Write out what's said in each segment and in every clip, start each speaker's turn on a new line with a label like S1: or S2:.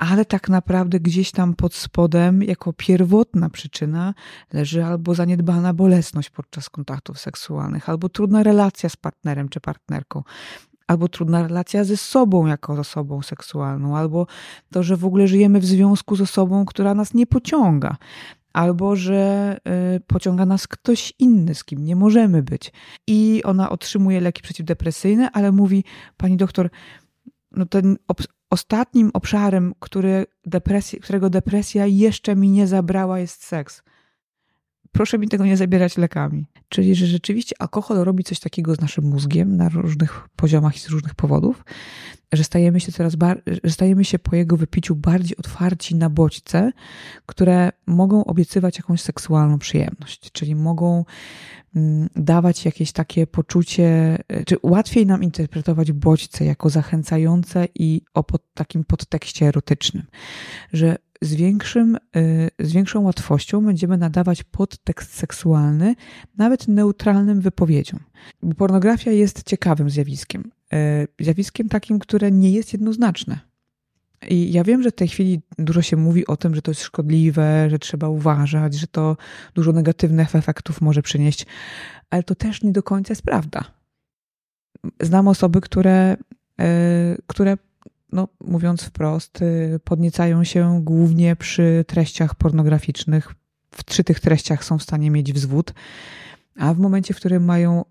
S1: ale tak naprawdę gdzieś tam pod spodem, jako pierwotna przyczyna, leży albo zaniedbana bolesność podczas kontaktów seksualnych, albo trudna relacja z partnerem czy partnerką, albo trudna relacja ze sobą jako osobą seksualną, albo to, że w ogóle żyjemy w związku z osobą, która nas nie pociąga, albo że y, pociąga nas ktoś inny, z kim nie możemy być. I ona otrzymuje leki przeciwdepresyjne, ale mówi, pani doktor, no ten ostatnim obszarem, który depresji, którego depresja jeszcze mi nie zabrała, jest seks proszę mi tego nie zabierać lekami. Czyli, że rzeczywiście alkohol robi coś takiego z naszym mózgiem na różnych poziomach i z różnych powodów, że stajemy się coraz że stajemy się po jego wypiciu bardziej otwarci na bodźce, które mogą obiecywać jakąś seksualną przyjemność, czyli mogą mm, dawać jakieś takie poczucie, czy łatwiej nam interpretować bodźce jako zachęcające i o pod takim podtekście erotycznym, że z, większym, y, z większą łatwością będziemy nadawać podtekst seksualny nawet neutralnym wypowiedziom. Bo pornografia jest ciekawym zjawiskiem. Y, zjawiskiem takim, które nie jest jednoznaczne. I ja wiem, że w tej chwili dużo się mówi o tym, że to jest szkodliwe, że trzeba uważać, że to dużo negatywnych efektów może przynieść, ale to też nie do końca jest prawda. Znam osoby, które, y, które no, mówiąc wprost, y, podniecają się głównie przy treściach pornograficznych. W trzy tych treściach są w stanie mieć wzwód, a w momencie, w którym mają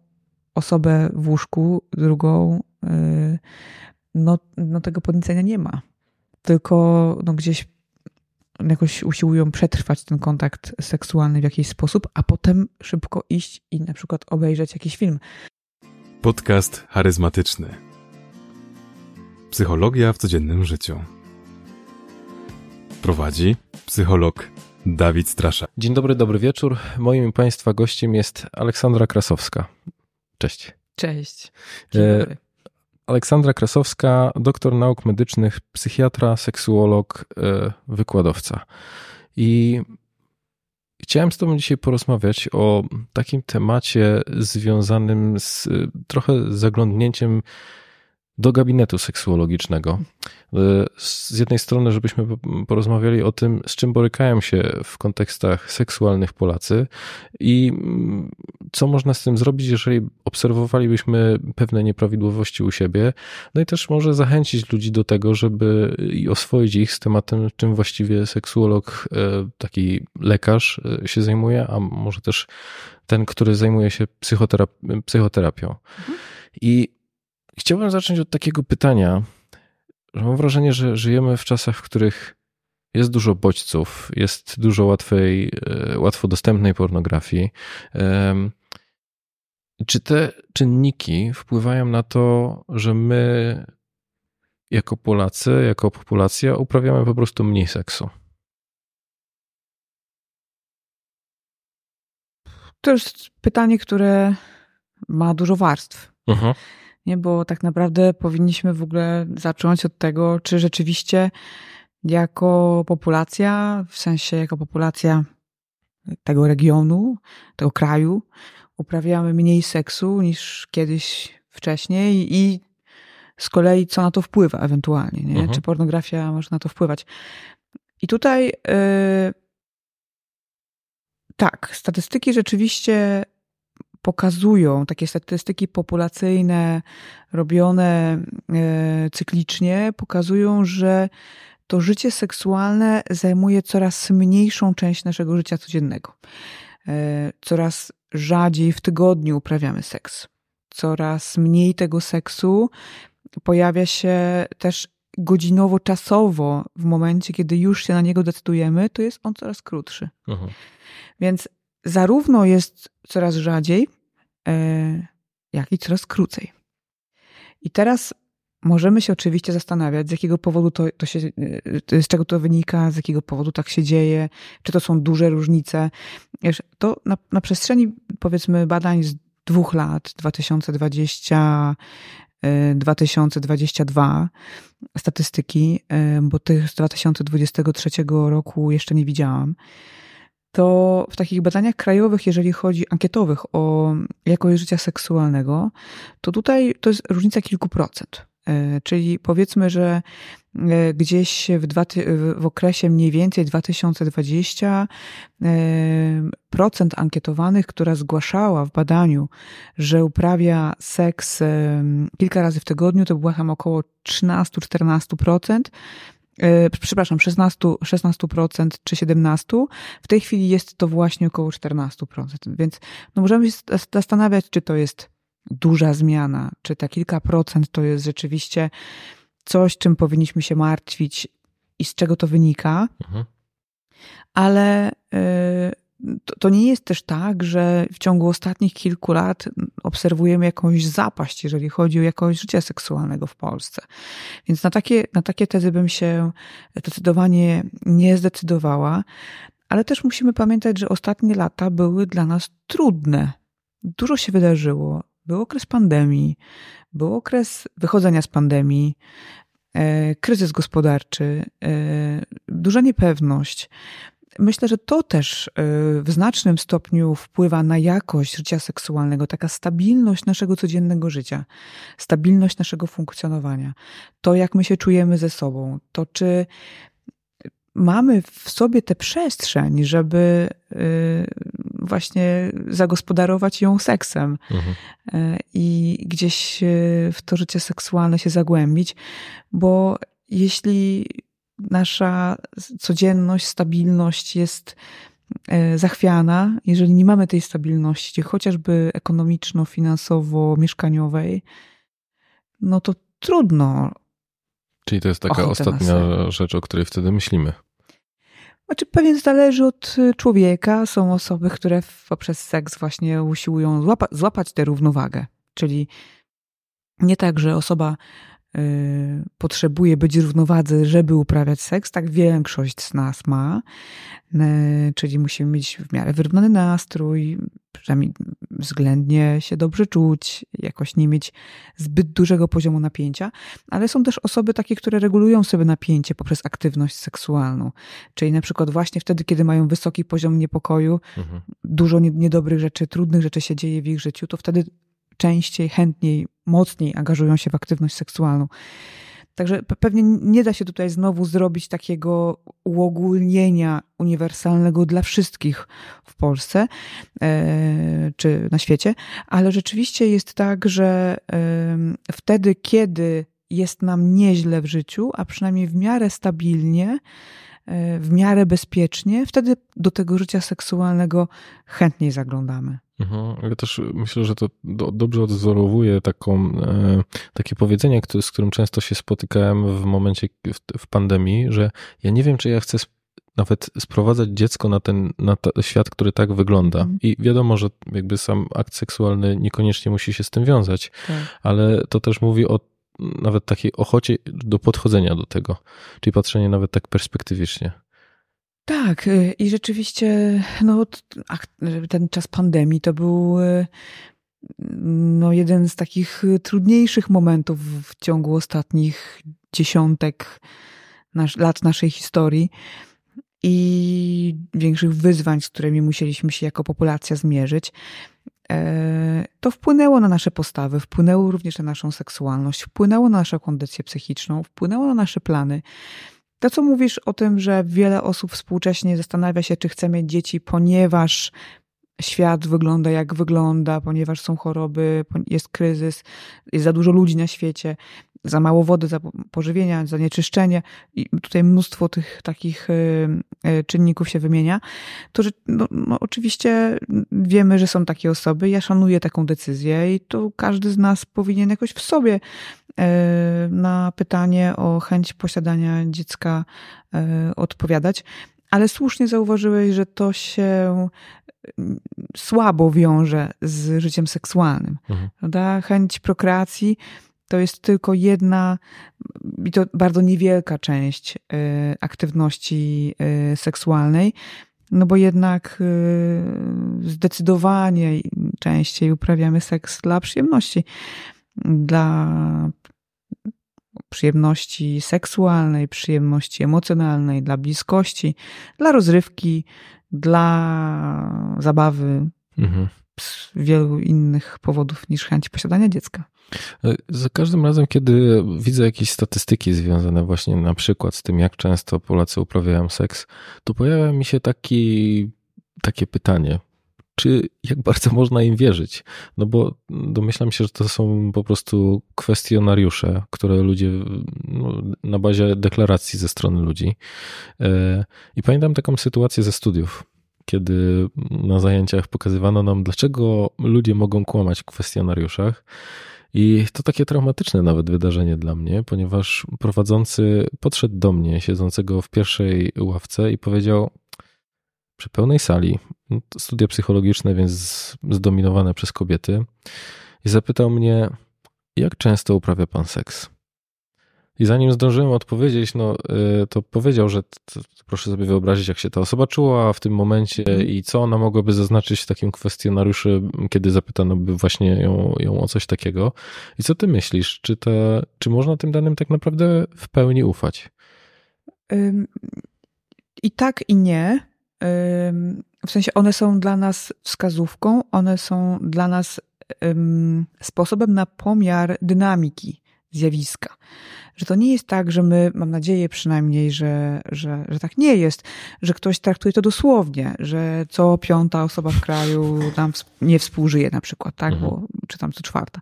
S1: osobę w łóżku, drugą, y, no, no tego podniecenia nie ma. Tylko no, gdzieś jakoś usiłują przetrwać ten kontakt seksualny w jakiś sposób, a potem szybko iść i na przykład obejrzeć jakiś film.
S2: Podcast charyzmatyczny. Psychologia w codziennym życiu. Prowadzi psycholog Dawid Strasza.
S3: Dzień dobry, dobry wieczór. Moim Państwa gościem jest Aleksandra Krasowska. Cześć.
S1: Cześć. Dzień e, dobry.
S3: Aleksandra Krasowska, doktor nauk medycznych, psychiatra, seksuolog, e, wykładowca. I chciałem z Tobą dzisiaj porozmawiać o takim temacie związanym z trochę zaglądnięciem do gabinetu seksuologicznego. E, z jednej strony, żebyśmy porozmawiali o tym, z czym borykają się w kontekstach seksualnych Polacy i mm, co można z tym zrobić, jeżeli obserwowalibyśmy pewne nieprawidłowości u siebie. No i też może zachęcić ludzi do tego, żeby i oswoić ich z tematem, czym właściwie seksuolog, e, taki lekarz e, się zajmuje, a może też ten, który zajmuje się psychoterap- psychoterapią. Mhm. I Chciałbym zacząć od takiego pytania, że mam wrażenie, że żyjemy w czasach, w których jest dużo bodźców, jest dużo łatwej, e, łatwo dostępnej pornografii. Czy te czynniki wpływają na to, że my jako Polacy, jako populacja uprawiamy po prostu mniej seksu?
S1: To jest pytanie, które ma dużo warstw. Uh mhm. -huh nie? bo tak naprawdę powinniśmy w ogóle zacząć od tego, czy rzeczywiście jako populacja, w sensie jako populacja tego regionu, tego kraju, uprawiamy mniej seksu niż kiedyś wcześniej i z kolei co na to wpływa ewentualnie, nie? Mhm. czy pornografia może na to wpływać. I tutaj yy, tak, statystyki rzeczywiście pokazują, takie statystyki populacyjne robione e, cyklicznie, pokazują, że to życie seksualne zajmuje coraz mniejszą część naszego życia codziennego. E, coraz rzadziej w tygodniu uprawiamy seks. Coraz mniej tego seksu pojawia się też godzinowo, czasowo, w momencie, kiedy już się na niego decydujemy, to jest on coraz krótszy. Mhm. Więc zarówno jest coraz rzadziej, e, jak i coraz krócej. I teraz możemy się oczywiście zastanawiać, z jakiego powodu to, to się, e, z czego to wynika, z jakiego powodu tak się dzieje, czy to są duże różnice. Wiesz, to na, na przestrzeni powiedzmy badań z dwóch lat, 2020, 2022 e, statystyki, bo tych z 2023 roku jeszcze nie widziałam to w takich badaniach krajowych, jeżeli chodzi ankietowych o jakość życia seksualnego, to tutaj to jest różnica kilku procent. E, czyli powiedzmy, że e, gdzieś w, dwa, w okresie mniej więcej 2020 e, procent ankietowanych, która zgłaszała w badaniu, że uprawia seks kilka razy w tygodniu, to była tam około 13-14%. Przepraszam, 16, 16% czy 17%. W tej chwili jest to właśnie około 14%. Więc no możemy się zastanawiać, czy to jest duża zmiana, czy te kilka procent to jest rzeczywiście coś, czym powinniśmy się martwić i z czego to wynika. Mhm. Ale y, to, to, nie jest też tak, że w ciągu ostatnich kilku lat obserwujemy jakąś zapaść, jeżeli chodzi o jakość życia seksualnego w Polsce. Więc na takie, na takie tezy bym się zdecydowanie nie zdecydowała. Ale też musimy pamiętać, że ostatnie lata były dla nas trudne. Dużo się wydarzyło. Był okres pandemii, był okres wychodzenia z pandemii, e, kryzys gospodarczy, e, duża niepewność. Myślę, że to też e, w znacznym stopniu wpływa na jakość życia seksualnego, taka stabilność naszego codziennego życia, stabilność naszego funkcjonowania, to jak my się czujemy ze sobą, to czy mamy w sobie tę przestrzeń, żeby y, właśnie zagospodarować ją seksem mhm. Y, i gdzieś y, w to życie seksualne się zagłębić, bo jeśli nasza codzienność, stabilność jest zachwiana, jeżeli nie mamy tej stabilności, chociażby ekonomiczno-finansowo-mieszkaniowej, no to trudno
S3: Czyli to jest taka ostatnia rzecz, o której wtedy myślimy.
S1: Znaczy, pewnie zależy od y, człowieka. Są osoby, które poprzez seks właśnie usiłują złapa złapać tę równowagę. Czyli nie tak, że osoba potrzebuje być w równowadze, żeby uprawiać seks. Tak większość z nas ma. Y, czyli musimy mieć w miarę wyrównany nastrój, przynajmniej względnie się dobrze czuć, jakoś nie mieć zbyt dużego poziomu napięcia, ale są też osoby takie, które regulują sobie napięcie poprzez aktywność seksualną. Czyli na przykład właśnie wtedy, kiedy mają wysoki poziom niepokoju, mhm. dużo niedobrych rzeczy, trudnych rzeczy się dzieje w ich życiu, to wtedy częściej, chętniej, mocniej angażują się w aktywność seksualną. Także pewnie nie da się tutaj znowu zrobić takiego uogólnienia uniwersalnego dla wszystkich w Polsce e, czy na świecie, ale rzeczywiście jest tak, że wtedy, kiedy jest nam nieźle w życiu, a przynajmniej w miarę stabilnie, e, w miarę bezpiecznie, wtedy do tego życia seksualnego chętniej zaglądamy.
S3: Mhm. Ja też myślę, że to do, dobrze odwzorowuje taką, e, takie powiedzenie, z którym często się spotykałem w momencie w, w pandemii, że ja nie wiem, czy ja chcę nawet sprowadzać dziecko na ten na świat, który tak wygląda. Mhm. I wiadomo, że jakby sam akt seksualny niekoniecznie musi się z tym wiązać, tak. ale to też mówi o nawet takiej ochocie do podchodzenia do tego, czyli patrzenie nawet tak perspektywicznie.
S1: Tak, y, i rzeczywiście no, ten czas pandemii to był y, no, jeden z takich trudniejszych momentów w ciągu ostatnich dziesiątek lat naszej historii i większych wyzwań, z którymi musieliśmy się jako populacja zmierzyć. E, to wpłynęło na nasze postawy, wpłynęło również na naszą seksualność, wpłynęło na naszą kondycję psychiczną, wpłynęło na nasze plany. To, co mówisz o tym, że wiele osób współcześnie zastanawia się, czy chce mieć dzieci, ponieważ świat wygląda jak wygląda, ponieważ są choroby, jest kryzys, jest za dużo ludzi na świecie, za mało wody, za pożywienia, zanieczyszczenie i tutaj mnóstwo tych takich y, y, czynników się wymienia, to że no, no, oczywiście wiemy, że są takie osoby. Ja szanuję taką decyzję i to każdy z nas powinien jakoś w sobie y, na pytanie o chęć posiadania dziecka odpowiadać. Ale słusznie zauważyłeś, że to się słabo wiąże z życiem seksualnym. Mhm. Prawda? Chęć prokreacji to jest tylko jedna i to bardzo niewielka część y, aktywności y, seksualnej, no bo jednak y, zdecydowanie częściej uprawiamy seks dla przyjemności, dla przyjemności seksualnej, przyjemności emocjonalnej, dla bliskości, dla rozrywki, dla zabawy, mhm. z wielu innych powodów niż chęć posiadania dziecka.
S3: Za każdym razem, kiedy widzę jakieś statystyki związane właśnie na przykład z tym, jak często Polacy uprawiają seks, to pojawia mi się taki, takie pytanie. Czy jak bardzo można im wierzyć? No bo domyślam się, że to są po prostu kwestionariusze, które ludzie no, na bazie deklaracji ze strony ludzi. E, I pamiętam taką sytuację ze studiów kiedy na zajęciach pokazywano nam, dlaczego ludzie mogą kłamać w kwestionariuszach. I to takie traumatyczne nawet wydarzenie dla mnie, ponieważ prowadzący podszedł do mnie, siedzącego w pierwszej ławce, i powiedział: Przy pełnej sali, studia psychologiczne, więc zdominowane przez kobiety, i zapytał mnie, jak często uprawia pan seks? I zanim zdążyłem odpowiedzieć, no, y, to powiedział, że to, proszę sobie wyobrazić, jak się ta osoba czuła w tym momencie mm. i co ona mogłaby zaznaczyć w takim kwestionariuszu, kiedy zapytano by właśnie ją, ją o coś takiego. I co ty myślisz? Czy, te, czy można tym danym tak naprawdę w pełni ufać?
S1: I tak, i nie. W sensie one są dla nas wskazówką, one są dla nas sposobem na pomiar dynamiki zjawiska. Że to nie jest tak, że my, mam nadzieję przynajmniej, że, że, że tak nie jest, że ktoś traktuje to dosłownie, że co piąta osoba w kraju tam nie współżyje na przykład, tak? Mhm. Bo, czy tam co czwarta.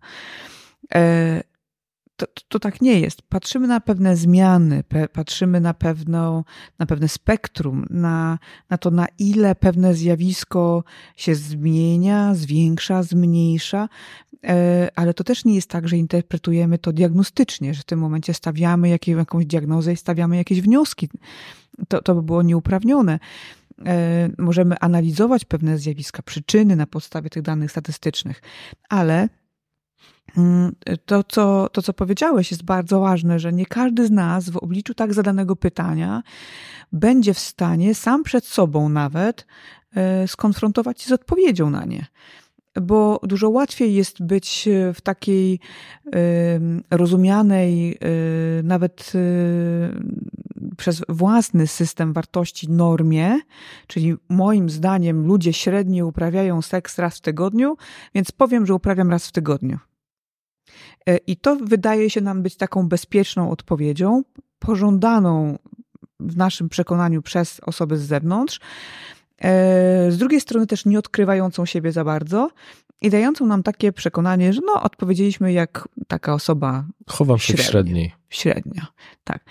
S1: E, to, to, to, tak nie jest. Patrzymy na pewne zmiany, pe, patrzymy na, pewną, na pewne spektrum, na, na to, na ile pewne zjawisko się zmienia, zwiększa, zmniejsza, ale to też nie jest tak, że interpretujemy to diagnostycznie, że w tym momencie stawiamy jakąś diagnozę i stawiamy jakieś wnioski. To, to by było nieuprawnione e, możemy analizować pewne zjawiska, przyczyny na podstawie tych danych statystycznych, ale Mm, to co, to, co powiedziałeś, jest bardzo ważne, że nie każdy z nas w obliczu tak zadanego pytania będzie w stanie sam przed sobą nawet e, skonfrontować się z odpowiedzią na nie. Bo dużo łatwiej jest być w takiej rozumianej e, nawet e, przez własny system wartości normie, czyli moim zdaniem ludzie średnio uprawiają seks raz w tygodniu, więc powiem, że uprawiam raz w tygodniu. E, I to wydaje się nam być taką bezpieczną odpowiedzią, pożądaną w naszym przekonaniu przez osoby z zewnątrz. E, z drugiej strony też nie odkrywającą siebie za bardzo i dającą nam takie przekonanie, że no, odpowiedzieliśmy jak taka osoba.
S3: Chowam się w średniej.
S1: Średnia, tak.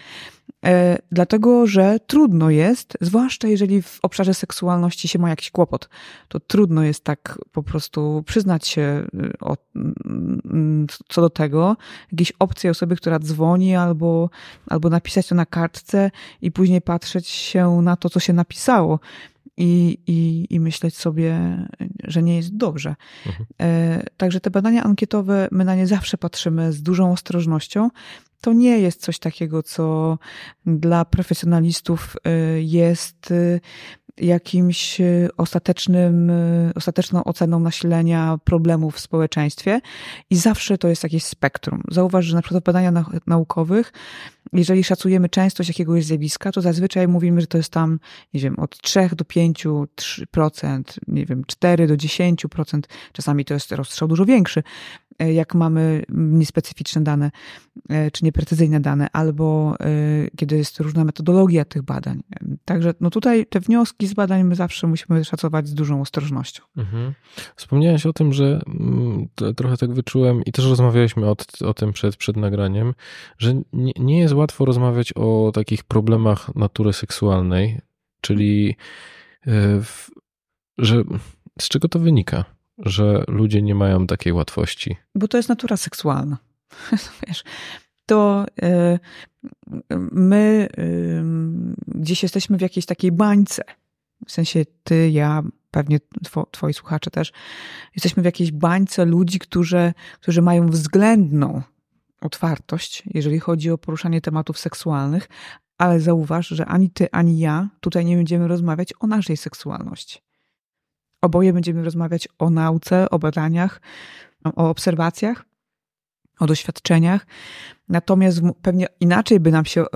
S1: E, dlatego, że trudno jest, zwłaszcza jeżeli w obszarze seksualności się ma jakiś kłopot, to trudno jest tak po prostu przyznać się y, o, mm, co do tego, jakiejś opcji osoby, która dzwoni, albo, albo napisać to na kartce i później patrzeć się na to, co się napisało i, i, i myśleć sobie, że nie jest dobrze. Mhm. E, także te badania ankietowe, my na nie zawsze patrzymy z dużą ostrożnością. To nie jest coś takiego, co dla profesjonalistów e, jest jakimś ostatecznym, ostateczną oceną nasilenia problemów w społeczeństwie. I zawsze to jest jakieś spektrum. Zauważ, że na przykład w badaniach naukowych jeżeli szacujemy częstość jakiegoś zjawiska, to zazwyczaj mówimy, że to jest tam, nie wiem, od 3 do 5, 3%, nie wiem, 4 do 10%, czasami to jest rozstrzał dużo większy, jak mamy niespecyficzne dane, e, czy nieprecyzyjne dane, albo e, kiedy jest różna metodologia tych badań. Także no tutaj te wnioski z badań my zawsze musimy szacować z dużą ostrożnością. Mhm.
S3: Wspomniałeś o tym, że mm, trochę tak wyczułem i też rozmawialiśmy o, o tym przed, przed nagraniem, że nie, nie jest łatwo rozmawiać o takich problemach natury seksualnej, czyli e, że z czego to wynika, że ludzie nie mają takiej łatwości?
S1: Bo to jest natura seksualna. Wiesz, to e, my gdzieś jesteśmy w jakiejś takiej bańce. W sensie ty, ja, pewnie twoi słuchacze też, jesteśmy w jakiejś bańce ludzi, którzy, którzy mają względną otwartość, jeżeli chodzi o poruszanie tematów seksualnych, ale zauważ, że ani ty, ani ja tutaj nie będziemy rozmawiać o naszej seksualności. Oboje będziemy rozmawiać o nauce, o badaniach, o obserwacjach, o doświadczeniach. Natomiast pewnie inaczej by nam się y,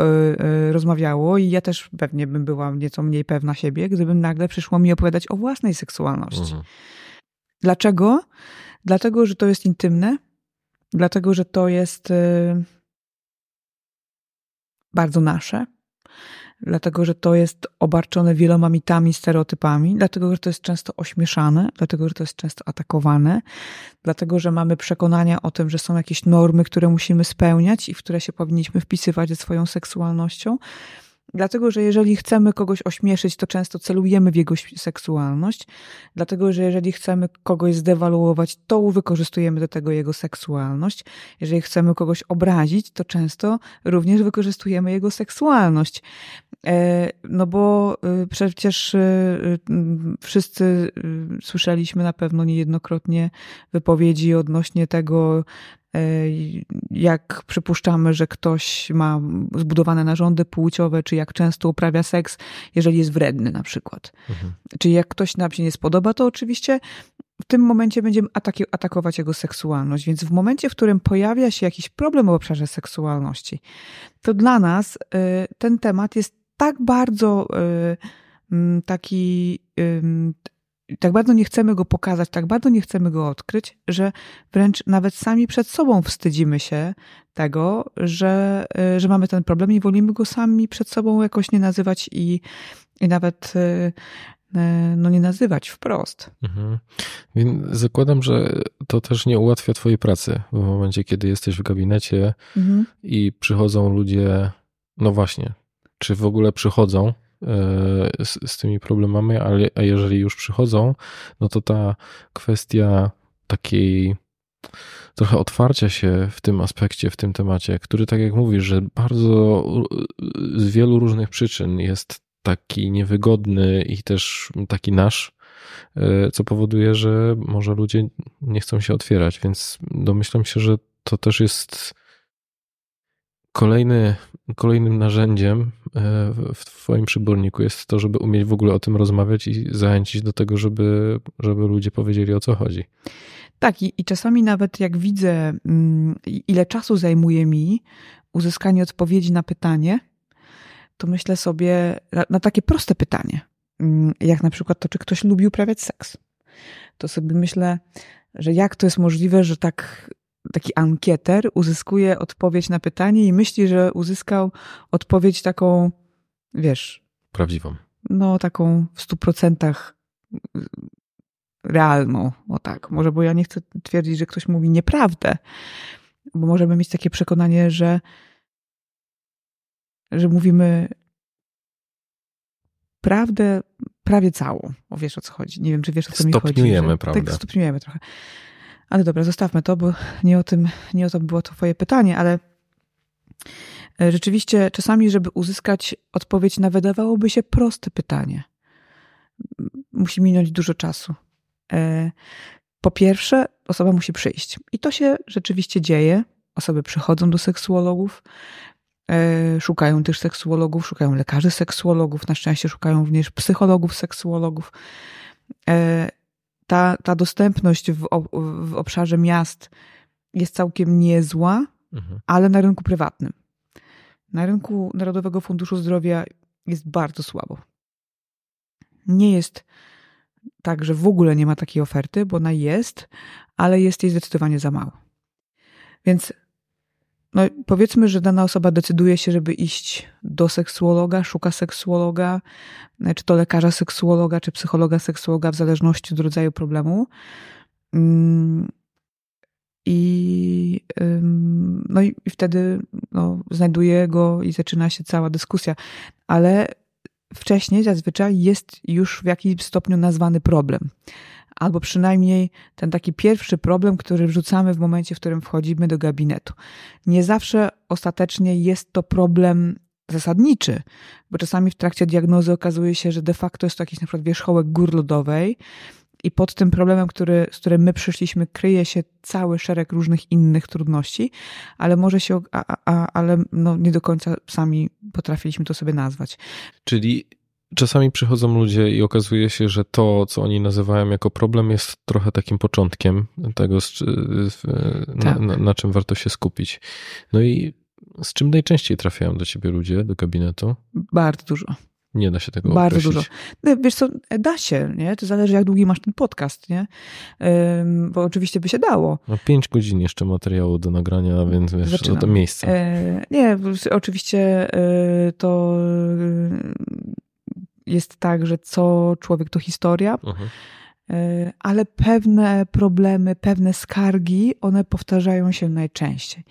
S1: y, rozmawiało i ja też pewnie bym była nieco mniej pewna siebie, gdybym nagle przyszło mi opowiadać o własnej seksualności. Mhm. Dlaczego? Dlatego, że to jest intymne, dlatego że to jest y, bardzo nasze, dlatego że to jest obarczone wieloma mitami, stereotypami, dlatego że to jest często ośmieszane, dlatego że to jest często atakowane, dlatego że mamy przekonania o tym, że są jakieś normy, które musimy spełniać i w które się powinniśmy wpisywać ze swoją seksualnością. Dlatego, że jeżeli chcemy kogoś ośmieszyć, to często celujemy w jego seksualność. Dlatego, że jeżeli chcemy kogoś zdewaluować, to wykorzystujemy do tego jego seksualność. Jeżeli chcemy kogoś obrazić, to często również wykorzystujemy jego seksualność. E, no bo y, przecież y, y, wszyscy słyszeliśmy na pewno niejednokrotnie wypowiedzi odnośnie tego, jak przypuszczamy, że ktoś ma zbudowane narządy płciowe, czy jak często uprawia seks, jeżeli jest wredny na przykład. Mhm. Czy jak ktoś nam się nie spodoba, to oczywiście w tym momencie będziemy ataki- atakować jego seksualność. Więc w momencie, w którym pojawia się jakiś problem w obszarze seksualności, to dla nas y, ten temat jest tak bardzo y, taki tak bardzo nie chcemy go pokazać, tak bardzo nie chcemy go odkryć, że wręcz nawet sami przed sobą wstydzimy się tego, że, e, że mamy ten problem i wolimy go sami przed sobą jakoś nie nazywać i, i nawet e, e, no nie nazywać wprost. Mhm.
S3: Zakładam, że to też nie ułatwia twojej pracy w momencie, kiedy jesteś w gabinecie mhm. i przychodzą ludzie, no właśnie, czy w ogóle przychodzą z, z tymi problemami, ale a jeżeli już przychodzą, no to ta kwestia takiej trochę otwarcia się w tym aspekcie, w tym temacie, który, tak jak mówisz, że bardzo z wielu różnych przyczyn jest taki niewygodny i też taki nasz, e, co powoduje, że może ludzie nie chcą się otwierać, więc domyślam się, że to też jest Kolejny, kolejnym narzędziem e, w Twoim przyborniku jest to, żeby umieć w ogóle o tym rozmawiać i zachęcić do tego, żeby, żeby ludzie powiedzieli o co chodzi.
S1: Tak, i, i czasami nawet jak widzę, mm, ile czasu zajmuje mi uzyskanie odpowiedzi na pytanie, to myślę sobie na, na takie proste pytanie, mm, jak na przykład to, czy ktoś lubi uprawiać seks. To sobie myślę, że jak to jest możliwe, że tak taki ankieter uzyskuje odpowiedź na pytanie i myśli, że uzyskał odpowiedź taką, wiesz.
S3: Prawdziwą.
S1: No, taką w stu procentach realną. O tak, może, bo ja nie chcę twierdzić, że ktoś mówi nieprawdę, bo możemy mieć takie przekonanie, że, że mówimy prawdę prawie całą. O, wiesz o co chodzi. Nie wiem, czy wiesz o co mi chodzi.
S3: Stopniujemy prawdę.
S1: Tak, stopniujemy trochę. Ale dobra, zostawmy to, bo nie o tym, nie o to było to twoje pytanie, ale e, rzeczywiście czasami, żeby uzyskać odpowiedź na wydawałoby się proste pytanie, musi minąć dużo czasu. E, po pierwsze, osoba musi przyjść. I to się rzeczywiście dzieje. Osoby przychodzą do seksuologów, e, szukają też seksuologów, szukają lekarzy seksuologów, na szczęście szukają również psychologów seksuologów ta, ta dostępność w, w obszarze miast jest całkiem niezła, mhm. ale na rynku prywatnym. Na rynku Narodowego Funduszu Zdrowia jest bardzo słabo. Nie jest tak, że w ogóle nie ma takiej oferty, bo ona jest, ale jest jej zdecydowanie za mało. Więc no, powiedzmy, że dana osoba decyduje się, żeby iść do seksuologa, szuka seksuologa, e, czy to lekarza seksuologa, czy psychologa seksuologa, w zależności od rodzaju problemu. Mm, I, no i wtedy no, znajduje go i zaczyna się cała dyskusja. Ale wcześniej zazwyczaj jest już w jakimś stopniu nazwany problem albo przynajmniej ten taki pierwszy problem, który wrzucamy w momencie, w którym wchodzimy do gabinetu. Nie zawsze ostatecznie jest to problem zasadniczy, bo czasami w trakcie diagnozy okazuje się, że de facto jest to jakiś na przykład wierzchołek gór lodowej i pod tym problemem, który, z którym my przyszliśmy, kryje się cały szereg różnych innych trudności, ale może się, a, a, ale no nie do końca sami potrafiliśmy to sobie nazwać.
S3: Czyli Czasami przychodzą ludzie i okazuje się, że to, co oni nazywają jako problem, jest trochę takim początkiem tego, tak. na, na, czym warto się skupić. No i z czym najczęściej trafiają do ciebie ludzie, do gabinetu?
S1: Bardzo dużo.
S3: Nie da się tego
S1: Bardzo
S3: określić.
S1: dużo. No, wiesz co, da się, nie? To zależy, jak długi masz ten podcast, nie? Ym, bo oczywiście by się dało.
S3: No pięć godzin jeszcze materiału do nagrania, więc wiesz,
S1: Zaczynam.
S3: to miejsce.
S1: E, nie, oczywiście e, to e, jest tak, że co człowiek to historia,
S3: Mhm.
S1: e, ale pewne problemy, pewne skargi, one powtarzają się najczęściej.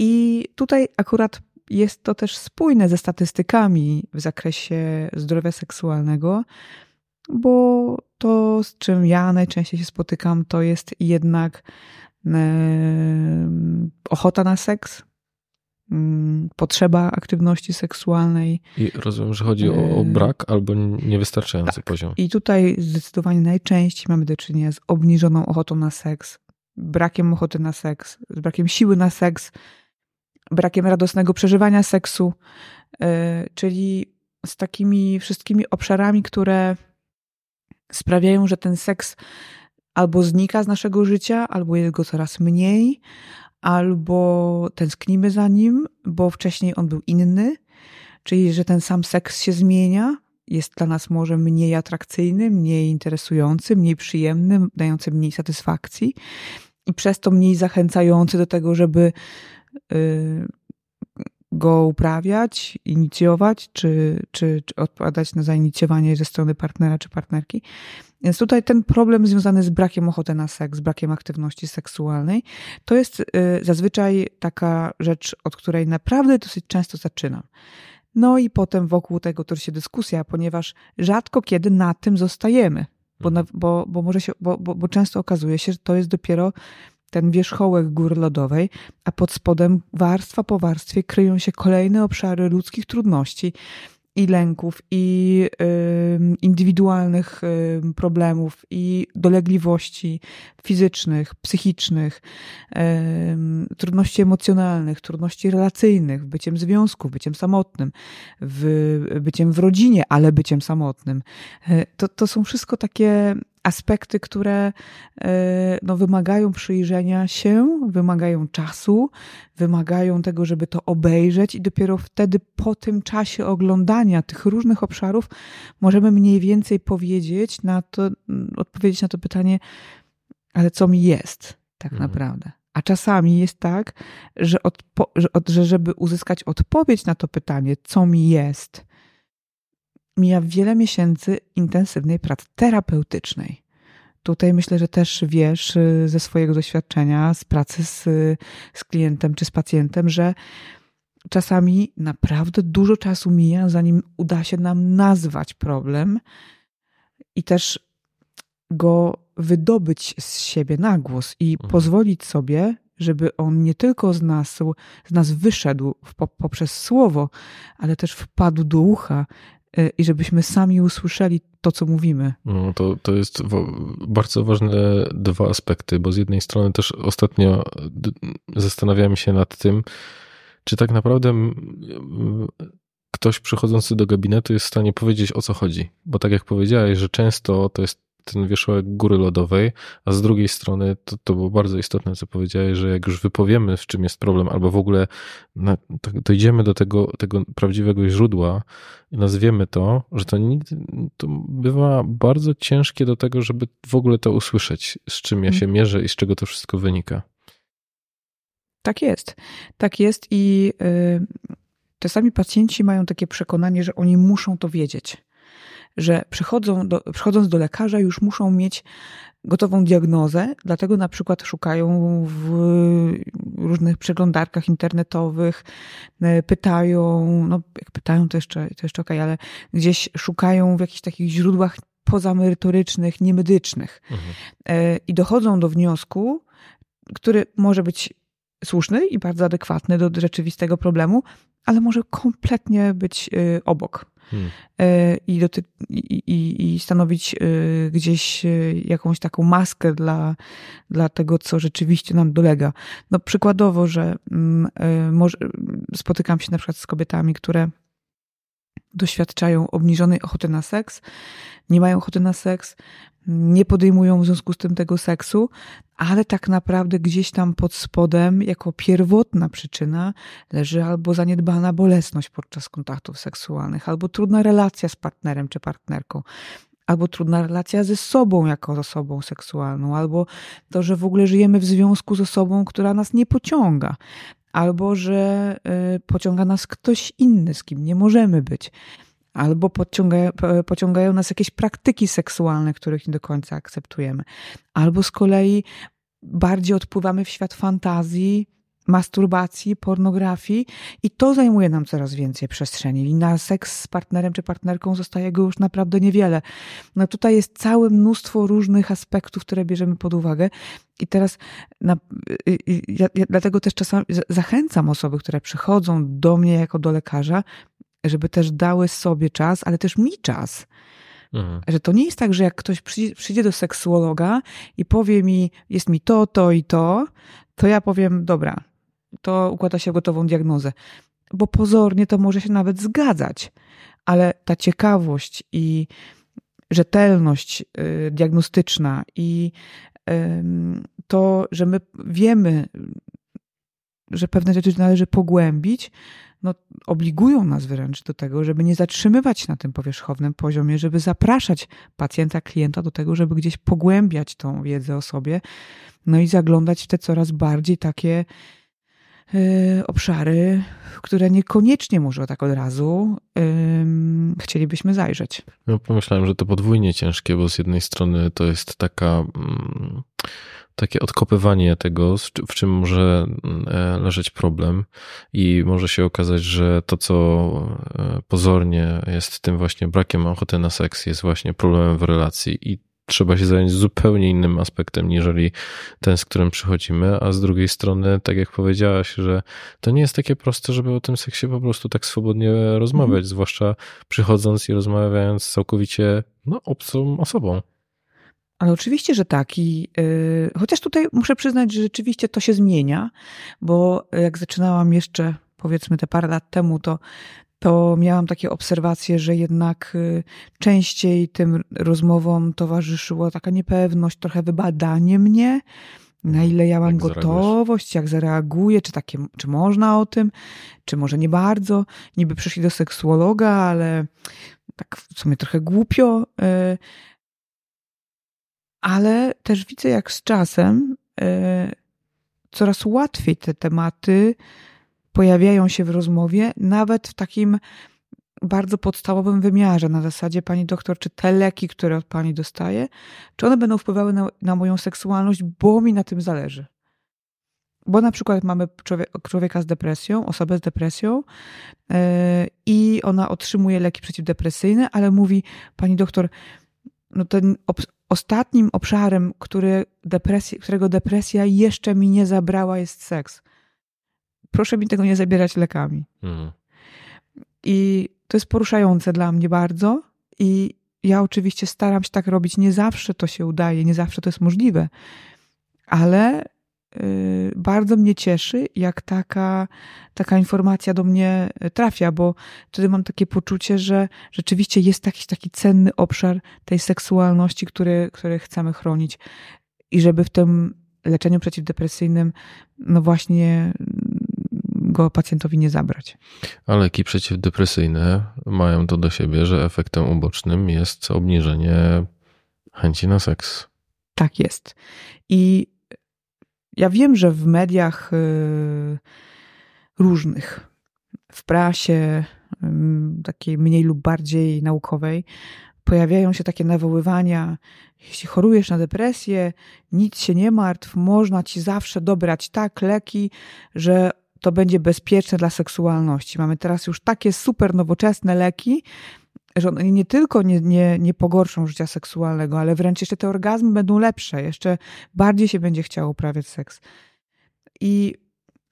S1: I tutaj akurat jest to też spójne ze statystykami w zakresie zdrowia seksualnego, bo to, z czym ja najczęściej się spotykam, to jest jednak em, ochota na seks, potrzeba aktywności seksualnej.
S3: I rozumiem, że chodzi o, o
S1: E,
S3: brak albo niewystarczający
S1: tak.
S3: poziom.
S1: I tutaj zdecydowanie najczęściej mamy do czynienia z obniżoną ochotą na seks, brakiem ochoty na seks, z brakiem siły na seks, brakiem radosnego przeżywania seksu, e, czyli z takimi wszystkimi obszarami, które sprawiają, że ten seks albo znika z naszego życia, albo jest go coraz mniej, albo tęsknimy za nim, bo wcześniej on był inny, czyli że ten sam seks się zmienia, jest dla nas może mniej atrakcyjny, mniej interesujący, mniej przyjemny, dający mniej satysfakcji i przez to mniej zachęcający do tego, żeby y, go uprawiać, inicjować, czy, czy, czy odpowiadać na zainicjowanie ze strony partnera czy partnerki. Więc tutaj ten problem związany z brakiem ochoty na seks, z brakiem aktywności seksualnej, to jest y, zazwyczaj taka rzecz, od której naprawdę dosyć często zaczynam. No i potem wokół tego toczy się dyskusja, ponieważ rzadko kiedy na tym zostajemy, bo, na, bo, bo, może się, bo, bo, bo często okazuje się, że to jest dopiero ten wierzchołek góry lodowej, a pod spodem warstwa po warstwie kryją się kolejne obszary ludzkich trudności i lęków, i y, indywidualnych y, problemów, i dolegliwości fizycznych, psychicznych, y, trudności emocjonalnych, trudności relacyjnych, byciem związku, byciem samotnym, w byciem w rodzinie, ale byciem samotnym. Y, to, to są wszystko takie aspekty, które no, wymagają przyjrzenia się, wymagają czasu, wymagają tego, żeby to obejrzeć, i dopiero wtedy po tym czasie oglądania tych różnych obszarów możemy mniej więcej powiedzieć na to, odpowiedzieć na to pytanie, ale co mi jest tak
S3: Mhm.
S1: naprawdę. A czasami jest tak, że, odpo- że, od- że żeby uzyskać odpowiedź na to pytanie, co mi jest, mija wiele miesięcy intensywnej pracy terapeutycznej. Tutaj myślę, że też wiesz y, ze swojego doświadczenia, z pracy z, z klientem czy z pacjentem, że czasami naprawdę dużo czasu mija, zanim uda się nam nazwać problem i też go wydobyć z siebie na głos i
S3: Mhm.
S1: pozwolić sobie, żeby on nie tylko z nas, z nas wyszedł poprzez słowo, ale też wpadł do ucha y, i żebyśmy sami usłyszeli to, co mówimy.
S3: No, to, to jest bardzo ważne dwa aspekty, bo z jednej strony też ostatnio zastanawiałem się nad tym, czy tak naprawdę ktoś przychodzący do gabinetu jest w stanie powiedzieć o co chodzi. Bo tak jak powiedziałeś, że często to jest ten wierzchołek góry lodowej, a z drugiej strony to, to było bardzo istotne, co powiedziałeś, że jak już wypowiemy, w czym jest problem, albo w ogóle na, tak dojdziemy do tego, tego prawdziwego źródła i nazwiemy to, że to, nigdy, to bywa bardzo ciężkie do tego, żeby w ogóle to usłyszeć, z czym ja się mierzę i z czego to wszystko wynika.
S1: Tak jest. Tak jest i y, czasami pacjenci mają takie przekonanie, że oni muszą to wiedzieć. Że przychodzą do, przychodząc do lekarza już muszą mieć gotową diagnozę, dlatego na przykład szukają w różnych przeglądarkach internetowych, y, pytają, no jak pytają to jeszcze, to jeszcze okej, ale gdzieś szukają w jakichś takich źródłach pozamerytorycznych, niemedycznych
S3: Mhm.
S1: y, i dochodzą do wniosku, który może być słuszny i bardzo adekwatny do rzeczywistego problemu, ale może kompletnie być y, obok
S3: Hmm.
S1: y, i, doty- i, i, i stanowić y, gdzieś jakąś taką maskę dla, dla tego, co rzeczywiście nam dolega. No przykładowo, że mm, może, spotykam się na przykład z kobietami, które doświadczają obniżonej ochoty na seks, nie mają ochoty na seks, nie podejmują w związku z tym tego seksu, ale tak naprawdę gdzieś tam pod spodem, jako pierwotna przyczyna, leży albo zaniedbana bolesność podczas kontaktów seksualnych, albo trudna relacja z partnerem czy partnerką, albo trudna relacja ze sobą jako osobą seksualną, albo to, że w ogóle żyjemy w związku z osobą, która nas nie pociąga, albo że y, pociąga nas ktoś inny, z kim nie możemy być. Albo pociągają, pociągają nas jakieś praktyki seksualne, których nie do końca akceptujemy, albo z kolei bardziej odpływamy w świat fantazji, masturbacji, pornografii i to zajmuje nam coraz więcej przestrzeni. I na seks z partnerem czy partnerką zostaje go już naprawdę niewiele. No tutaj jest całe mnóstwo różnych aspektów, które bierzemy pod uwagę. I teraz na, ja, ja dlatego też czasami zachęcam osoby, które przychodzą do mnie jako do lekarza, żeby też dały sobie czas, ale też mi czas. Mhm. Że to nie jest tak, że jak ktoś przyjdzie, przyjdzie do seksuologa i powie mi, jest mi to, to i to, to ja powiem, dobra, to układa się gotową diagnozę. Bo pozornie to może się nawet zgadzać, ale ta ciekawość i rzetelność y, diagnostyczna i to, że my wiemy, że pewne rzeczy należy pogłębić, no, obligują nas wręcz do tego, żeby nie zatrzymywać na tym powierzchownym poziomie, żeby zapraszać pacjenta, klienta do tego, żeby gdzieś pogłębiać tą wiedzę o sobie, no i zaglądać w te coraz bardziej takie obszary, w które niekoniecznie może tak od razu y, chcielibyśmy zajrzeć.
S3: No, pomyślałem, że to podwójnie ciężkie, bo z jednej strony to jest taka. Mm, takie odkopywanie tego, w czym może e, leżeć problem, i może się okazać, że to, co e, pozornie jest tym właśnie brakiem ochoty na seks, jest właśnie problemem w relacji i trzeba się zająć zupełnie innym aspektem, niżeli ten, z którym przychodzimy, a z drugiej strony, tak jak powiedziałaś, że to nie jest takie proste, żeby o tym seksie po prostu tak swobodnie rozmawiać, mm. zwłaszcza przychodząc i rozmawiając z całkowicie no, obcą osobą.
S1: Ale oczywiście, że tak. I, yy, chociaż tutaj muszę przyznać, że rzeczywiście to się zmienia, bo jak zaczynałam jeszcze, powiedzmy, te parę lat temu, to, to miałam takie obserwacje, że jednak y, częściej tym rozmowom towarzyszyła taka niepewność, trochę wybadanie mnie, na mhm. ile ja mam jak gotowość, jak zareaguję, czy, takie, czy można o tym, czy może nie bardzo. Niby przyszli do seksuologa, ale tak w sumie trochę głupio. Yy, ale też widzę, jak z czasem e, coraz łatwiej te tematy pojawiają się w rozmowie, nawet w takim bardzo podstawowym wymiarze, na zasadzie pani doktor, czy te leki, które od pani dostaje, czy one będą wpływały na, na moją seksualność, bo mi na tym zależy. Bo na przykład mamy człowieka z depresją, osobę z depresją yy, i ona otrzymuje leki przeciwdepresyjne, ale mówi, pani doktor, no ten ostatnim obszarem, który depresji, którego depresja jeszcze mi nie zabrała, jest seks. Proszę mi tego nie zabierać lekami. Mhm. I to jest poruszające dla mnie bardzo. I ja oczywiście staram się tak robić. Nie zawsze to się udaje, nie zawsze to jest możliwe, ale Y, bardzo mnie cieszy, jak taka, taka informacja do mnie trafia, bo wtedy mam takie poczucie, że rzeczywiście jest jakiś taki cenny obszar tej seksualności, który, który chcemy chronić i żeby w tym leczeniu przeciwdepresyjnym, no właśnie go pacjentowi nie zabrać.
S3: A leki przeciwdepresyjne mają to do siebie, że efektem ubocznym jest obniżenie chęci na seks.
S1: Tak jest. I ja wiem, że w mediach y, różnych, w prasie, takiej mniej lub bardziej naukowej, pojawiają się takie nawoływania, jeśli chorujesz na depresję, nic się nie martw, można ci zawsze dobrać tak leki, że to będzie bezpieczne dla seksualności. Mamy teraz już takie super nowoczesne leki, że one nie tylko nie, nie, nie pogorszą życia seksualnego, ale wręcz jeszcze te orgazmy będą lepsze, jeszcze bardziej się będzie chciało uprawiać seks. I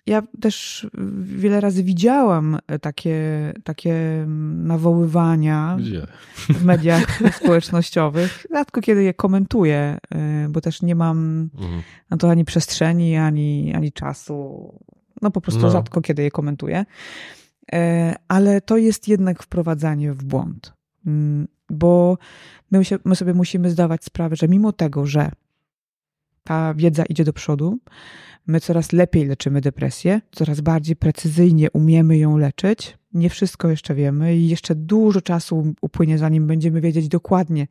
S1: ja też wiele razy widziałam takie, takie nawoływania Gdzie? w mediach społecznościowych. Rzadko kiedy je komentuję, y, bo też nie mam mhm. na to ani przestrzeni, ani, ani czasu. No po prostu no. rzadko kiedy je komentuję. E, ale to jest jednak wprowadzanie w błąd, mm, bo my, się, my sobie musimy zdawać sprawę, że mimo tego, że ta wiedza idzie do przodu. My coraz lepiej leczymy depresję, coraz bardziej precyzyjnie umiemy ją leczyć. Nie wszystko jeszcze wiemy i jeszcze dużo czasu upłynie, zanim będziemy wiedzieć dokładnie,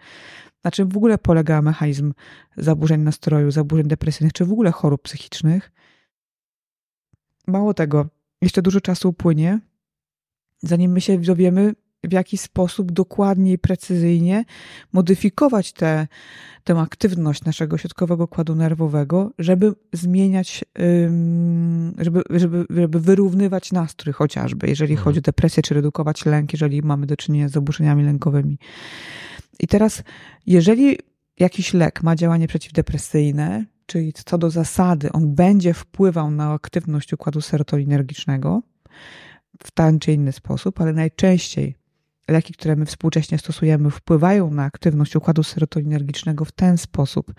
S1: na czym w ogóle polega mechanizm zaburzeń nastroju, zaburzeń depresyjnych, czy w ogóle chorób psychicznych. Mało tego, jeszcze dużo czasu upłynie, zanim my się dowiemy, w jaki sposób dokładnie i precyzyjnie modyfikować tę, tę aktywność naszego środkowego kładu nerwowego, żeby zmieniać, żeby, żeby, żeby wyrównywać nastrój chociażby, jeżeli mhm. chodzi o depresję, czy redukować lęk, jeżeli mamy do czynienia z zaburzeniami lękowymi. I teraz, jeżeli jakiś lek ma działanie przeciwdepresyjne, czyli co do zasady on będzie wpływał na aktywność układu serotoninergicznego w ten czy inny sposób, ale najczęściej leki, które my współcześnie stosujemy, wpływają na aktywność układu serotoninergicznego w ten sposób,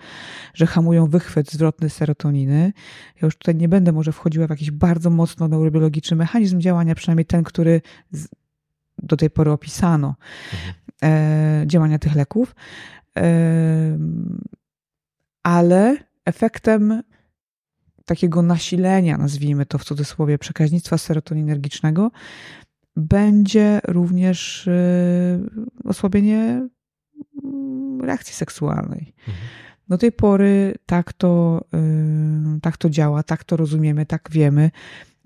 S1: że hamują wychwyt zwrotny serotoniny. Ja już tutaj nie będę może wchodziła w jakiś bardzo mocno neurobiologiczny mechanizm działania, przynajmniej ten, który do tej pory opisano, mhm. e, działania tych leków. E, ale efektem takiego nasilenia, nazwijmy to w cudzysłowie, przekaźnictwa serotoninergicznego, będzie również y, osłabienie mm, reakcji seksualnej. Mhm. Do tej pory tak to, y, tak to działa, tak to rozumiemy, tak wiemy.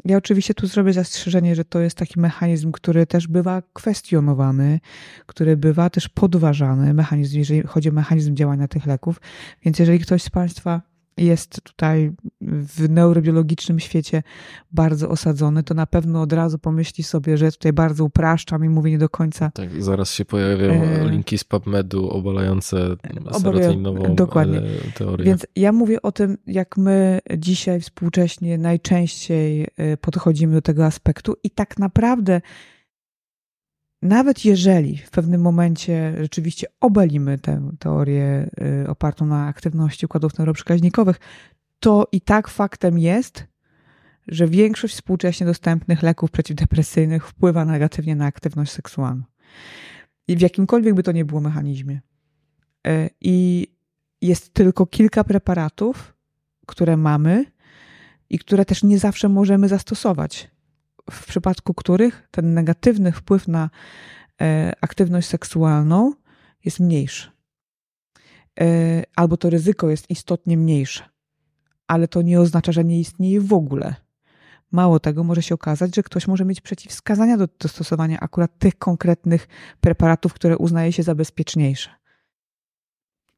S1: Ja oczywiście tu zrobię zastrzeżenie, że to jest taki mechanizm, który też bywa kwestionowany, który bywa też podważany, mechanizm, jeżeli chodzi o mechanizm działania tych leków. Więc jeżeli ktoś z Państwa jest tutaj w neurobiologicznym świecie bardzo osadzony, to na pewno od razu pomyśli sobie, że tutaj bardzo upraszczam i mówię nie do końca.
S3: Tak, zaraz się pojawią e... linki z PubMedu obalające serotoninową
S1: Dokładnie.
S3: E, teorię.
S1: Więc ja mówię o tym, jak my dzisiaj współcześnie najczęściej e, podchodzimy do tego aspektu i tak naprawdę nawet jeżeli w pewnym momencie rzeczywiście obalimy tę teorię y, opartą na aktywności układów neuroprzekaźnikowych, to i tak faktem jest, że większość współcześnie dostępnych leków przeciwdepresyjnych wpływa negatywnie na aktywność seksualną. I w jakimkolwiek by to nie było mechanizmie. Y, I jest tylko kilka preparatów, które mamy i które też nie zawsze możemy zastosować w przypadku których ten negatywny wpływ na e, aktywność seksualną jest mniejszy. E, albo to ryzyko jest istotnie mniejsze. Ale to nie oznacza, że nie istnieje w ogóle. Mało tego, może się okazać, że ktoś może mieć przeciwwskazania do, stosowania akurat tych konkretnych preparatów, które uznaje się za bezpieczniejsze.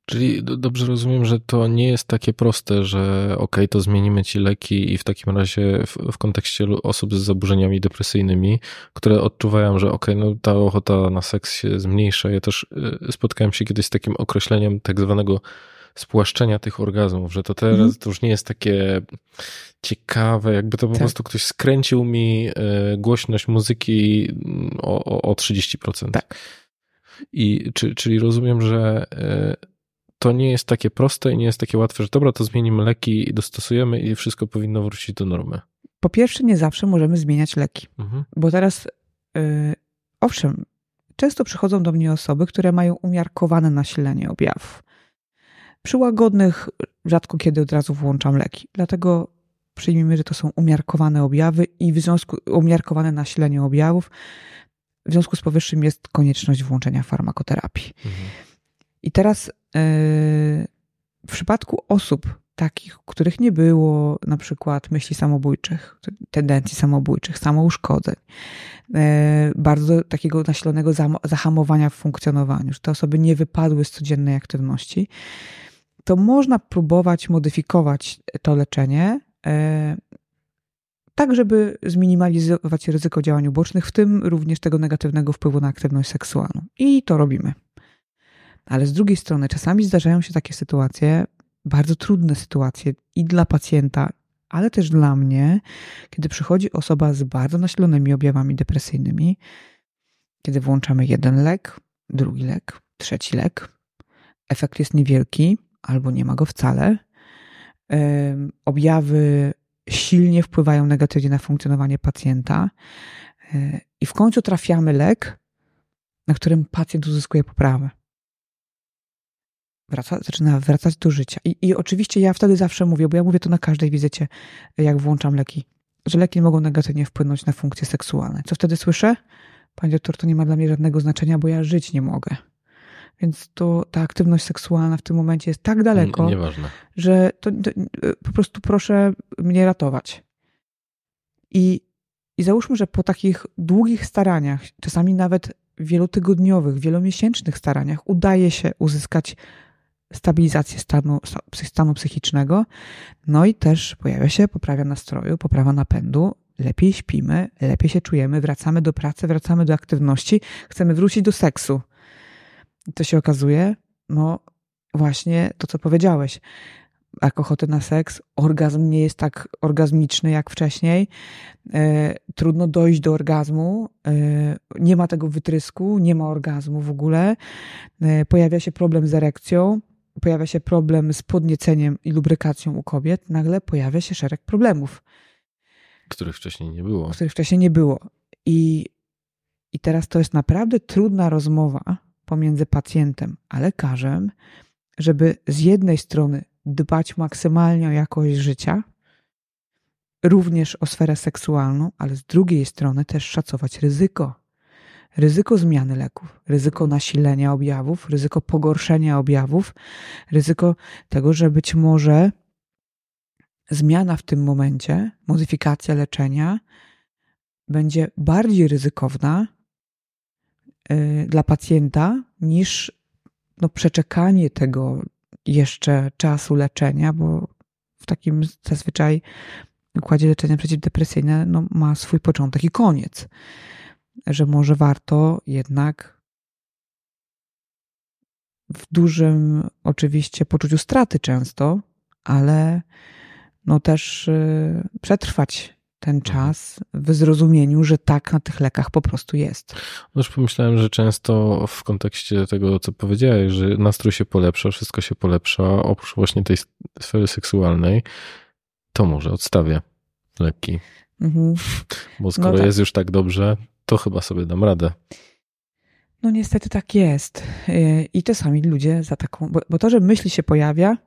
S3: Czyli dobrze rozumiem, że to nie jest takie proste, że ok, to zmienimy ci leki i w takim razie w, w kontekście osób z zaburzeniami depresyjnymi, które odczuwają, że ok, no ta ochota na seks się zmniejsza. Ja też y, spotkałem się kiedyś z takim określeniem tak zwanego spłaszczenia tych orgazmów, że to teraz mm. to już nie jest takie ciekawe, jakby to po tak. prostu ktoś skręcił mi y, głośność muzyki mm, o, o, o 30%.
S1: Tak.
S3: I czy, czyli rozumiem, że y, to nie jest takie proste i nie jest takie łatwe, że dobra, to zmienimy leki i dostosujemy i wszystko powinno wrócić do normy.
S1: Po pierwsze, nie zawsze możemy zmieniać leki, mhm. bo teraz, yy, owszem, często przychodzą do mnie osoby, które mają umiarkowane nasilenie objawów. Przy łagodnych rzadko kiedy od razu włączam leki, dlatego przyjmijmy, że to są umiarkowane objawy i w związku umiarkowane nasilenie objawów. W związku z powyższym jest konieczność włączenia farmakoterapii. Mhm. I teraz w przypadku osób takich, których nie było na przykład myśli samobójczych, tendencji samobójczych, samouszkodzeń, e, bardzo takiego nasilonego zahamowania w funkcjonowaniu, że te osoby nie wypadły z codziennej aktywności, to można próbować modyfikować to leczenie e, tak, żeby zminimalizować ryzyko działań ubocznych, w tym również tego negatywnego wpływu na aktywność seksualną. I to robimy. Ale z drugiej strony, czasami zdarzają się takie sytuacje, bardzo trudne sytuacje i dla pacjenta, ale też dla mnie, kiedy przychodzi osoba z bardzo nasilonymi objawami depresyjnymi, kiedy włączamy jeden lek, drugi lek, trzeci lek, efekt jest niewielki albo nie ma go wcale. Objawy silnie wpływają negatywnie na funkcjonowanie pacjenta e, i w końcu trafiamy lek, na którym pacjent uzyskuje poprawę. Wraca, zaczyna wracać do życia. I, I oczywiście ja wtedy zawsze mówię, bo ja mówię to na każdej wizycie, jak włączam leki, że leki mogą negatywnie wpłynąć na funkcje seksualne. Co wtedy słyszę? Pani doktor, to nie ma dla mnie żadnego znaczenia, bo ja żyć nie mogę. Więc to ta aktywność seksualna w tym momencie jest tak daleko,
S3: Nieważne.
S1: że to, to, po prostu proszę mnie ratować. I, I załóżmy, że po takich długich staraniach, czasami nawet wielotygodniowych, wielomiesięcznych staraniach, udaje się uzyskać stabilizację stanu, stanu psychicznego, no i też pojawia się poprawia nastroju, poprawa napędu, lepiej śpimy, lepiej się czujemy, wracamy do pracy, wracamy do aktywności, chcemy wrócić do seksu. I to się okazuje, no właśnie to, co powiedziałeś. Jak ochotę na seks, orgazm nie jest tak orgazmiczny jak wcześniej. E, trudno dojść do orgazmu, e, nie ma tego wytrysku, nie ma orgazmu w ogóle. E, pojawia się problem z erekcją, pojawia się problem z podnieceniem i lubrykacją u kobiet. Nagle pojawia się szereg problemów.
S3: Których wcześniej nie było.
S1: Których wcześniej nie było. I, i teraz to jest naprawdę trudna rozmowa pomiędzy pacjentem a lekarzem, żeby z jednej strony dbać maksymalnie o jakość życia, również o sferę seksualną, ale z drugiej strony też szacować ryzyko. Ryzyko zmiany leków, ryzyko nasilenia objawów, ryzyko pogorszenia objawów, ryzyko tego, że być może zmiana w tym momencie, modyfikacja leczenia będzie bardziej ryzykowna y, dla pacjenta niż no, przeczekanie tego jeszcze czasu leczenia, bo w takim zazwyczaj układzie leczenia przeciwdepresyjne no, ma swój początek i koniec. Że może warto jednak w dużym oczywiście poczuciu straty często, ale no też y, przetrwać ten mhm. czas w zrozumieniu, że tak na tych lekach po prostu jest.
S3: No już pomyślałem, że często w kontekście tego, co powiedziałeś, że nastrój się polepsza, wszystko się polepsza, oprócz właśnie tej sfery seksualnej, to może odstawię leki. Mhm. Bo skoro no tak. jest już tak dobrze, to chyba sobie dam radę.
S1: No niestety tak jest. Y, I czasami ludzie za taką, bo, bo to, że myśli się pojawia,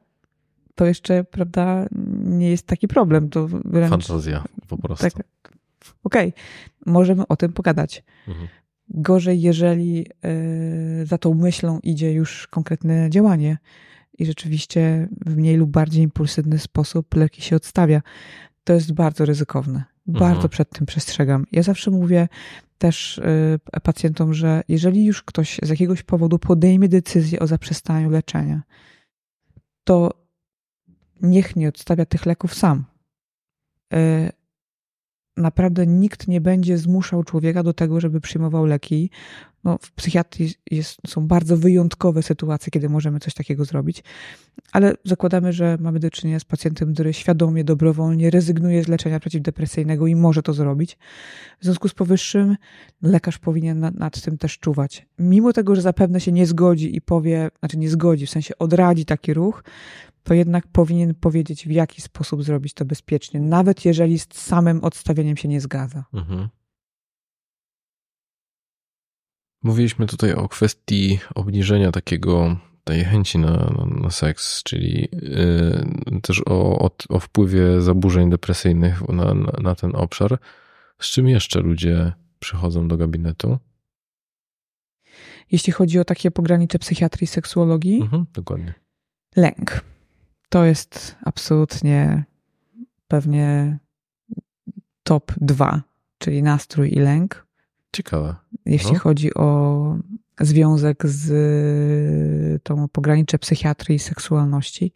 S1: to jeszcze, prawda, nie jest taki problem. To
S3: wręcz, Fantazja po prostu. Tak,
S1: Okej, okay. możemy o tym pogadać. Mhm. Gorzej, jeżeli y, za tą myślą idzie już konkretne działanie i rzeczywiście w mniej lub bardziej impulsywny sposób leki się odstawia. To jest bardzo ryzykowne. Bardzo mhm. przed tym przestrzegam. Ja zawsze mówię też y, pacjentom, że jeżeli już ktoś z jakiegoś powodu podejmie decyzję o zaprzestaniu leczenia, to niech nie odstawia tych leków sam. E, naprawdę nikt nie będzie zmuszał człowieka do tego, żeby przyjmował leki. No, w psychiatrii jest, są bardzo wyjątkowe sytuacje, kiedy możemy coś takiego zrobić, ale zakładamy, że mamy do czynienia z pacjentem, który świadomie, dobrowolnie rezygnuje z leczenia przeciwdepresyjnego i może to zrobić. W związku z powyższym lekarz powinien nad, nad tym też czuwać. Mimo tego, że zapewne się nie zgodzi i powie, znaczy nie zgodzi, w sensie odradzi taki ruch, to jednak powinien powiedzieć, w jaki sposób zrobić to bezpiecznie, nawet jeżeli z samym odstawieniem się nie zgadza. Mhm.
S3: Mówiliśmy tutaj o kwestii obniżenia takiego tej chęci na, na, na seks, czyli yy, też o, o, o, wpływie zaburzeń depresyjnych na, na, na, ten obszar. Z czym jeszcze ludzie przychodzą do gabinetu?
S1: Jeśli chodzi o takie pogranicze psychiatrii i seksuologii?
S3: Mhm, dokładnie.
S1: Lęk to jest absolutnie pewnie top dwa, czyli nastrój i lęk.
S3: Ciekawe.
S1: Jeśli no. chodzi o związek z tą pogranicze psychiatrii i seksualności,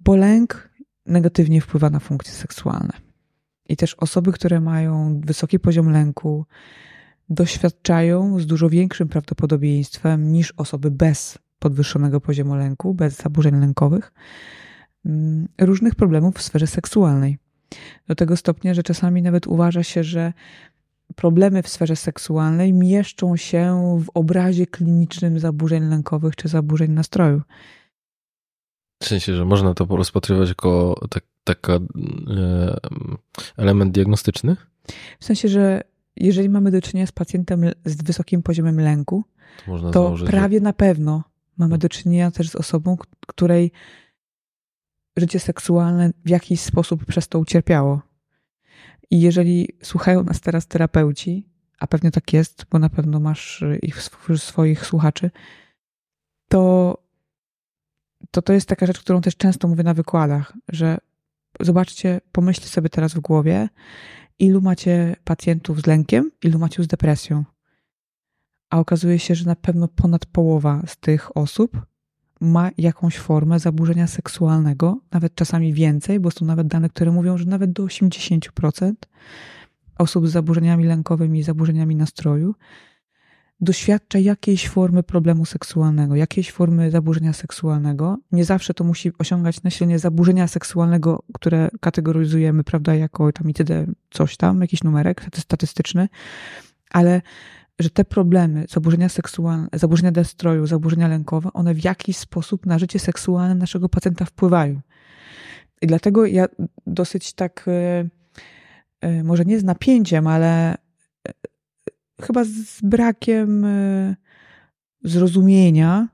S1: bo lęk negatywnie wpływa na funkcje seksualne. I też osoby, które mają wysoki poziom lęku, doświadczają z dużo większym prawdopodobieństwem niż osoby bez podwyższonego poziomu lęku, bez zaburzeń lękowych, mm, różnych problemów w sferze seksualnej. Do tego stopnia, że czasami nawet uważa się, że problemy w sferze seksualnej mieszczą się w obrazie klinicznym zaburzeń lękowych czy zaburzeń nastroju.
S3: W sensie, że można to rozpatrywać jako tak, taka e, element diagnostyczny?
S1: W sensie, że jeżeli mamy do czynienia z pacjentem z wysokim poziomem lęku, to, to prawie że... na pewno Mamy do czynienia też z osobą, której życie seksualne w jakiś sposób przez to ucierpiało. I jeżeli słuchają nas teraz terapeuci, a pewnie tak jest, bo na pewno masz ich swoich słuchaczy, to, to to jest taka rzecz, którą też często mówię na wykładach, że zobaczcie, pomyślcie sobie teraz w głowie, ilu macie pacjentów z lękiem, ilu macie z depresją. A okazuje się, że na pewno ponad połowa z tych osób ma jakąś formę zaburzenia seksualnego, nawet czasami więcej, bo są nawet dane, które mówią, że nawet do 80% osób z zaburzeniami lękowymi i zaburzeniami nastroju doświadcza jakiejś formy problemu seksualnego, jakiejś formy zaburzenia seksualnego. Nie zawsze to musi osiągać nasilenie zaburzenia seksualnego, które kategoryzujemy, prawda, jako tam itd. coś tam, jakiś numerek statystyczny, ale że te problemy, zaburzenia seksualne, zaburzenia destroju, zaburzenia lękowe, one w jakiś sposób na życie seksualne naszego pacjenta wpływają. I dlatego ja dosyć tak, e, e, może nie z napięciem, ale e, chyba z brakiem zrozumienia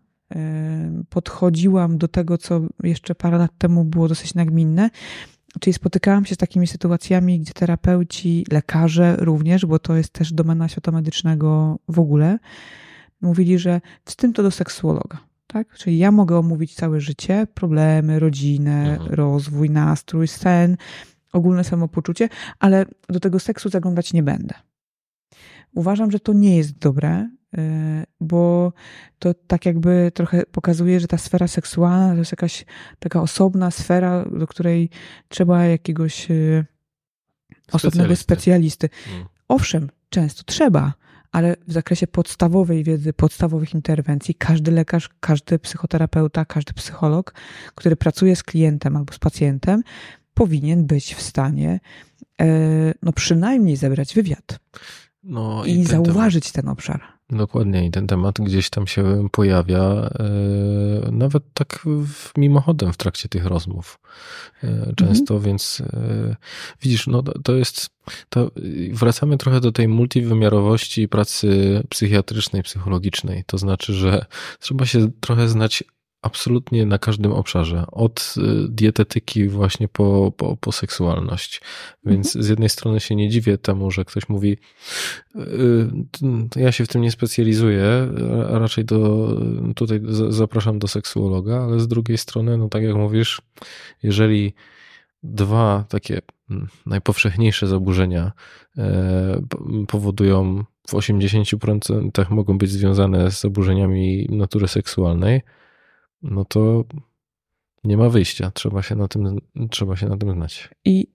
S1: podchodziłam do tego, co jeszcze parę lat temu było dosyć nagminne, Czyli spotykałam się z takimi sytuacjami, gdzie terapeuci, lekarze również, bo to jest też domena świata medycznego w ogóle, mówili, że tym to do seksuologa. Tak? Czyli ja mogę omówić całe życie, problemy, rodzinę, mhm. rozwój, nastrój, sen, ogólne samopoczucie, ale do tego seksu zaglądać nie będę. Uważam, że to nie jest dobre, bo to tak jakby trochę pokazuje, że ta sfera seksualna to jest jakaś taka osobna sfera, do której trzeba jakiegoś y, osobnego specjalisty. Hmm. Owszem, często trzeba, ale w zakresie podstawowej wiedzy, podstawowych interwencji, każdy lekarz, każdy psychoterapeuta, każdy psycholog, który pracuje z klientem albo z pacjentem, powinien być w stanie e, no przynajmniej zebrać wywiad no i, i zauważyć ten obszar.
S3: Dokładnie i ten temat gdzieś tam się pojawia, e, nawet tak mimochodem w trakcie tych rozmów e, często, mhm. więc e, widzisz, no to jest, to wracamy trochę do tej multiwymiarowości pracy psychiatrycznej, psychologicznej. To znaczy, że trzeba się trochę znać absolutnie na każdym obszarze, od y, dietetyki właśnie po, po, po seksualność. Więc mhm. z jednej strony się nie dziwię temu, że ktoś mówi, y, ja się w tym nie specjalizuję, a raczej do, tutaj zapraszam do seksuologa, ale z drugiej strony, no tak jak mówisz, jeżeli dwa takie mm, najpowszechniejsze zaburzenia e, powodują w 80% mogą być związane z zaburzeniami natury seksualnej, no to nie ma wyjścia. Trzeba się na tym, trzeba się na tym znać.
S1: I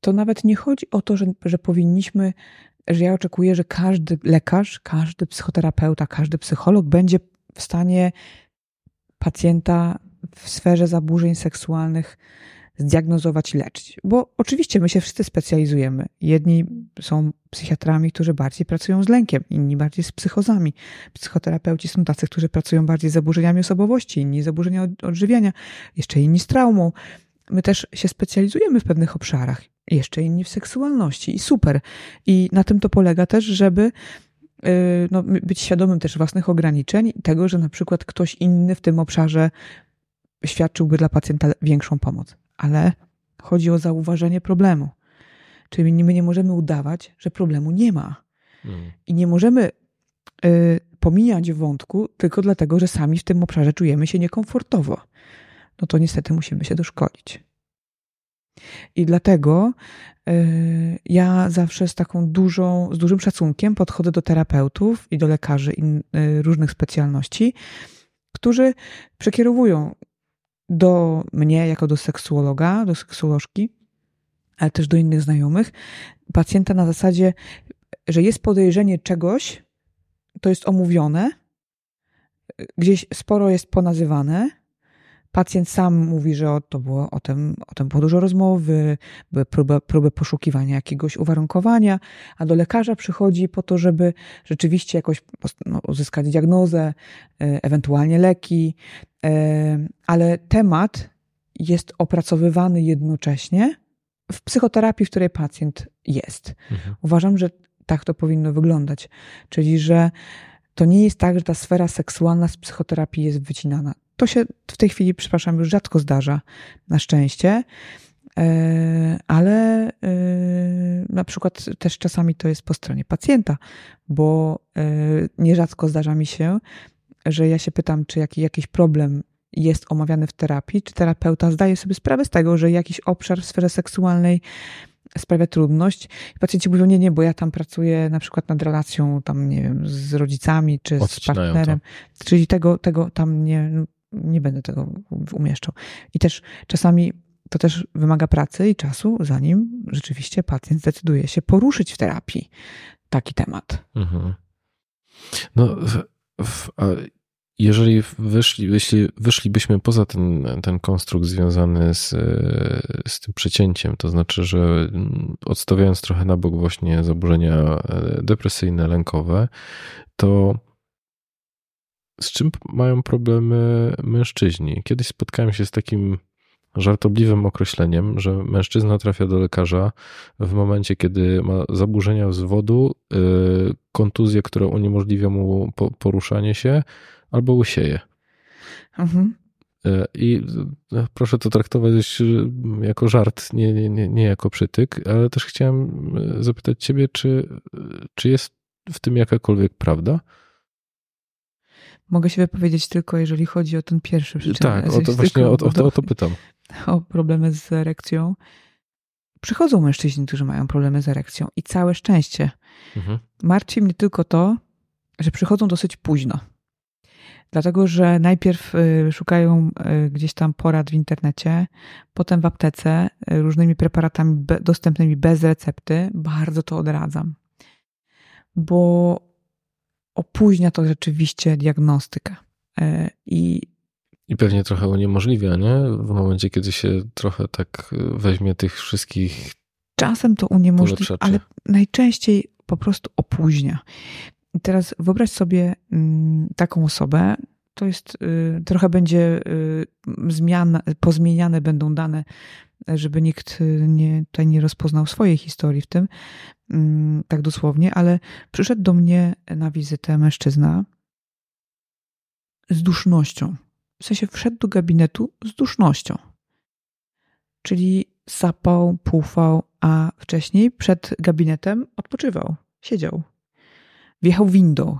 S1: to nawet nie chodzi o to, że, że powinniśmy, że ja oczekuję, że każdy lekarz, każdy psychoterapeuta, każdy psycholog będzie w stanie pacjenta w sferze zaburzeń seksualnych zdiagnozować i leczyć. Bo oczywiście my się wszyscy specjalizujemy. Jedni są psychiatrami, którzy bardziej pracują z lękiem, inni bardziej z psychozami. Psychoterapeuci są tacy, którzy pracują bardziej z zaburzeniami osobowości, inni zaburzenia odżywiania, jeszcze inni z traumą. My też się specjalizujemy w pewnych obszarach, jeszcze inni w seksualności i super. I na tym to polega też, żeby y, no, być świadomym też własnych ograniczeń, tego, że na przykład ktoś inny w tym obszarze świadczyłby dla pacjenta większą pomoc ale chodzi o zauważenie problemu. Czyli my nie możemy udawać, że problemu nie ma. Hmm. I nie możemy y, pomijać wątku tylko dlatego, że sami w tym obszarze czujemy się niekomfortowo. No to niestety musimy się doszkolić. I dlatego y, ja zawsze z taką dużą, z dużym szacunkiem podchodzę do terapeutów i do lekarzy in, y, różnych specjalności, którzy przekierowują do mnie, jako do seksuologa, do seksuolożki, ale też do innych znajomych, pacjenta na zasadzie, że jest podejrzenie czegoś, to jest omówione, gdzieś sporo jest ponazywane, Pacjent sam mówi, że o, to było o tym, o tym było dużo rozmowy, były próby, próby poszukiwania jakiegoś uwarunkowania, a do lekarza przychodzi po to, żeby rzeczywiście jakoś no, uzyskać diagnozę, e, ewentualnie leki, e, ale temat jest opracowywany jednocześnie w psychoterapii, w której pacjent jest. Mhm. Uważam, że tak to powinno wyglądać. Czyli, że to nie jest tak, że ta sfera seksualna z psychoterapii jest wycinana. To się w tej chwili, przepraszam, już rzadko zdarza, na szczęście. E, ale e, na przykład też czasami to jest po stronie pacjenta, bo e, nierzadko zdarza mi się, że ja się pytam, czy jaki, jakiś problem jest omawiany w terapii, czy terapeuta zdaje sobie sprawę z tego, że jakiś obszar w sferze seksualnej sprawia trudność. I pacjenci mówią, nie, nie, bo ja tam pracuję na przykład nad relacją tam, nie wiem, z rodzicami, czy
S3: Odcinają
S1: z partnerem. To. Czyli tego, tego tam nie, nie będę tego umieszczał. I też czasami to też wymaga pracy i czasu, zanim rzeczywiście pacjent zdecyduje się poruszyć w terapii taki temat. Mhm.
S3: No, w, w, jeżeli wyszli, jeśli wyszlibyśmy poza ten, ten konstrukt związany z, z tym przecięciem, to znaczy, że odstawiając trochę na bok właśnie zaburzenia e, depresyjne, lękowe, to z czym mają problemy mężczyźni? Kiedyś spotkałem się z takim żartobliwym określeniem, że mężczyzna trafia do lekarza w momencie, kiedy ma zaburzenia zwodu, y, kontuzję, która uniemożliwia mu poruszanie się, albo łysieje. Mhm. Y, I y, proszę to traktować jako żart, nie, nie, nie jako przytyk, ale też chciałem zapytać Ciebie, czy, czy jest w tym jakakolwiek prawda?
S1: Mogę się wypowiedzieć tylko, jeżeli chodzi o ten pierwszy przyczyn.
S3: Tak, o to właśnie o, o, to, o to pytam.
S1: O problemy z erekcją. Przychodzą mężczyźni, którzy mają problemy z erekcją i całe szczęście. Mhm. Martwi mnie tylko to, że przychodzą dosyć późno. Dlatego, że najpierw y, szukają y, gdzieś tam porad w internecie, potem w aptece y, różnymi preparatami dostępnymi bez recepty. Bardzo to odradzam. Bo opóźnia to rzeczywiście diagnostykę. E, I,
S3: I pewnie trochę uniemożliwia, nie? W momencie, kiedy się trochę tak weźmie tych wszystkich.
S1: Czasem to uniemożliwia, ale najczęściej po prostu opóźnia. I teraz wyobraź sobie mm, taką osobę, to jest y, trochę będzie y, zmian, pozmieniane będą dane, żeby nikt y, nie, tutaj nie rozpoznał swojej historii w tym, mm, tak dosłownie, ale przyszedł do mnie na wizytę mężczyzna z dusznością. W sensie wszedł do gabinetu z dusznością. Czyli sapał, pufał, a wcześniej przed gabinetem odpoczywał, siedział. Wjechał windą,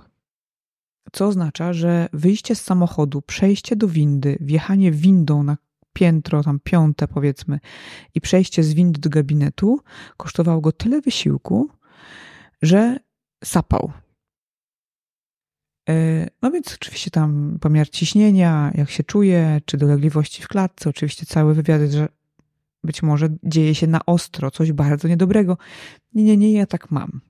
S1: co oznacza, że wyjście z samochodu, przejście do windy, wjechanie windą na piętro, tam piąte powiedzmy, i przejście z windy do gabinetu kosztowało go tyle wysiłku, że sapał. E, no więc oczywiście tam pomiar ciśnienia, jak się czuje, czy dolegliwości w klatce, oczywiście cały wywiad, że być może dzieje się na ostro, coś bardzo niedobrego. Nie, nie, nie, ja tak mam.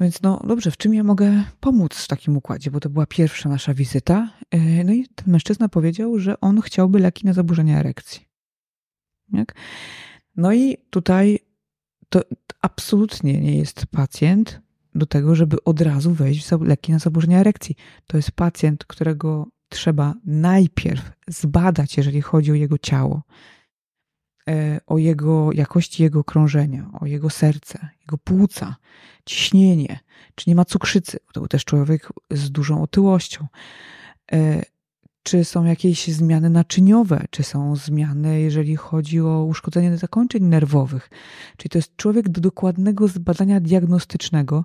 S1: Więc no dobrze, w czym ja mogę pomóc w takim układzie? Bo to była pierwsza nasza wizyta. E, no i ten mężczyzna powiedział, że on chciałby leki na zaburzenia erekcji. Jak? No i tutaj to absolutnie nie jest pacjent do tego, żeby od razu wejść w leki na zaburzenia erekcji. To jest pacjent, którego trzeba najpierw zbadać, jeżeli chodzi o jego ciało, o jego jakości jego krążenia, o jego serce, jego płuca, ciśnienie, czy nie ma cukrzycy, to był też człowiek z dużą otyłością, e, czy są jakieś zmiany naczyniowe, czy są zmiany, jeżeli chodzi o uszkodzenie zakończeń nerwowych. Czyli to jest człowiek do dokładnego zbadania diagnostycznego,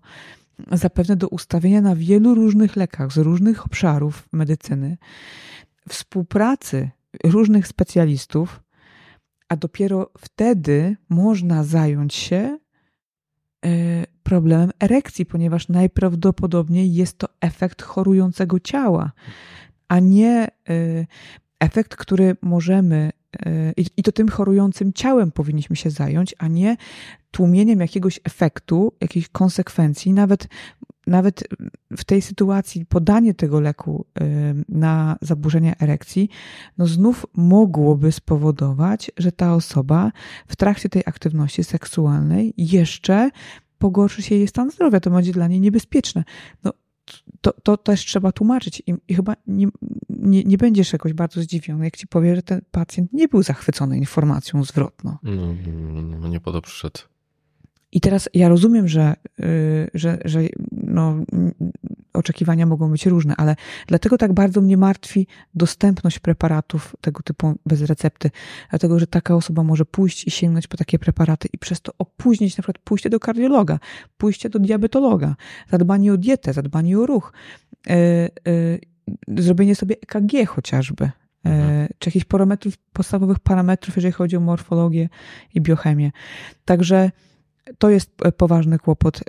S1: zapewne do ustawienia na wielu różnych lekach z różnych obszarów medycyny, współpracy różnych specjalistów, a dopiero wtedy można zająć się e, problemem erekcji, ponieważ najprawdopodobniej jest to efekt chorującego ciała, a nie e, efekt, który możemy e, i to tym chorującym ciałem powinniśmy się zająć, a nie tłumieniem jakiegoś efektu, jakiejś konsekwencji, nawet nawet w tej sytuacji podanie tego leku na zaburzenia erekcji, no znów mogłoby spowodować, że ta osoba w trakcie tej aktywności seksualnej jeszcze pogorszy się jej stan zdrowia. To będzie dla niej niebezpieczne. No, to, to też trzeba tłumaczyć I, i, chyba nie, nie, nie będziesz jakoś bardzo zdziwiony, jak ci powie, że ten pacjent nie był zachwycony informacją zwrotną.
S3: No, no, no nie podo przyszedł.
S1: I teraz ja rozumiem, że, y, że, że no, oczekiwania mogą być różne, ale dlatego tak bardzo mnie martwi dostępność preparatów tego typu bez recepty, dlatego że taka osoba może pójść i sięgnąć po takie preparaty i przez to opóźnić na przykład pójście do kardiologa, pójście do diabetologa, zadbanie o dietę, zadbanie o ruch, yy, yy, zrobienie sobie EKG chociażby, mhm. czy jakichś parametrów, podstawowych parametrów, jeżeli chodzi o morfologię i biochemię. Także to jest poważny kłopot,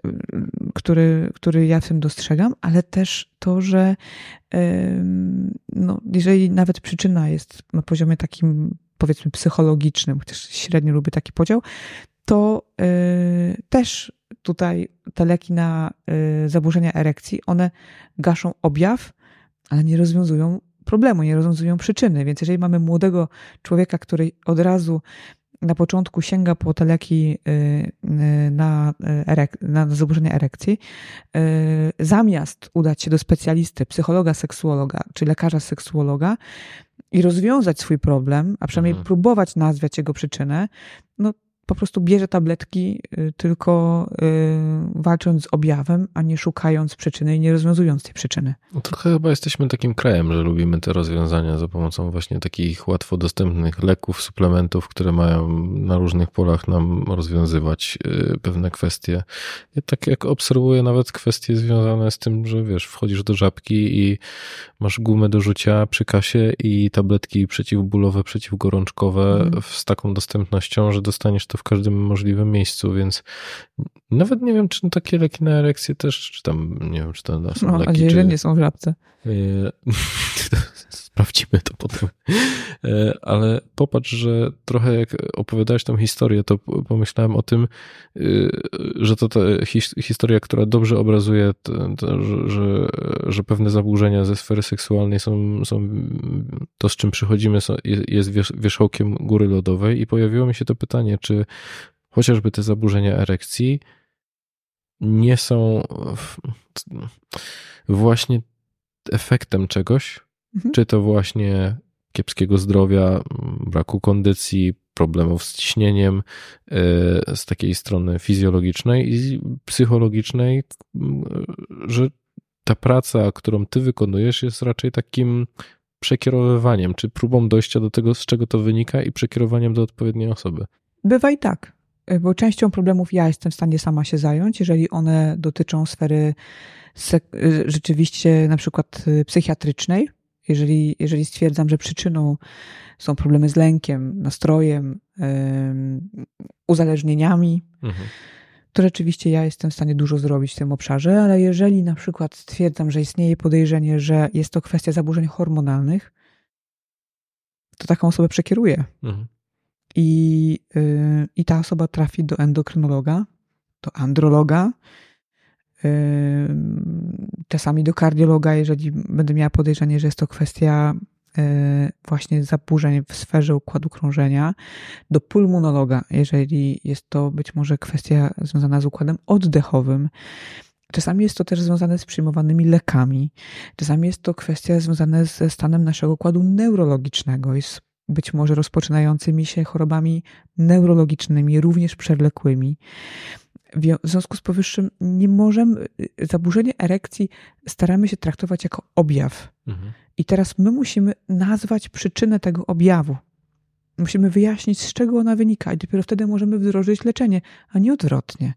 S1: który, który ja w tym dostrzegam, ale też to, że no, jeżeli nawet przyczyna jest na poziomie takim, powiedzmy, psychologicznym, chociaż średnio lubię taki podział, to y, też tutaj te leki na y, zaburzenia erekcji, one gaszą objaw, ale nie rozwiązują problemu, nie rozwiązują przyczyny. Więc jeżeli mamy młodego człowieka, który od razu na początku sięga po te leki y, y, na, erek, na zaburzenia erekcji, y, zamiast udać się do specjalisty, psychologa, seksuologa czy lekarza seksuologa i rozwiązać swój problem, a przynajmniej mhm. próbować nazwać jego przyczynę, no po prostu bierze tabletki y, tylko y, walcząc z objawem, a nie szukając przyczyny i nie rozwiązując tej przyczyny.
S3: No trochę chyba jesteśmy takim krajem, że lubimy te rozwiązania za pomocą właśnie takich łatwo dostępnych leków, suplementów, które mają na różnych polach nam rozwiązywać y, pewne kwestie. Ja tak jak obserwuję nawet kwestie związane z tym, że wiesz, wchodzisz do żabki i masz gumę do rzucia przy kasie i tabletki przeciwbólowe, przeciwgorączkowe mm. z taką dostępnością, że dostaniesz to w każdym możliwym miejscu, więc nawet nie wiem, czy takie leki na erekcję też, czy tam, nie wiem, czy to są
S1: Mam
S3: leki,
S1: nadzieję,
S3: czy...
S1: nie są w żabce.
S3: Sprawdzimy to potem. E, ale popatrz, że trochę jak opowiadałeś tą historię, to pomyślałem o tym, e, że to ta historia, która dobrze obrazuje że, że pewne zaburzenia ze sfery seksualnej są, są to, z czym przychodzimy, jest wierzchołkiem góry lodowej i pojawiło mi się to pytanie, czy chociażby te zaburzenia erekcji nie są właśnie efektem czegoś, mhm. czy to właśnie kiepskiego zdrowia, braku kondycji, problemów z ciśnieniem e, z takiej strony fizjologicznej i psychologicznej, że ta praca, którą ty wykonujesz, jest raczej takim przekierowywaniem, czy próbą dojścia do tego, z czego to wynika i przekierowaniem do odpowiedniej osoby.
S1: Bywa i tak, bo częścią problemów ja jestem w stanie sama się zająć, jeżeli one dotyczą sfery rzeczywiście na przykład psychiatrycznej, jeżeli, jeżeli stwierdzam, że przyczyną są problemy z lękiem, nastrojem, uzależnieniami, mhm. to rzeczywiście ja jestem w stanie dużo zrobić w tym obszarze, ale jeżeli na przykład stwierdzam, że istnieje podejrzenie, że jest to kwestia zaburzeń hormonalnych, to taką osobę przekieruję. Mhm. I, yy, I ta osoba trafi do endokrynologa, do androloga, czasami do kardiologa, jeżeli będę miała podejrzenie, że jest to kwestia e, właśnie zaburzeń w sferze układu krążenia, do pulmonologa, jeżeli jest to być może kwestia związana z układem oddechowym. Czasami jest to też związane z przyjmowanymi lekami, czasami jest to kwestia związana ze stanem naszego układu neurologicznego i z być może rozpoczynającymi się chorobami neurologicznymi, również przewlekłymi. W związku z powyższym nie możemy, zaburzenie erekcji staramy się traktować jako objaw. Mhm. I teraz my musimy nazwać przyczynę tego objawu. Musimy wyjaśnić, z czego ona wynika, i dopiero wtedy możemy wdrożyć leczenie, a nie odwrotnie.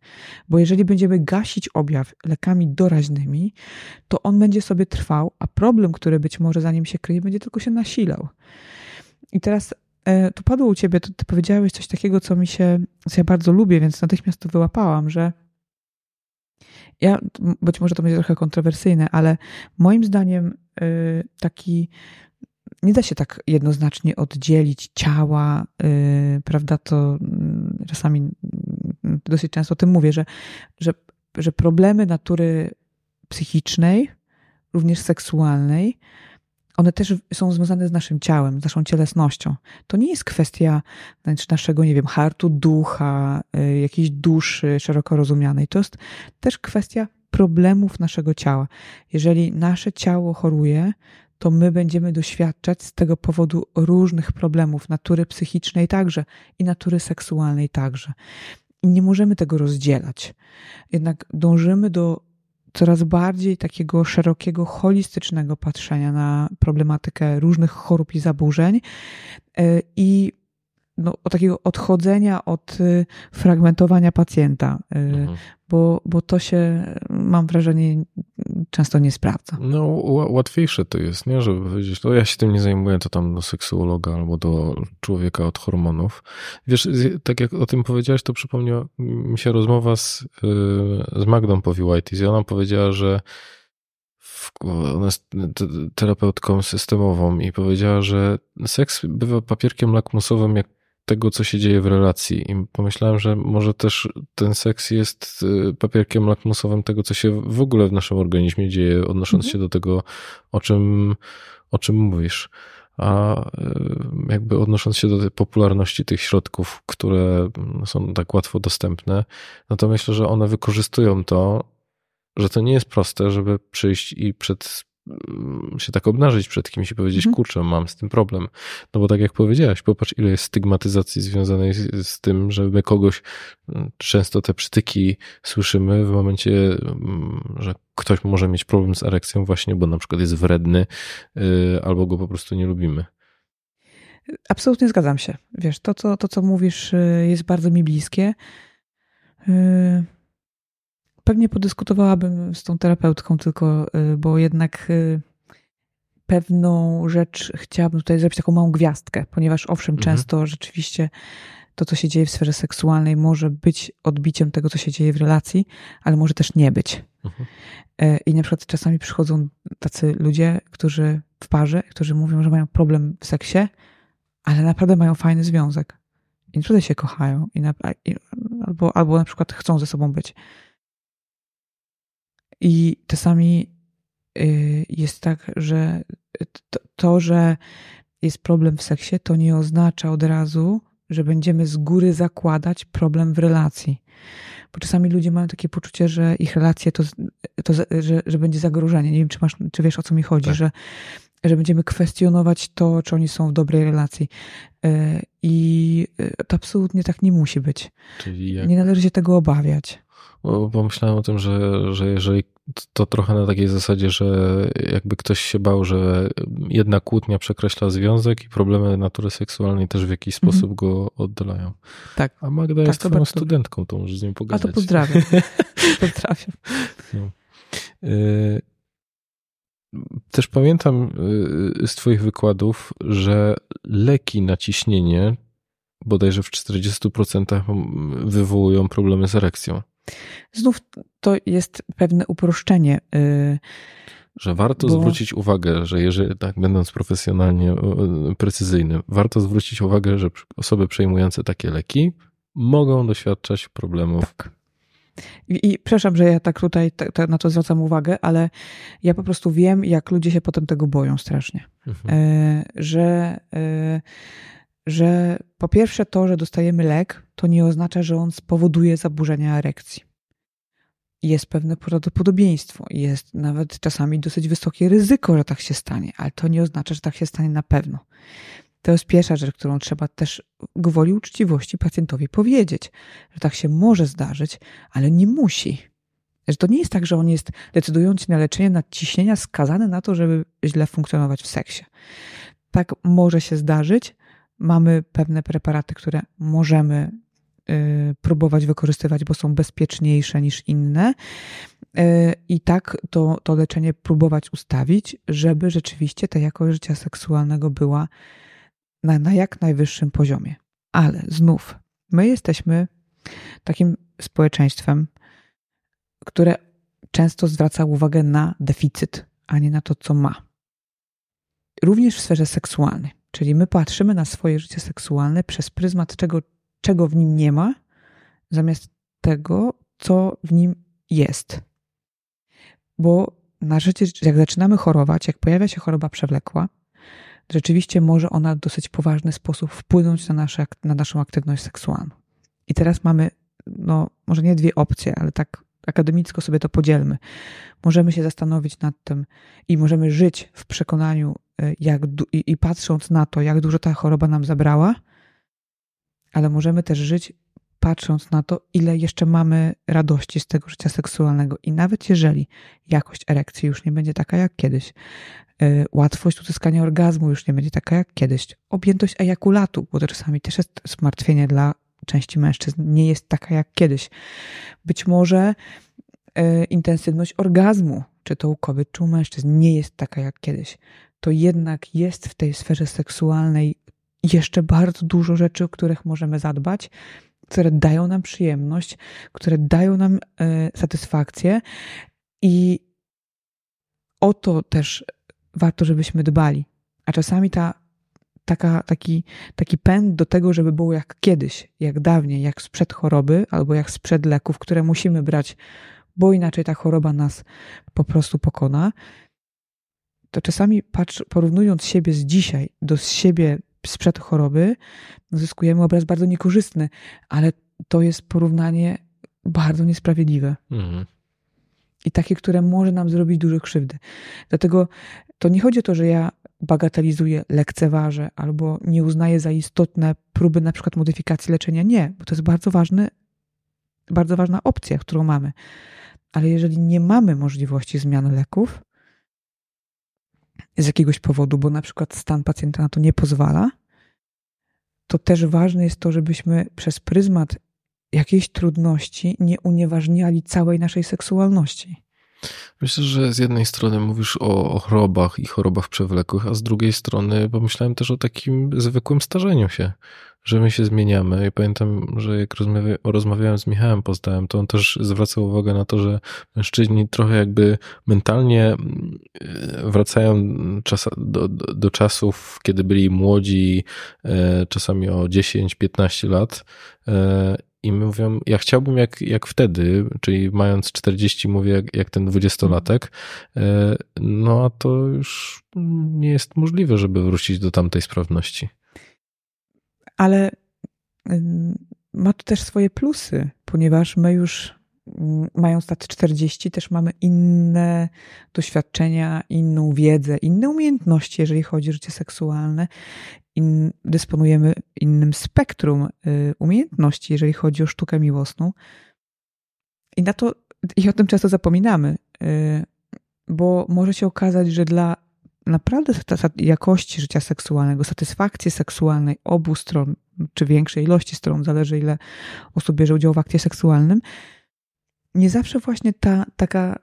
S1: Bo jeżeli będziemy gasić objaw lekami doraźnymi, to on będzie sobie trwał, a problem, który być może za nim się kryje, będzie tylko się nasilał. I teraz tu padło u ciebie, to ty powiedziałeś coś takiego, co mi się, co ja bardzo lubię, więc natychmiast to wyłapałam, że ja, być może to będzie trochę kontrowersyjne, ale moim zdaniem e, taki nie da się tak jednoznacznie oddzielić ciała, e, prawda? To mm, czasami mm, dosyć często o tym mówię, że, że, że problemy natury psychicznej, również seksualnej, one też są związane z naszym ciałem, z naszą cielesnością. To nie jest kwestia znaczy naszego, nie wiem, hartu ducha, y, jakiejś duszy szeroko rozumianej. To jest też kwestia problemów naszego ciała. Jeżeli nasze ciało choruje, to my będziemy doświadczać z tego powodu różnych problemów natury psychicznej także i natury seksualnej także. I nie możemy tego rozdzielać. Jednak dążymy do coraz bardziej takiego szerokiego, holistycznego patrzenia na problematykę różnych chorób i zaburzeń e, i no, takiego odchodzenia od y, fragmentowania pacjenta, y, mhm. Bo, bo to się, mam wrażenie, często nie sprawdza.
S3: No, łatwiejsze to jest, nie? Żeby powiedzieć, to ja się tym nie zajmuję, to tam do seksuologa albo do człowieka od hormonów. Wiesz, tak jak o tym powiedziałeś, to przypomniała mi się rozmowa z, y, z Magdą Powiłajtis i ona powiedziała, że ona jest terapeutką systemową i powiedziała, że seks bywa papierkiem lakmusowym, jak tego, co się dzieje w relacji. I pomyślałem, że może też ten seks jest y, papierkiem lakmusowym tego, co się w ogóle w naszym organizmie dzieje, odnosząc mhm. się do tego, o czym, o czym mówisz. A y, jakby odnosząc się do tej popularności tych środków, które są tak łatwo dostępne, no to myślę, że one wykorzystują to, że to nie jest proste, żeby przyjść i przed Mm, się tak obnażyć przed kimś i powiedzieć, mhm. kurczę, mam z tym problem. No bo tak jak powiedziałaś, popatrz, ile jest stygmatyzacji związanej z, z, tym, że my kogoś, mm, często te przytyki słyszymy w momencie, mm, że ktoś może mieć problem z erekcją właśnie, bo na przykład jest wredny yy, albo go po prostu nie lubimy.
S1: Absolutnie zgadzam się. Wiesz, to co, to, co mówisz y, jest bardzo mi bliskie. Yy pewnie podyskutowałabym z tą terapeutką, tylko, y, bo jednak y, pewną rzecz chciałabym tutaj zrobić taką małą gwiazdkę, ponieważ owszem, mhm. często rzeczywiście to, co się dzieje w sferze seksualnej, może być odbiciem tego, co się dzieje w relacji, ale może też nie być. Mhm. E, I na przykład czasami przychodzą tacy ludzie, którzy w parze, którzy mówią, że mają problem w seksie, ale naprawdę mają fajny związek. I naprawdę się kochają, i na, i, albo, albo na przykład chcą ze sobą być. I czasami y, jest tak, że to, to, że jest problem w seksie, to nie oznacza od razu, że będziemy z góry zakładać problem w relacji. Bo czasami ludzie mają takie poczucie, że ich relacje to, to że, że będzie zagrożenie. Nie wiem, czy, masz, czy wiesz o co mi chodzi, tak. że, że będziemy kwestionować to, czy oni są w dobrej relacji. Y, I y, to absolutnie tak nie musi być. Nie należy się tego obawiać
S3: pomyślałem o tym, że, że jeżeli to trochę na takiej zasadzie, że jakby ktoś się bał, że jedna kłótnia przekreśla związek i problemy natury seksualnej też w jakiś mhm. sposób go oddalają.
S1: Tak.
S3: A Magda tak, jest twoją studentką, to możesz z nią pogadać.
S1: A to pozdrawiam. pozdrawiam. No.
S3: Y, też pamiętam y, z Twoich wykładów, że leki na ciśnienie bodajże w 40% wywołują problemy z erekcją.
S1: Znów to jest pewne uproszczenie. Y,
S3: że warto bo... zwrócić uwagę, że jeżeli, tak będąc profesjonalnie precyzyjnym, warto zwrócić uwagę, że osoby przejmujące takie leki mogą doświadczać problemów.
S1: Tak. I, I przepraszam, że ja tak tutaj na to zwracam uwagę, ale ja po prostu wiem, jak ludzie się potem tego boją strasznie. Mhm. E, że, e, że po pierwsze to, że dostajemy lek, to nie oznacza, że on spowoduje zaburzenia erekcji. Jest pewne prawdopodobieństwo, jest nawet czasami dosyć wysokie ryzyko, że tak się stanie, ale to nie oznacza, że tak się stanie na pewno. To jest pierwsza rzecz, którą trzeba też gwoli uczciwości pacjentowi powiedzieć, że tak się może zdarzyć, ale nie musi. Że to nie jest tak, że on jest, decydując na leczenie nadciśnienia, skazany na to, żeby źle funkcjonować w seksie. Tak może się zdarzyć. Mamy pewne preparaty, które możemy Y, próbować wykorzystywać, bo są bezpieczniejsze niż inne. Y, I tak to, to leczenie próbować ustawić, żeby rzeczywiście ta jakość życia seksualnego była na, na jak najwyższym poziomie. Ale znów, my jesteśmy takim społeczeństwem, które często zwraca uwagę na deficyt, a nie na to, co ma. Również w sferze seksualnej. Czyli my patrzymy na swoje życie seksualne przez pryzmat czego, czego w nim nie ma, zamiast tego, co w nim jest. Bo na życie, jak zaczynamy chorować, jak pojawia się choroba przewlekła, rzeczywiście może ona w dosyć poważny sposób wpłynąć na, nasze, na naszą aktywność seksualną. I teraz mamy, no, może nie dwie opcje, ale tak akademicko sobie to podzielmy. Możemy się zastanowić nad tym i możemy żyć w przekonaniu, jak, i, i patrząc na to, jak dużo ta choroba nam zabrała, ale możemy też żyć patrząc na to, ile jeszcze mamy radości z tego życia seksualnego. I nawet jeżeli jakość erekcji już nie będzie taka jak kiedyś, yy, łatwość uzyskania orgazmu już nie będzie taka jak kiedyś, objętość ejakulatu, bo to czasami też jest zmartwienie dla części mężczyzn, nie jest taka jak kiedyś. Być może yy, intensywność orgazmu, czy to u kobiet, czy u mężczyzn, nie jest taka jak kiedyś. To jednak jest w tej sferze seksualnej jeszcze bardzo dużo rzeczy, o których możemy zadbać, które dają nam przyjemność, które dają nam e, satysfakcję i o to też warto, żebyśmy dbali. A czasami ta, taka, taki, taki pęd do tego, żeby było jak kiedyś, jak dawniej, jak sprzed choroby albo jak sprzed leków, które musimy brać, bo inaczej ta choroba nas po prostu pokona, to czasami patrz, porównując siebie z dzisiaj do siebie sprzed choroby, zyskujemy obraz bardzo niekorzystny, ale to jest porównanie bardzo niesprawiedliwe. Mhm. I takie, które może nam zrobić duże krzywdy. Dlatego to nie chodzi o to, że ja bagatelizuję, lekceważę albo nie uznaję za istotne próby na przykład modyfikacji leczenia. Nie, bo to jest bardzo ważny, bardzo ważna opcja, którą mamy. Ale jeżeli nie mamy możliwości zmiany leków, z jakiegoś powodu, bo na przykład stan pacjenta na to nie pozwala, to też ważne jest to, żebyśmy przez pryzmat jakiejś trudności nie unieważniali całej naszej seksualności.
S3: Myślę, że z jednej strony mówisz o, chorobach i chorobach przewlekłych, a z drugiej strony pomyślałem też o takim zwykłym starzeniu się że my się zmieniamy. I pamiętam, że jak rozmawiałem z Michałem Pozdałem, to on też zwracał uwagę na to, że mężczyźni trochę jakby mentalnie mm, wracają do, do, czasów, kiedy byli młodzi, e, czasami o 10-15 lat. I mówią, ja chciałbym jak, jak wtedy, czyli mając 40, mówię jak, jak ten dwudziestolatek, e, no a to już nie jest możliwe, żeby wrócić do tamtej sprawności.
S1: Ale ma to też swoje plusy, ponieważ my już mając lat 40 też mamy inne doświadczenia, inną wiedzę, inne umiejętności, jeżeli chodzi o życie seksualne. In, dysponujemy innym spektrum y, umiejętności, jeżeli chodzi o sztukę miłosną. I na to i o tym często zapominamy, y, bo może się okazać, że dla naprawdę jakości życia seksualnego, satysfakcji seksualnej obu stron, czy większej ilości stron, zależy ile osób bierze udział w akcie seksualnym, nie zawsze właśnie ta taka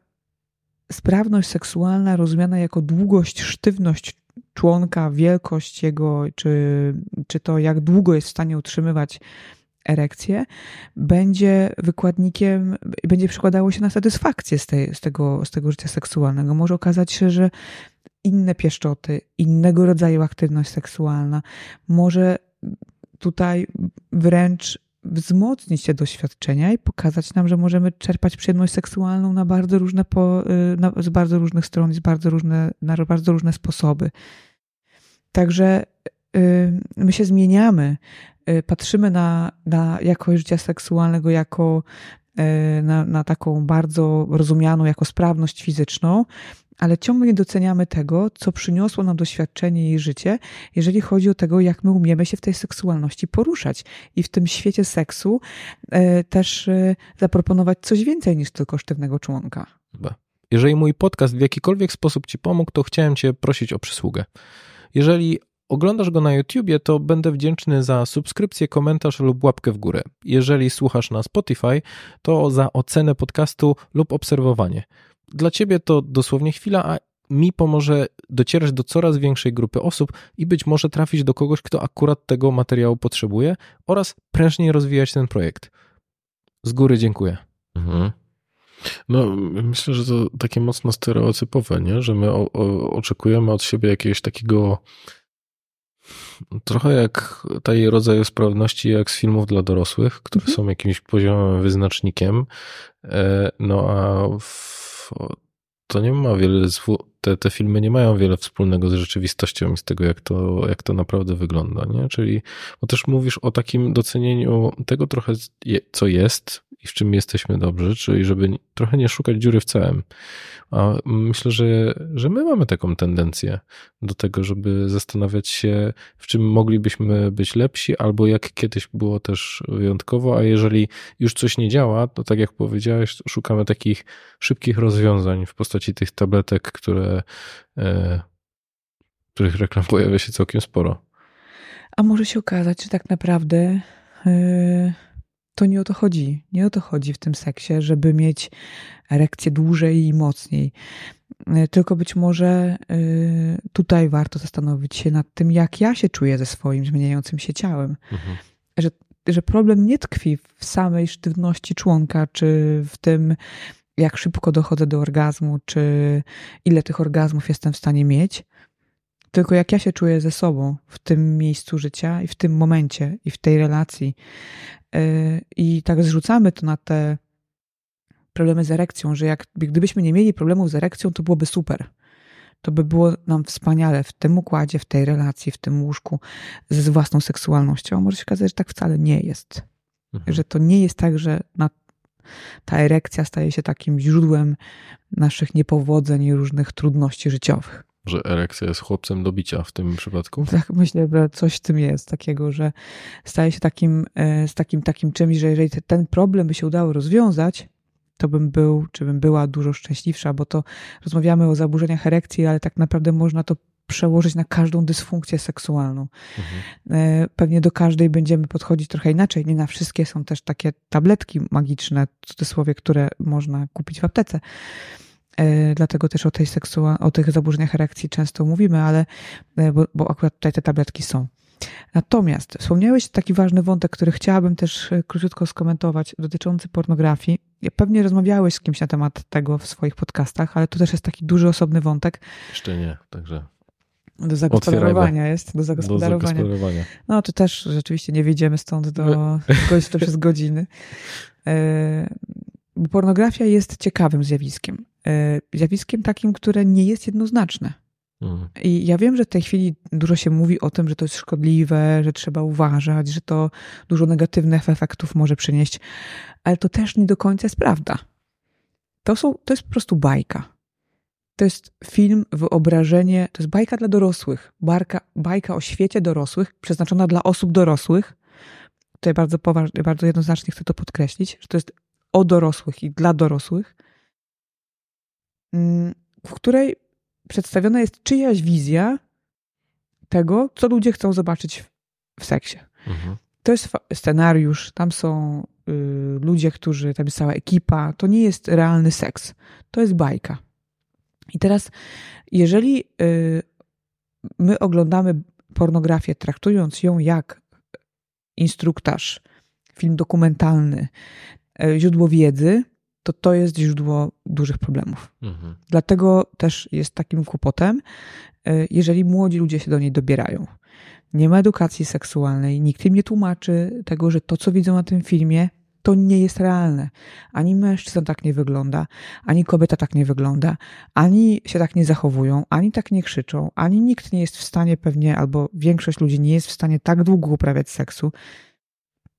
S1: sprawność seksualna rozumiana jako długość, sztywność członka, wielkość jego, czy, czy to jak długo jest w stanie utrzymywać erekcję, będzie wykładnikiem, będzie przykładało się na satysfakcję z, tej, z, tego, z tego życia seksualnego. Może okazać się, że inne pieszczoty, innego rodzaju aktywność seksualna może tutaj wręcz wzmocnić te doświadczenia i pokazać nam, że możemy czerpać przyjemność seksualną na bardzo różne, po, y, na, z bardzo różnych stron, z bardzo różne, na bardzo różne sposoby. Także y, my się zmieniamy, y, patrzymy na, na jakość życia seksualnego jako na, na taką bardzo rozumianą jako sprawność fizyczną, ale ciągle nie doceniamy tego, co przyniosło nam doświadczenie i życie, jeżeli chodzi o tego, jak my umiemy się w tej seksualności poruszać i w tym świecie seksu e, też e, zaproponować coś więcej niż tylko sztywnego członka.
S3: Jeżeli mój podcast w jakikolwiek sposób Ci pomógł, to chciałem Cię prosić o przysługę. Jeżeli oglądasz go na YouTubie, to będę wdzięczny za subskrypcję, komentarz lub łapkę w górę. Jeżeli słuchasz na Spotify, to za ocenę podcastu lub obserwowanie. Dla ciebie to dosłownie chwila, a mi pomoże docierać do coraz większej grupy osób i być może trafić do kogoś, kto akurat tego materiału potrzebuje oraz prężniej rozwijać ten projekt. Z góry dziękuję. Mhm.
S2: No, myślę, że to takie mocno stereotypowe, nie? że my o, o, oczekujemy od siebie jakiegoś takiego trochę jak tej rodzaju sprawności jak z filmów dla dorosłych, które mhm. są jakimś poziomem wyznacznikiem. E, no a w to nie ma wiele te, te filmy nie mają wiele wspólnego z rzeczywistością i z tego, jak to, jak to naprawdę wygląda, nie? Czyli, bo też mówisz o takim docenieniu tego trochę, co jest i w czym jesteśmy dobrzy, czyli żeby trochę nie szukać dziury w całym. A myślę, że, że my mamy taką tendencję do tego, żeby zastanawiać się, w czym moglibyśmy być lepsi, albo jak kiedyś było też wyjątkowo, a jeżeli już coś nie działa, to tak jak powiedziałeś, szukamy takich szybkich rozwiązań w postaci tych tabletek, które, których reklam pojawia się całkiem sporo.
S1: A może się okazać, że tak naprawdę. Yy to nie o to chodzi. Nie o to chodzi w tym seksie, żeby mieć erekcję dłużej i mocniej. E, tylko być może e, tutaj warto zastanowić się nad tym, jak ja się czuję ze swoim zmieniającym się ciałem. Mhm. Że, że problem nie tkwi w samej sztywności członka, czy w tym, jak szybko dochodzę do orgazmu, czy ile tych orgazmów jestem w stanie mieć, tylko jak ja się czuję ze sobą w tym miejscu życia i w tym momencie i w tej relacji. E, I tak zrzucamy to na te problemy z erekcją, że jak gdybyśmy nie mieli problemów z erekcją, to byłoby super. To by było nam wspaniale w tym układzie, w tej relacji, w tym łóżku z własną seksualnością. Może się okazać, że tak wcale nie jest. Mhm. Że to nie jest tak, że na, ta erekcja staje się takim źródłem naszych niepowodzeń i różnych trudności życiowych.
S2: Że erekcja jest chłopcem do bicia w tym przypadku?
S1: Tak, myślę, że coś w tym jest takiego, że staje się takim, e, z takim, takim czymś, że jeżeli ten problem by się udało rozwiązać, to bym był, czy bym była dużo szczęśliwsza, bo to rozmawiamy o zaburzeniach erekcji, ale tak naprawdę można to przełożyć na każdą dysfunkcję seksualną. Mhm. E, pewnie do każdej będziemy podchodzić trochę inaczej. Nie na wszystkie są też takie tabletki magiczne, w cudzysłowie, które można kupić w aptece. E, dlatego też o, tej seksua- o tych zaburzeniach erekcji często mówimy, ale e, bo, bo akurat tutaj te tabletki są. Natomiast wspomniałeś taki ważny wątek, który chciałabym też króciutko skomentować, dotyczący pornografii. Pewnie rozmawiałeś z kimś na temat tego w swoich podcastach, ale to też jest taki duży, osobny wątek.
S2: Jeszcze nie, także.
S1: Do zagospodarowania jest, do zagospodarowania. do zagospodarowania. No to też rzeczywiście nie wyjdziemy stąd do, to przez godziny. Bo pornografia jest ciekawym zjawiskiem. E, zjawiskiem takim, które nie jest jednoznaczne. Mhm. I ja wiem, że w tej chwili dużo się mówi o tym, że to jest szkodliwe, że trzeba uważać, że to dużo negatywnych efektów może przynieść, ale to też nie do końca jest prawda. To, są, to jest po prostu bajka. To jest film, wyobrażenie, to jest bajka dla dorosłych. Barka, bajka o świecie dorosłych, przeznaczona dla osób dorosłych. Tutaj bardzo, poważnie, bardzo jednoznacznie chcę to podkreślić, że to jest o dorosłych i dla dorosłych. Mm, w której przedstawiona jest czyjaś wizja tego, co ludzie chcą zobaczyć w, seksie. Mhm. To jest scenariusz, tam są y, ludzie, którzy, tam jest cała ekipa, to nie jest realny seks, to jest bajka. I teraz, jeżeli y, my oglądamy pornografię, traktując ją jak instruktaż, film dokumentalny, y, źródło wiedzy, to to jest źródło dużych problemów. Mhm. Dlatego też jest takim kłopotem, e, jeżeli młodzi ludzie się do niej dobierają. Nie ma edukacji seksualnej, nikt im nie tłumaczy tego, że to, co widzą na tym filmie, to nie jest realne. Ani mężczyzna tak nie wygląda, ani kobieta tak nie wygląda, ani się tak nie zachowują, ani tak nie krzyczą, ani nikt nie jest w stanie pewnie, albo większość ludzi nie jest w stanie tak długo uprawiać seksu,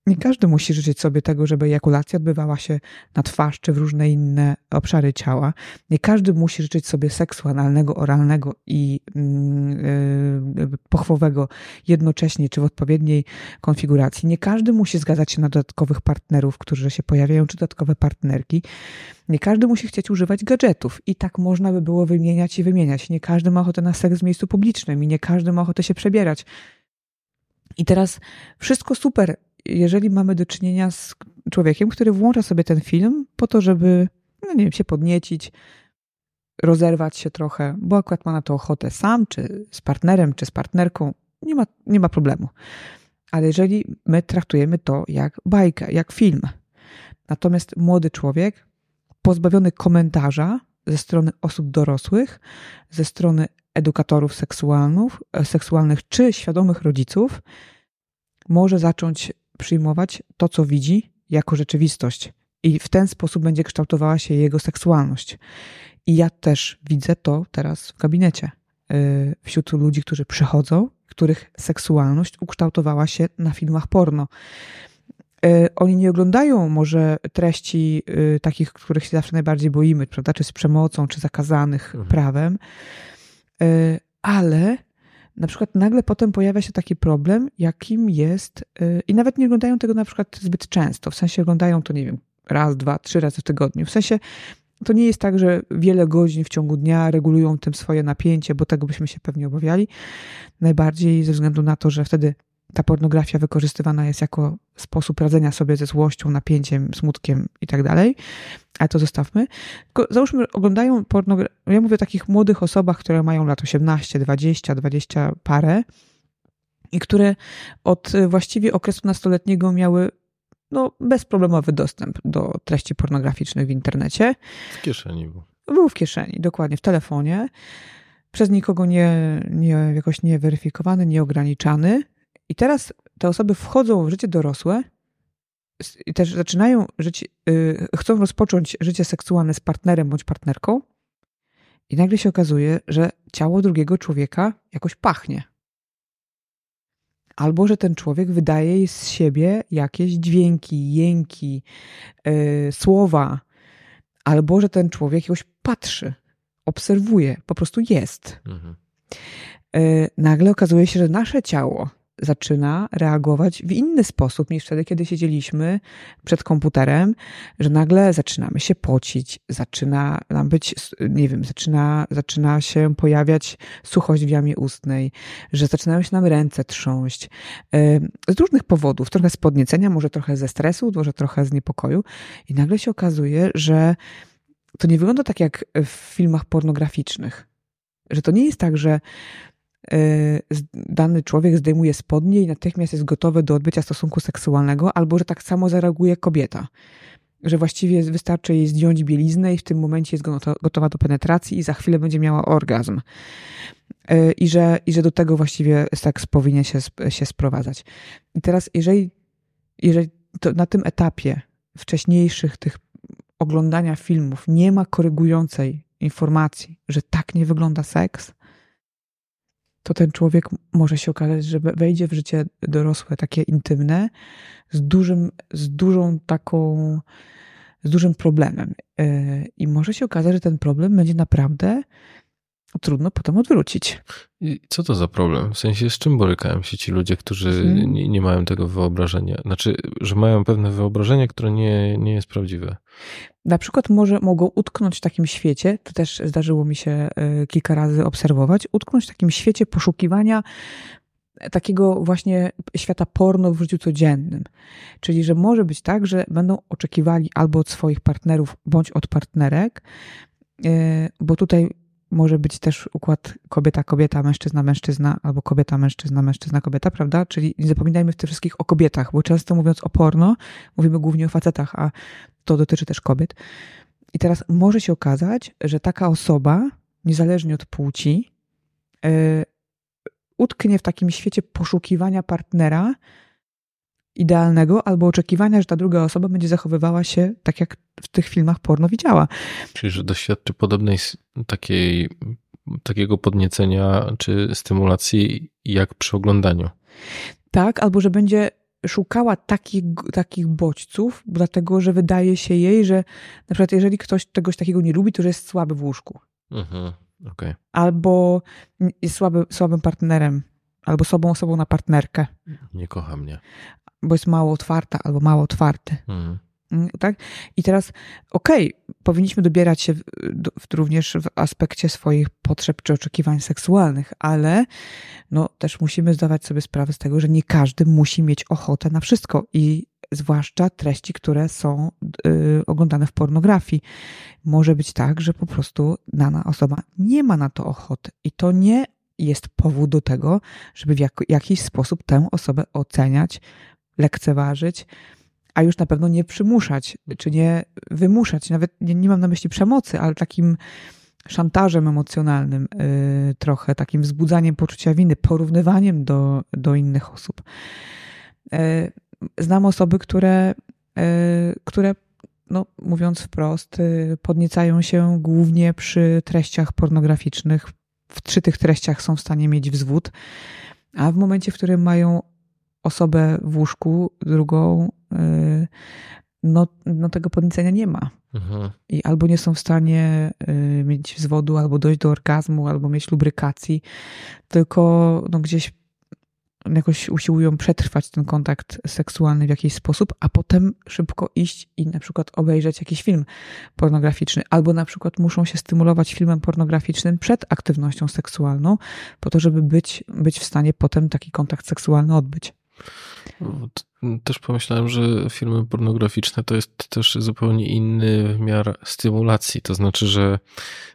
S1: nie każdy musi życzyć sobie tego, żeby ejakulacja odbywała się na twarz czy w różne inne obszary ciała. Nie każdy musi życzyć sobie seksu analnego, oralnego i yy, pochwowego jednocześnie czy w odpowiedniej konfiguracji. Nie każdy musi zgadzać się na dodatkowych partnerów, którzy się pojawiają, czy dodatkowe partnerki. Nie każdy musi chcieć używać gadżetów i tak można by było wymieniać i wymieniać. Nie każdy ma ochotę na seks w miejscu publicznym i nie każdy ma ochotę się przebierać. I teraz wszystko super, jeżeli mamy do czynienia z człowiekiem, który włącza sobie ten film po to, żeby, no nie wiem, się podniecić, rozerwać się trochę, bo akurat ma na to ochotę sam, czy z partnerem, czy z partnerką, nie ma, nie ma problemu. Ale jeżeli my traktujemy to jak bajkę, jak film, natomiast młody człowiek, pozbawiony komentarza ze strony osób dorosłych, ze strony edukatorów seksualnych, seksualnych czy świadomych rodziców, może zacząć przyjmować to, co widzi, jako rzeczywistość. I w ten sposób będzie kształtowała się jego seksualność. I ja też widzę to teraz w gabinecie. Y, wśród ludzi, którzy przychodzą, których seksualność ukształtowała się na filmach porno. Y, oni nie oglądają może treści y, takich, których się zawsze najbardziej boimy, prawda? Czy z przemocą, czy zakazanych mhm. prawem, ale na przykład nagle potem pojawia się taki problem, jakim jest, i nawet nie oglądają tego na przykład zbyt często, w sensie oglądają to, nie wiem, raz, dwa, trzy razy w tygodniu. W sensie to nie jest tak, że wiele godzin w ciągu dnia regulują tym swoje napięcie, bo tego byśmy się pewnie obawiali. Najbardziej ze względu na to, że wtedy ta pornografia wykorzystywana jest jako sposób radzenia sobie ze złością, napięciem, smutkiem i tak dalej. Ale to zostawmy. Tylko załóżmy, oglądają pornografię. Ja mówię o takich młodych osobach, które mają lat 18, 20, 20 parę i które od właściwie okresu nastoletniego miały no, bezproblemowy dostęp do treści pornograficznych w internecie.
S2: W kieszeni był.
S1: Był w kieszeni, dokładnie, w telefonie. Przez nikogo nie, nie, jakoś nieweryfikowany, nieograniczany. I teraz te osoby wchodzą w życie dorosłe i też zaczynają żyć, yy, chcą rozpocząć życie seksualne z partnerem bądź partnerką. I nagle się okazuje, że ciało drugiego człowieka jakoś pachnie albo że ten człowiek wydaje z siebie jakieś dźwięki, jęki, yy, słowa, albo że ten człowiek jakoś patrzy, obserwuje, po prostu jest. Mhm. Yy, nagle okazuje się, że nasze ciało zaczyna reagować w inny sposób niż wtedy, kiedy siedzieliśmy przed komputerem, że nagle zaczynamy się pocić, zaczyna nam być, nie wiem, zaczyna, zaczyna się pojawiać suchość w jamie ustnej, że zaczynają się nam ręce trząść. Z różnych powodów, trochę z podniecenia, może trochę ze stresu, może trochę z niepokoju i nagle się okazuje, że to nie wygląda tak jak w filmach pornograficznych. Że to nie jest tak, że dany człowiek zdejmuje spodnie i natychmiast jest gotowy do odbycia stosunku seksualnego, albo że tak samo zareaguje kobieta. Że właściwie wystarczy jej zdjąć bieliznę i w tym momencie jest gotowa do penetracji i za chwilę będzie miała orgazm. Y, I że, i że do tego właściwie seks powinien się, się sprowadzać. I teraz, jeżeli, jeżeli na tym etapie wcześniejszych tych oglądania filmów nie ma korygującej informacji, że tak nie wygląda seks, to ten człowiek może się okazać, że wejdzie w życie dorosłe, takie intymne, z dużym, z dużą taką, z dużym problemem. E, I może się okazać, że ten problem będzie naprawdę trudno potem odwrócić.
S2: I co to za problem? W sensie z czym borykają się ci ludzie, którzy hmm. nie, nie, mają tego wyobrażenia? Znaczy, że mają pewne wyobrażenie, które nie, nie jest prawdziwe.
S1: Na przykład może mogą utknąć w takim świecie, to też zdarzyło mi się e, kilka razy obserwować, utknąć w takim świecie poszukiwania takiego właśnie świata porno w życiu codziennym. Czyli, że może być tak, że będą oczekiwali albo od swoich partnerów, bądź od partnerek, e, bo tutaj może być też układ kobieta, kobieta, mężczyzna, mężczyzna, albo kobieta, mężczyzna, mężczyzna, kobieta, prawda? Czyli nie zapominajmy w tych wszystkich o kobietach, bo często mówiąc o porno, mówimy głównie o facetach, a to dotyczy też kobiet. I teraz może się okazać, że taka osoba, niezależnie od płci, yy, utknie w takim świecie poszukiwania partnera, idealnego albo oczekiwania, że ta druga osoba będzie zachowywała się tak, jak w tych filmach porno widziała.
S2: Czyli, że doświadczy podobnej takiej, takiego podniecenia czy stymulacji jak przy oglądaniu.
S1: Tak, albo że będzie szukała takich, takich bodźców, dlatego że wydaje się jej, że na przykład jeżeli ktoś czegoś takiego nie lubi, to że jest słaby w łóżku. Mhm,
S2: okay.
S1: Albo jest słaby, słabym partnerem, albo sobą osobą na partnerkę.
S2: Nie kocha mnie
S1: bo jest mało otwarta albo mało otwarty. Mhm. Tak? I teraz, okej, okay, powinniśmy dobierać się w, w, również w aspekcie swoich potrzeb czy oczekiwań seksualnych, ale no, też musimy zdawać sobie sprawę z tego, że nie każdy musi mieć ochotę na wszystko i zwłaszcza treści, które są y, oglądane w pornografii. Może być tak, że po prostu dana osoba nie ma na to ochoty i to nie jest powód do tego, żeby w jak, jakiś sposób tę osobę oceniać, lekceważyć, a już na pewno nie przymuszać, czy nie wymuszać. Nawet nie, nie mam na myśli przemocy, ale takim szantażem emocjonalnym, yy, trochę takim wzbudzaniem poczucia winy, porównywaniem do, do innych osób. Yy, znam osoby, które, yy, które no, mówiąc wprost, y, podniecają się głównie przy treściach pornograficznych. W, przy tych treściach są w stanie mieć wzwód, a w momencie, w którym mają osobę w łóżku, drugą, y, no, no tego podniecenia nie ma. Mhm. I albo nie są w stanie y, mieć wzwodu, albo dojść do orgazmu, albo mieć lubrykacji, tylko no, gdzieś jakoś usiłują przetrwać ten kontakt seksualny w jakiś sposób, a potem szybko iść i na przykład obejrzeć jakiś film pornograficzny, albo na przykład muszą się stymulować filmem pornograficznym przed aktywnością seksualną, po to, żeby być, być w stanie potem taki kontakt seksualny odbyć.
S3: Też pomyślałem, że filmy pornograficzne to jest też zupełnie inny wymiar stymulacji. To znaczy, że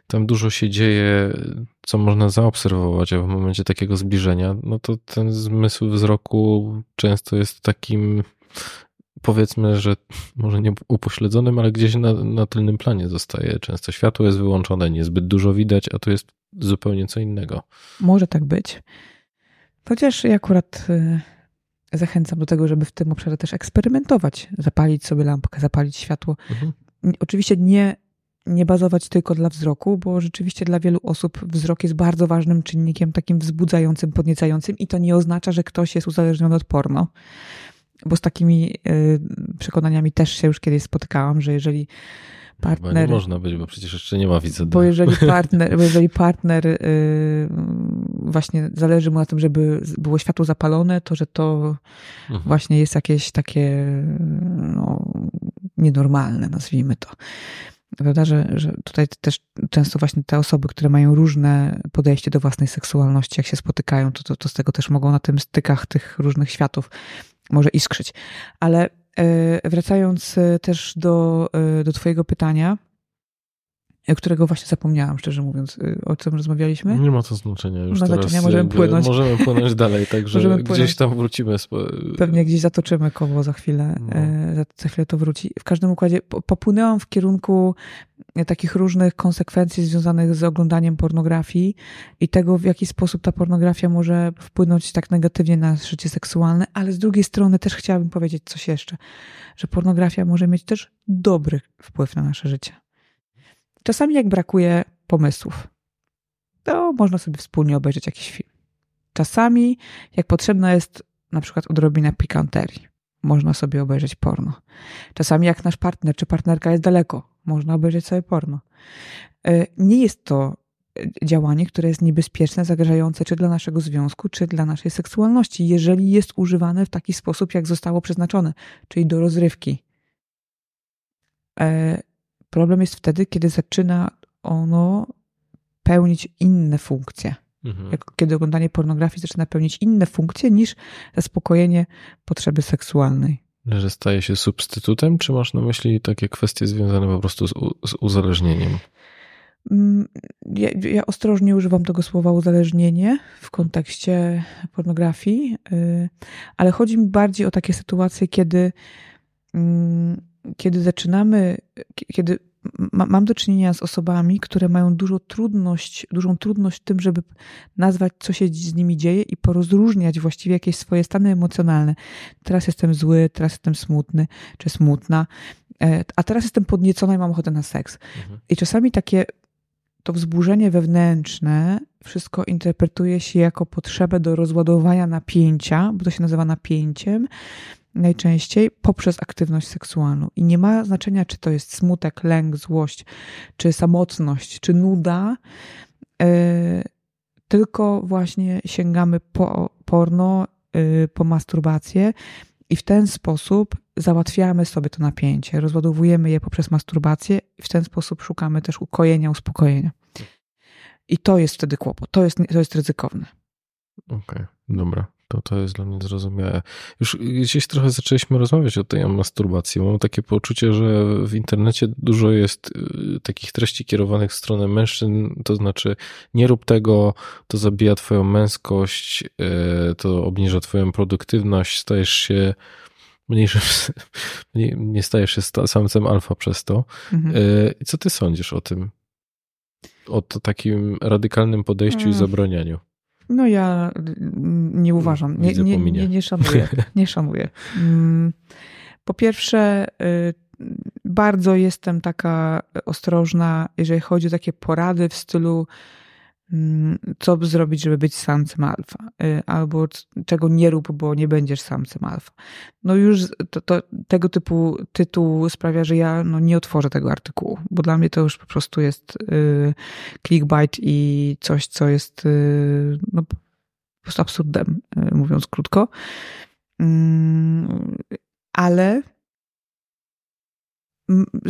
S3: tam dużo się dzieje, co można zaobserwować, a w momencie takiego zbliżenia, no to ten zmysł wzroku często jest takim, powiedzmy, że może nie upośledzonym, ale gdzieś na, na tylnym planie zostaje. Często światło jest wyłączone, niezbyt dużo widać, a tu jest zupełnie co innego.
S1: Może tak być. Chociaż ja akurat y, zachęcam do tego, żeby w tym obszarze też eksperymentować, zapalić sobie lampkę, zapalić światło. Mhm. Oczywiście nie, nie bazować tylko dla wzroku, bo rzeczywiście dla wielu osób wzrok jest bardzo ważnym czynnikiem, takim wzbudzającym, podniecającym i to nie oznacza, że ktoś jest uzależniony od porno. Bo z takimi y, przekonaniami też się już kiedyś spotykałam, że jeżeli partner.
S3: nie można być, bo przecież jeszcze nie ma widzenia.
S1: Bo jeżeli partner, bo jeżeli partner yy, właśnie zależy mu na tym, żeby było światło zapalone, to że to mhm. właśnie jest jakieś takie no, nienormalne, nazwijmy to. Prawda, że, że tutaj też często właśnie te osoby, które mają różne podejście do własnej seksualności, jak się spotykają, to, to, to z tego też mogą na tym stykach tych różnych światów może iskrzyć. Ale E, wracając e, też do, e, do Twojego pytania, którego właśnie zapomniałam, szczerze mówiąc, o czym rozmawialiśmy.
S3: Nie ma to znaczenia już
S1: ma
S3: teraz.
S1: Znaczenia, możemy płynąć.
S3: Możemy płynąć dalej, także płynąć. gdzieś tam wrócimy.
S1: Pewnie gdzieś zatoczymy koło za chwilę, no. za, za, chwilę to wróci. W każdym układzie popłynęłam w kierunku takich różnych konsekwencji związanych z oglądaniem pornografii i tego, w jaki sposób ta pornografia może wpłynąć tak negatywnie na życie seksualne, ale z drugiej strony też chciałabym powiedzieć coś jeszcze, że pornografia może mieć też dobry wpływ na nasze życie. Czasami jak brakuje pomysłów, to można sobie wspólnie obejrzeć jakiś film. Czasami jak potrzebna jest na przykład odrobina pikanterii, można sobie obejrzeć porno. Czasami jak nasz partner czy partnerka jest daleko, można obejrzeć sobie porno. E, nie jest to działanie, które jest niebezpieczne, zagrażające czy dla naszego związku, czy dla naszej seksualności, jeżeli jest używane w taki sposób, jak zostało przeznaczone, czyli do rozrywki. Problem jest wtedy, kiedy zaczyna ono pełnić inne funkcje. Mhm. Jak, kiedy oglądanie pornografii zaczyna pełnić inne funkcje niż zaspokojenie potrzeby seksualnej.
S3: Że staje się substytutem, czy masz na myśli takie kwestie związane po prostu z, z uzależnieniem?
S1: Mm, ja, ja, ostrożnie używam tego słowa uzależnienie w kontekście pornografii, y, ale chodzi mi bardziej o takie sytuacje, kiedy, mm, kiedy zaczynamy, kiedy mam do czynienia z osobami, które mają dużo trudność, dużą trudność w tym, żeby nazwać, co się z nimi dzieje i porozróżniać właściwie jakieś swoje stany emocjonalne. Teraz jestem zły, teraz jestem smutny, czy smutna, e, a teraz jestem podniecona i mam ochotę na seks. Mhm. I czasami takie to wzburzenie wewnętrzne wszystko interpretuje się jako potrzebę do rozładowania napięcia, bo to się nazywa napięciem, najczęściej poprzez aktywność seksualną. I nie ma znaczenia, czy to jest smutek, lęk, złość, czy samotność, czy nuda, yy, tylko właśnie sięgamy po porno, yy, po masturbację i w ten sposób załatwiamy sobie to napięcie, rozładowujemy je poprzez masturbację i w ten sposób szukamy też ukojenia, uspokojenia. I to jest wtedy kłopot, to jest, to jest ryzykowne.
S3: Okej, okay, dobra. To, to jest dla mnie zrozumiałe. Już gdzieś trochę zaczęliśmy rozmawiać o tej masturbacji. Mam takie poczucie, że w internecie dużo jest y, takich treści kierowanych w stronę mężczyzn, to znaczy nie rób tego, to zabija twoją męskość, y, to obniża twoją produktywność, stajesz się mniejszym, nie, nie stajesz się samcem alfa przez to. Mhm. Y, co ty sądzisz o tym? O takim radykalnym podejściu i mm. zabranianiu?
S1: No ja nie uważam, nie, nie, nie, nie szanuję. Nie szanuję. Mm, po pierwsze, y, bardzo jestem taka ostrożna, jeżeli chodzi o takie porady w stylu co zrobić, żeby być samcem alfa, y, albo czego nie rób, bo nie będziesz samcem alfa. No już to, to, tego typu tytuł sprawia, że ja no, nie otworzę tego artykułu, bo dla mnie to już po prostu jest y, clickbait i coś, co jest y, no, po prostu absurdem, y, mówiąc krótko. Mm, ale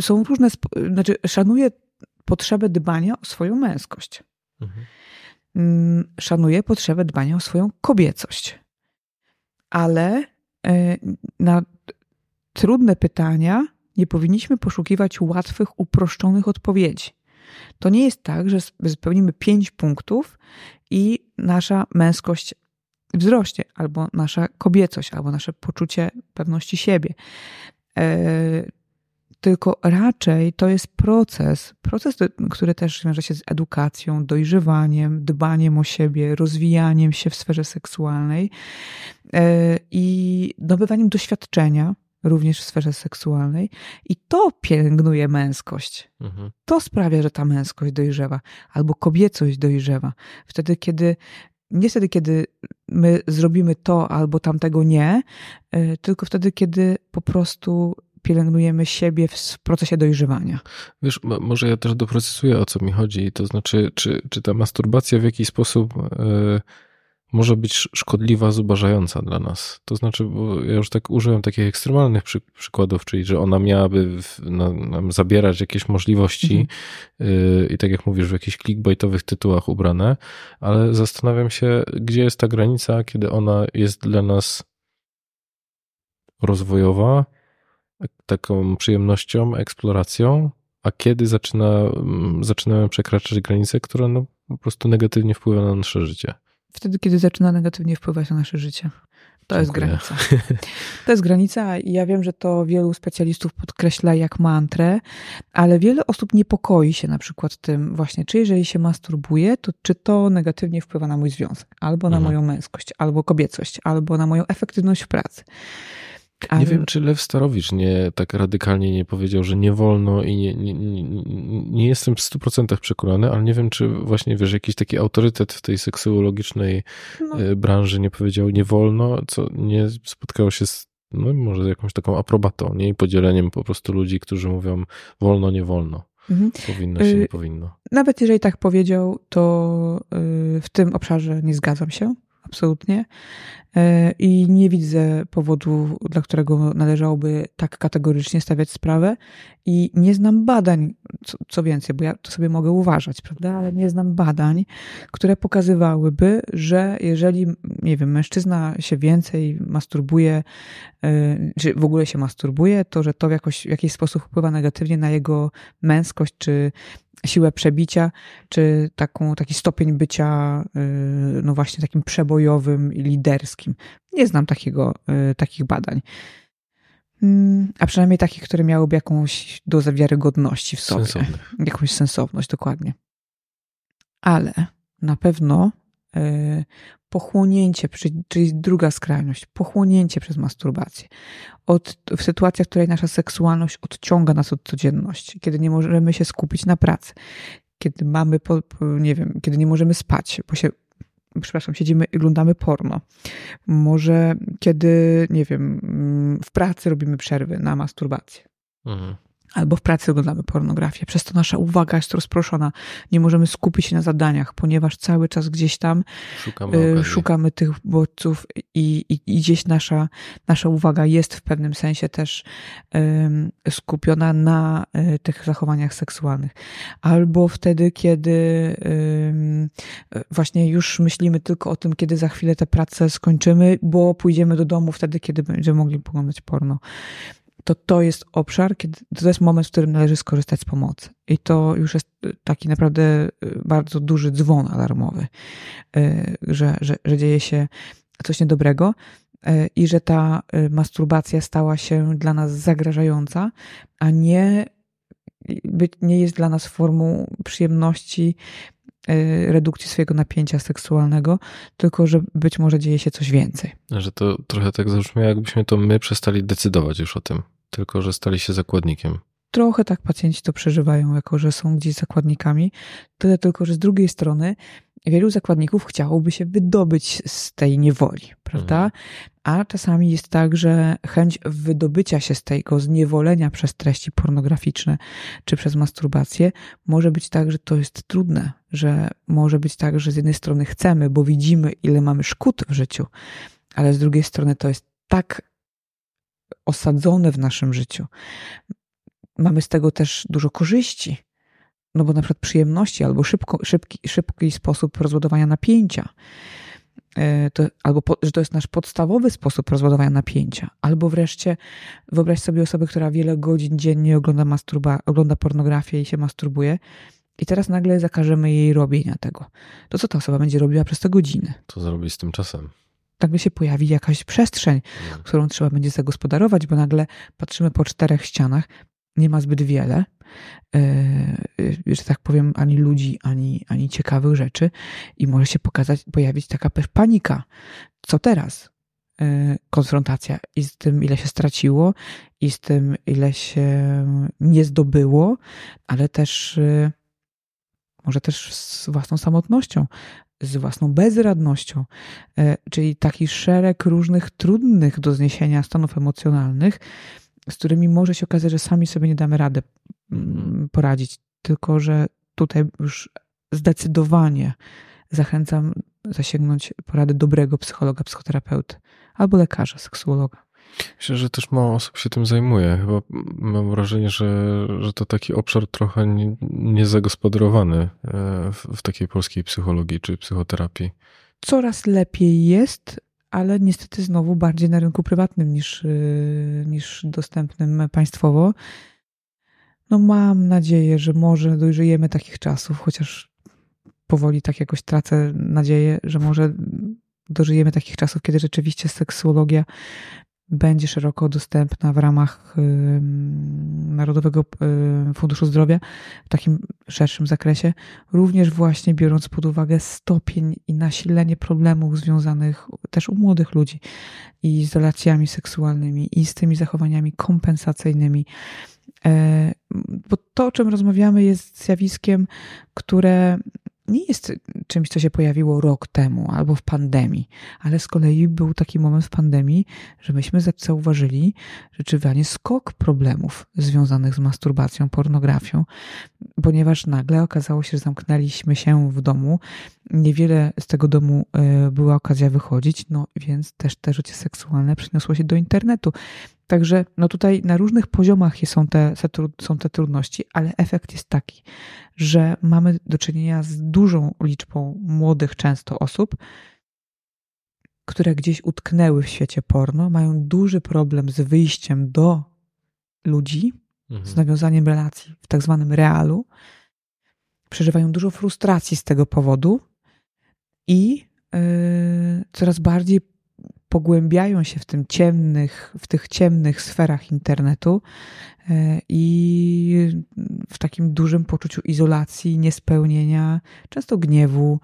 S1: są różne, znaczy szanuję potrzebę dbania o swoją męskość. Mhm. Szanuję potrzebę dbania o swoją kobiecość. Ale e, na trudne pytania nie powinniśmy poszukiwać łatwych, uproszczonych odpowiedzi. To nie jest tak, że spełnimy pięć punktów i nasza męskość wzrośnie, albo nasza kobiecość, albo nasze poczucie pewności siebie. Tylko raczej to jest proces, proces, który też wiąże się z edukacją, dojrzewaniem, dbaniem o siebie, rozwijaniem się w sferze seksualnej e, i dobywaniem doświadczenia również w sferze seksualnej. I to pielęgnuje męskość. Mhm. To sprawia, że ta męskość dojrzewa, albo kobiecość dojrzewa. Wtedy, kiedy nie wtedy, kiedy my zrobimy to albo tamtego nie, e, tylko wtedy, kiedy po prostu pielęgnujemy siebie w procesie dojrzewania.
S3: Wiesz, może ja też doprocesuję, o co mi chodzi. To znaczy, czy, czy ta masturbacja w jakiś sposób y, może być szkodliwa, zubażająca dla nas. To znaczy, bo ja już tak użyłem takich ekstremalnych przy, przykładów, czyli że ona miałaby w, na, nam zabierać jakieś możliwości mhm. y, i tak jak mówisz, w jakichś clickbaitowych tytułach ubrane, ale zastanawiam się, gdzie jest ta granica, kiedy ona jest dla nas rozwojowa, taką przyjemnością, eksploracją, a kiedy zaczyna, mm, zaczynamy przekraczać granicę, która no, po prostu negatywnie wpływa na nasze życie.
S1: Wtedy, kiedy zaczyna negatywnie wpływać na nasze życie. To Dziękuję. jest granica. To jest granica i ja wiem, że to wielu specjalistów podkreśla jak mantrę, ale wiele osób niepokoi się na przykład tym właśnie, czy jeżeli się masturbuje, to czy to negatywnie wpływa na mój związek, albo na mhm. moją męskość, albo kobiecość, albo na moją efektywność w pracy.
S3: Ale... Nie wiem, czy Lew Starowicz nie tak radykalnie nie powiedział, że nie wolno i nie, nie, nie, nie jestem w 100% przekonany, ale nie wiem, czy właśnie, wiesz, jakiś taki autorytet w tej seksuologicznej no. E, branży nie powiedział nie wolno, co nie spotkało się z no może z jakąś taką aprobatą, nie? I podzieleniem po prostu ludzi, którzy mówią wolno, nie wolno. Mhm. Powinno się, nie y, powinno.
S1: Nawet jeżeli tak powiedział, to y, w tym obszarze nie zgadzam się absolutnie. E, I nie widzę powodu, dla którego należałoby tak kategorycznie stawiać sprawę. I nie znam badań, co, co, więcej, bo ja to sobie mogę uważać, prawda, ale nie znam badań, które pokazywałyby, że jeżeli, nie wiem, mężczyzna się więcej masturbuje, e, czy w ogóle się masturbuje, to że to jakoś, w jakiś sposób wpływa negatywnie na jego męskość, czy siłę przebicia, czy taką, taki stopień bycia, y, no właśnie takim przebojowym i liderskim. Nie znam takiego, y, takich badań. Mm, a przynajmniej takich, które miałyby jakąś dozę wiarygodności w sobie. Jakąś sensowność, dokładnie. Ale na pewno pochłonięcie, czyli druga skrajność, pochłonięcie przez masturbację. Od, w sytuacjach, w której nasza seksualność odciąga nas od codzienności, kiedy nie możemy się skupić na pracy, kiedy mamy, po, nie wiem, kiedy nie możemy spać, bo się, przepraszam, siedzimy i oglądamy porno. Może kiedy, nie wiem, w pracy robimy przerwy na masturbację. Mhm albo w pracy oglądamy pornografię. Przez to nasza uwaga jest rozproszona. Nie możemy skupić się na zadaniach, ponieważ cały czas gdzieś tam szukamy, y, szukamy tych bodźców i, i, i, gdzieś nasza, nasza uwaga jest w pewnym sensie też y, skupiona na y, tych zachowaniach seksualnych. Albo wtedy, kiedy właśnie już myślimy tylko o tym, kiedy za chwilę tę pracę skończymy, bo pójdziemy do domu wtedy, kiedy będziemy mogli poglądać porno to to jest obszar, kiedy to jest moment, w którym należy skorzystać z pomocy. I to już jest taki naprawdę y, bardzo duży dzwon alarmowy, y, że, że, że dzieje się coś niedobrego y, i że ta masturbacja stała się dla nas zagrażająca, a nie, nie jest dla nas formą przyjemności, redukcji swojego napięcia seksualnego, tylko że być może dzieje się coś więcej.
S3: Że to trochę tak zabrzmiało, jakbyśmy to my przestali decydować już o tym tylko że stali się zakładnikiem.
S1: trochę tak pacjenci to przeżywają, jako że są gdzieś zakładnikami. Tyle tylko, że z drugiej strony wielu zakładników chciałoby się wydobyć z tej niewoli, prawda? Mhm. A czasami jest tak, że chęć wydobycia się z tego zniewolenia przez treści pornograficzne czy przez masturbację może być tak, że to jest trudne, że może być tak, że z jednej strony chcemy, bo widzimy, ile mamy szkód w życiu, ale z drugiej strony to jest tak osadzone w naszym życiu. Mamy z tego też dużo korzyści, no bo na przykład przyjemności albo szybko, szybki, szybki sposób rozładowania napięcia. E, to, albo po, że to jest nasz podstawowy sposób rozładowania napięcia, albo wreszcie wyobraź sobie osobę, która wiele godzin dziennie ogląda, masturba, ogląda pornografię i się masturbuje, i teraz nagle zakażemy jej robienia tego. To co ta osoba będzie robiła przez te godziny?
S2: Co zrobić z tym czasem?
S1: Nagle się pojawi jakaś przestrzeń, hmm. którą trzeba będzie zagospodarować, bo nagle patrzymy po czterech ścianach, nie ma zbyt wiele, yy, że tak powiem, ani ludzi, ani, ani ciekawych rzeczy i może się pokazać, pojawić taka panika. Co teraz? Yy, konfrontacja i z tym, ile się straciło, i z tym, ile się nie zdobyło, ale też yy, może też z własną samotnością, z własną bezradnością, czyli taki szereg różnych trudnych do zniesienia stanów emocjonalnych, z którymi może się okazać, że sami sobie nie damy rady mm, poradzić. Tylko, że tutaj już zdecydowanie zachęcam zasięgnąć porady dobrego psychologa, psychoterapeuty albo lekarza, seksuologa.
S2: Myślę, że też mało osób się tym zajmuje. Chyba mam wrażenie, że, że to taki obszar trochę niezagospodarowany nie e, w, w takiej polskiej psychologii czy psychoterapii.
S1: Coraz lepiej jest, ale niestety znowu bardziej na rynku prywatnym niż, y, niż dostępnym państwowo. No mam nadzieję, że może dojrzejemy takich czasów, chociaż powoli tak jakoś tracę nadzieję, że może dożyjemy takich czasów, kiedy rzeczywiście seksuologia będzie szeroko dostępna w ramach Narodowego Funduszu Zdrowia w takim szerszym zakresie, również właśnie biorąc pod uwagę stopień i nasilenie problemów związanych też u młodych ludzi i z relacjami seksualnymi i z tymi zachowaniami kompensacyjnymi. E, bo to, o czym rozmawiamy, jest zjawiskiem, które nie jest czymś, co się pojawiło rok temu albo w pandemii, ale z kolei był taki moment w pandemii, że myśmy zauważyli rzeczywiście skok problemów związanych z masturbacją, pornografią, ponieważ nagle okazało się, że zamknęliśmy się w domu. Niewiele z tego domu e, była okazja wychodzić, no więc też te życie seksualne przeniosło się do internetu. Także no tutaj na różnych poziomach są te, są te trudności, ale efekt jest taki, że mamy do czynienia z dużą liczbą młodych często osób, które gdzieś utknęły w świecie porno, mają duży problem z wyjściem do ludzi, mhm. z nawiązaniem relacji w tak zwanym realu, przeżywają dużo frustracji z tego powodu i yy, coraz bardziej pogłębiają się w tym ciemnych, w tych ciemnych sferach internetu e, i w takim dużym poczuciu izolacji, niespełnienia, często gniewu,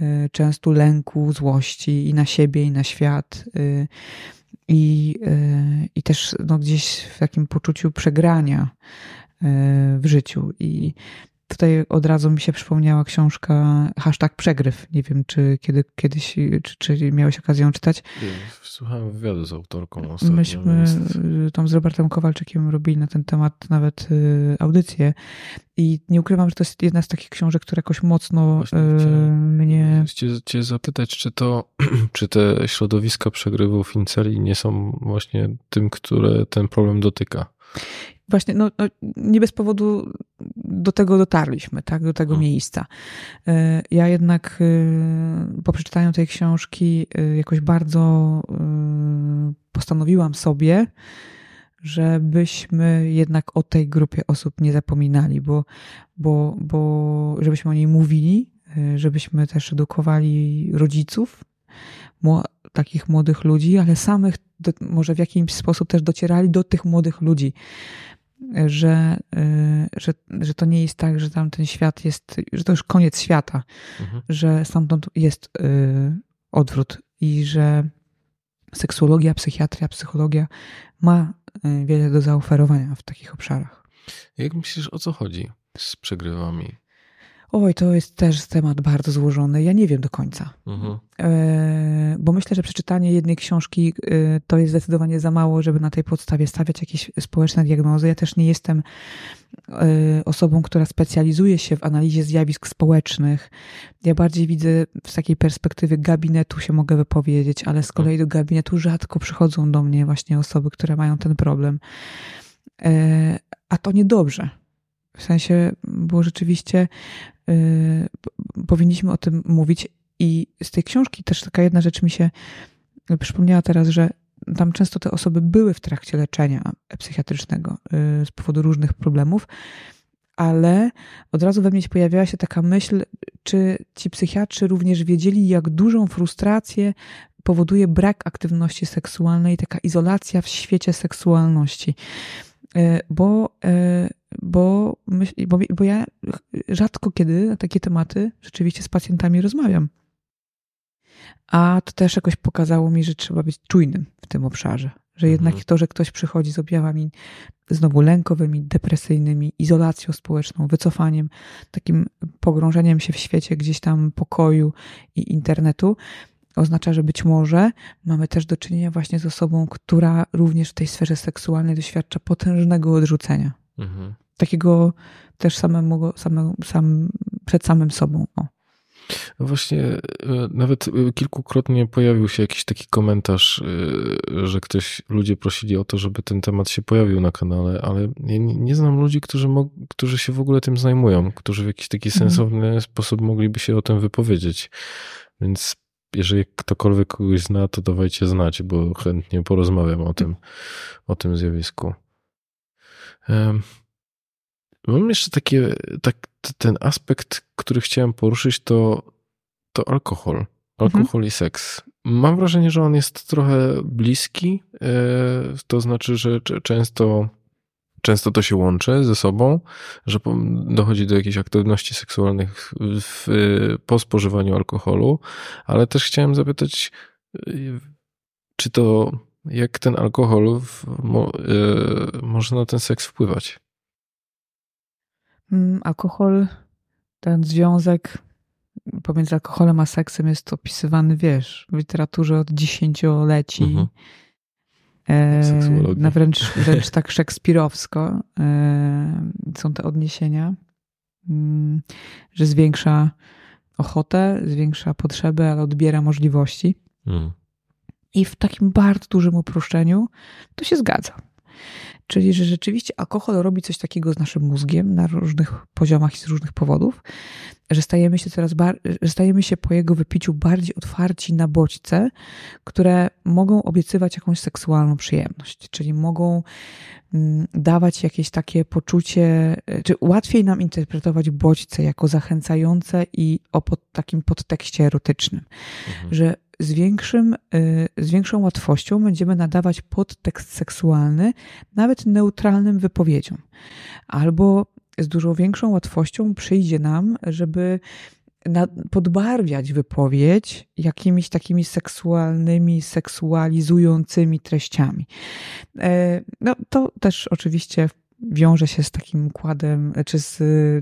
S1: e, często lęku, złości i na siebie, i na świat. E, I, i też no, gdzieś w takim poczuciu przegrania w życiu. I Tutaj od razu mi się przypomniała książka hashtag przegryw. Nie wiem, czy kiedy, kiedyś, czy, czy miałeś okazję ją czytać.
S2: Słuchałem wywiadu z autorką ostatnio.
S1: Myśmy tam z Robertem Kowalczykiem robili na ten temat nawet y, audycję i nie ukrywam, że to jest jedna z takich książek, która jakoś mocno y, mnie...
S2: Cię, cię zapytać, czy to, czy te środowiska przegrywów inceli nie są właśnie tym, które ten problem dotyka?
S1: właśnie, no, no, nie bez powodu do tego dotarliśmy, tak, do tego hmm. miejsca. E, ja jednak e, po przeczytaniu tej książki e, jakoś bardzo postanowiłam sobie, żebyśmy jednak o tej grupie osób nie zapominali, bo, bo, bo żebyśmy o niej mówili, żebyśmy też edukowali rodziców, takich młodych ludzi, ale samych do, może w jakiś sposób też docierali do tych młodych ludzi, że, y, że, że to nie jest tak, że tam ten świat jest, że to już koniec świata, mhm. że stamtąd jest y, odwrót i że seksuologia, psychiatria, psychologia ma y, wiele do zaoferowania w takich obszarach.
S3: Jak myślisz, o co chodzi z przegrywami?
S1: Oj, to jest też temat bardzo złożony. Ja nie wiem do końca. Mhm. E, bo myślę, że przeczytanie jednej książki e, to jest zdecydowanie za mało, żeby na tej podstawie stawiać jakieś społeczne diagnozy. Ja też nie jestem e, osobą, która specjalizuje się w analizie zjawisk społecznych. Ja bardziej widzę z takiej perspektywy gabinetu się mogę wypowiedzieć, ale z kolei do gabinetu rzadko przychodzą do mnie właśnie osoby, które mają ten problem. A to niedobrze. W sensie, bo rzeczywiście Y, powinniśmy o tym mówić. I z tej książki też taka jedna rzecz mi się przypomniała teraz, że tam często te osoby były w trakcie leczenia psychiatrycznego y, z powodu różnych problemów, ale od razu we mnie się pojawiała się taka myśl, czy ci psychiatrzy również wiedzieli, jak dużą frustrację powoduje brak aktywności seksualnej, taka izolacja w świecie seksualności. Y, bo bo, myśl, bo, bo ja rzadko kiedy na takie tematy rzeczywiście z pacjentami rozmawiam. A to też jakoś pokazało mi, że trzeba być czujnym w tym obszarze. Że mhm. jednak to, że ktoś przychodzi z objawami znowu lękowymi, depresyjnymi, izolacją społeczną, wycofaniem, takim pogrążeniem się w świecie gdzieś tam pokoju i internetu, oznacza, że być może mamy też do czynienia właśnie z osobą, która również w tej sferze seksualnej doświadcza potężnego odrzucenia. Mhm. Takiego też samemu, samemu, sam, przed samym sobą. O.
S3: No właśnie, e, nawet e, kilkukrotnie pojawił się jakiś taki komentarz, e, że ktoś, ludzie prosili o to, żeby ten temat się pojawił na kanale, ale ja nie, znam ludzi, którzy, którzy się w ogóle tym zajmują, którzy w jakiś taki mhm. sensowny sposób mogliby się o tym wypowiedzieć. Więc jeżeli ktokolwiek kogoś zna, to dawajcie znać, bo chętnie porozmawiam o tym, o tym zjawisku. Mam jeszcze takie, tak, ten aspekt, który chciałem poruszyć, to, to alkohol. Alkohol mhm. i seks. Mam wrażenie, że on jest trochę bliski, e, to znaczy, że często, często to się łączy ze sobą, że dochodzi do jakichś aktywności seksualnych w, po spożywaniu alkoholu, ale też chciałem zapytać, e, czy to jak ten alkohol w, mo, y, może na ten seks wpływać?
S1: Mm, alkohol, ten związek pomiędzy alkoholem a seksem jest opisywany, wiesz, w literaturze od dziesięcioleci. Mhm. E, na wręcz, wręcz tak szekspirowsko e, są te odniesienia, mm, że zwiększa ochotę, zwiększa potrzeby, ale odbiera możliwości. Mhm. I w takim bardzo dużym uproszczeniu to się zgadza. Czyli, że rzeczywiście alkohol robi coś takiego z naszym mózgiem na różnych poziomach i z różnych powodów, że stajemy się coraz że stajemy się po jego wypiciu bardziej otwarci na bodźce, które mogą obiecywać jakąś seksualną przyjemność, czyli mogą mm, dawać jakieś takie poczucie, czy łatwiej nam interpretować bodźce jako zachęcające i o pod, takim podtekście erotycznym, mhm. że z, większym, y, z większą łatwością będziemy nadawać podtekst seksualny nawet neutralnym wypowiedziom. Albo z dużo większą łatwością przyjdzie nam, żeby podbarwiać wypowiedź jakimiś takimi seksualnymi, seksualizującymi treściami. E, no, to też oczywiście wiąże się z takim układem, czy z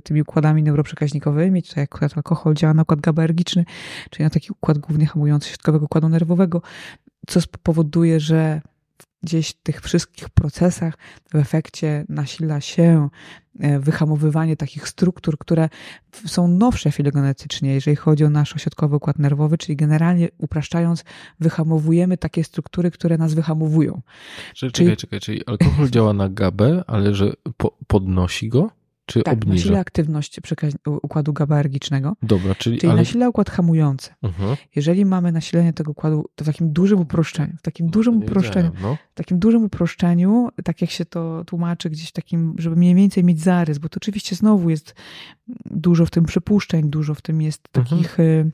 S1: tymi układami neuroprzekaźnikowymi, tutaj akurat alkohol działa na układ GABAergiczny, czyli na taki układ głównie hamujący środkowego układu nerwowego, co spowoduje, że gdzieś w tych wszystkich procesach w efekcie nasila się e, wyhamowywanie takich struktur, które są nowsze filogenetycznie, jeżeli chodzi o nasz ośrodkowy układ nerwowy, czyli generalnie upraszczając, wyhamowujemy takie struktury, które nas wyhamowują.
S3: Czyli, czyli... Czekaj, czekaj, czyli alkohol działa na GABę, ale że po, podnosi go? Czy
S1: tak,
S3: obniża?
S1: nasila aktywność układu GABAergicznego.
S3: Dobra, czyli...
S1: Czyli ale... nasila układ hamujący. Mhm. Jeżeli mamy nasilenie tego układu to w takim dużym uproszczeniu, w takim no, dużym uproszczeniu, no. w takim dużym uproszczeniu, tak jak się to tłumaczy gdzieś takim, żeby mniej więcej mieć zarys, bo to oczywiście znowu jest dużo w tym przypuszczeń, dużo w tym jest mhm. takich mhm.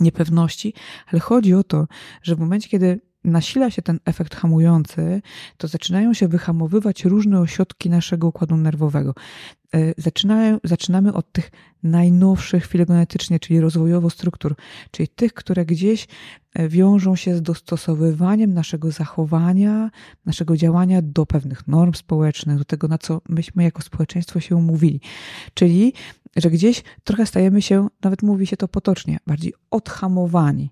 S1: niepewności, ale chodzi o to, że w momencie, kiedy nasila się ten efekt hamujący, to zaczynają się wyhamowywać różne ośrodki naszego układu nerwowego. E, zaczynają, zaczynamy od tych najnowszych filogenetycznie, czyli rozwojowo struktur, czyli tych, które gdzieś e, wiążą się z dostosowywaniem naszego zachowania, naszego działania do pewnych norm społecznych, do tego, na co myśmy jako społeczeństwo się umówili. Czyli że gdzieś trochę stajemy się, nawet mówi się to potocznie, bardziej odhamowani.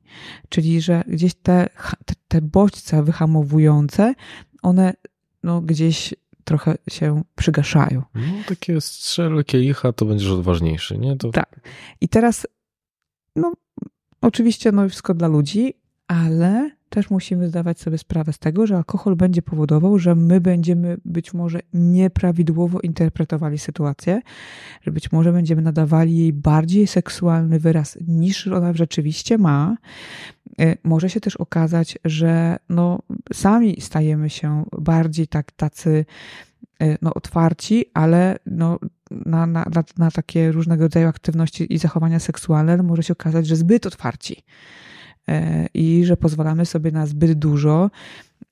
S1: Czyli, że gdzieś te, te, te bodźce wyhamowujące, one no, gdzieś trochę się przygaszają.
S2: No, takie strzel kielicha, to będziesz odważniejszy, nie? To...
S1: Tak. I teraz, no, oczywiście, no, wszystko dla ludzi, ale też musimy zdawać sobie sprawę z tego, że alkohol będzie powodował, że my będziemy być może nieprawidłowo interpretowali sytuację, że być może będziemy nadawali jej bardziej seksualny wyraz niż ona rzeczywiście ma. E, może się też okazać, że no, sami stajemy się bardziej tak tacy e, no, otwarci, ale no, na, na, na, na takie różnego rodzaju aktywności i zachowania seksualne może się okazać, że zbyt otwarci. E, i że pozwalamy sobie na zbyt dużo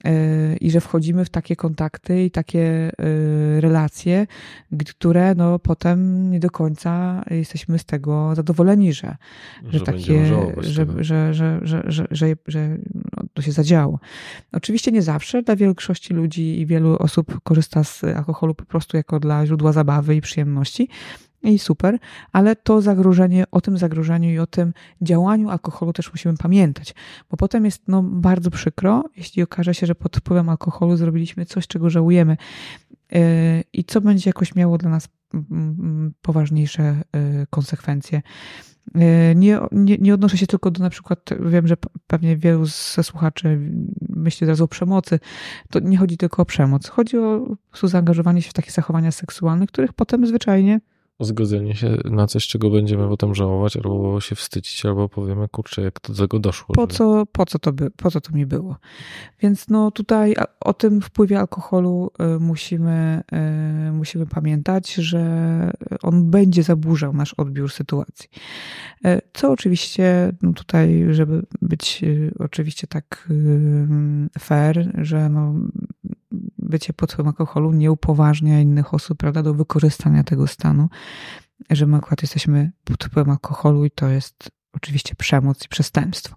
S1: e, i że wchodzimy w takie kontakty i takie e, relacje, które no potem nie do końca jesteśmy z tego zadowoleni, że, że, że takie, że, że, że, że, że, że, że no, to się zadziało. Oczywiście nie zawsze, dla większości ludzi i wielu osób korzysta z alkoholu po prostu jako dla źródła zabawy i przyjemności, i super, ale to zagrożenie, o tym zagrożeniu i o tym działaniu alkoholu też musimy pamiętać, bo potem jest no, bardzo przykro, jeśli okaże się, że pod wpływem alkoholu zrobiliśmy coś, czego żałujemy yy, i co będzie jakoś miało dla nas mm, mm, poważniejsze yy, konsekwencje. Yy, nie, nie, nie odnoszę się tylko do na przykład, wiem, że pewnie wielu ze słuchaczy myśli od razu o przemocy. To nie chodzi tylko o przemoc. Chodzi o zaangażowanie się w takie zachowania seksualne, których potem zwyczajnie
S2: zgodzenie się na coś, czego będziemy potem żałować, albo się wstydzić, albo powiemy, kurczę, jak to do tego doszło.
S1: Po, co, po, co to by, po co to mi było? Więc no tutaj o tym wpływie alkoholu y, musimy, y, musimy pamiętać, że on będzie zaburzał nasz odbiór sytuacji. Y, co oczywiście no tutaj, żeby być oczywiście tak fair, że no bycie pod wpływem alkoholu nie upoważnia innych osób, prawda, do wykorzystania tego stanu, że my akurat jesteśmy pod wpływem alkoholu i to jest oczywiście przemoc i przestępstwo.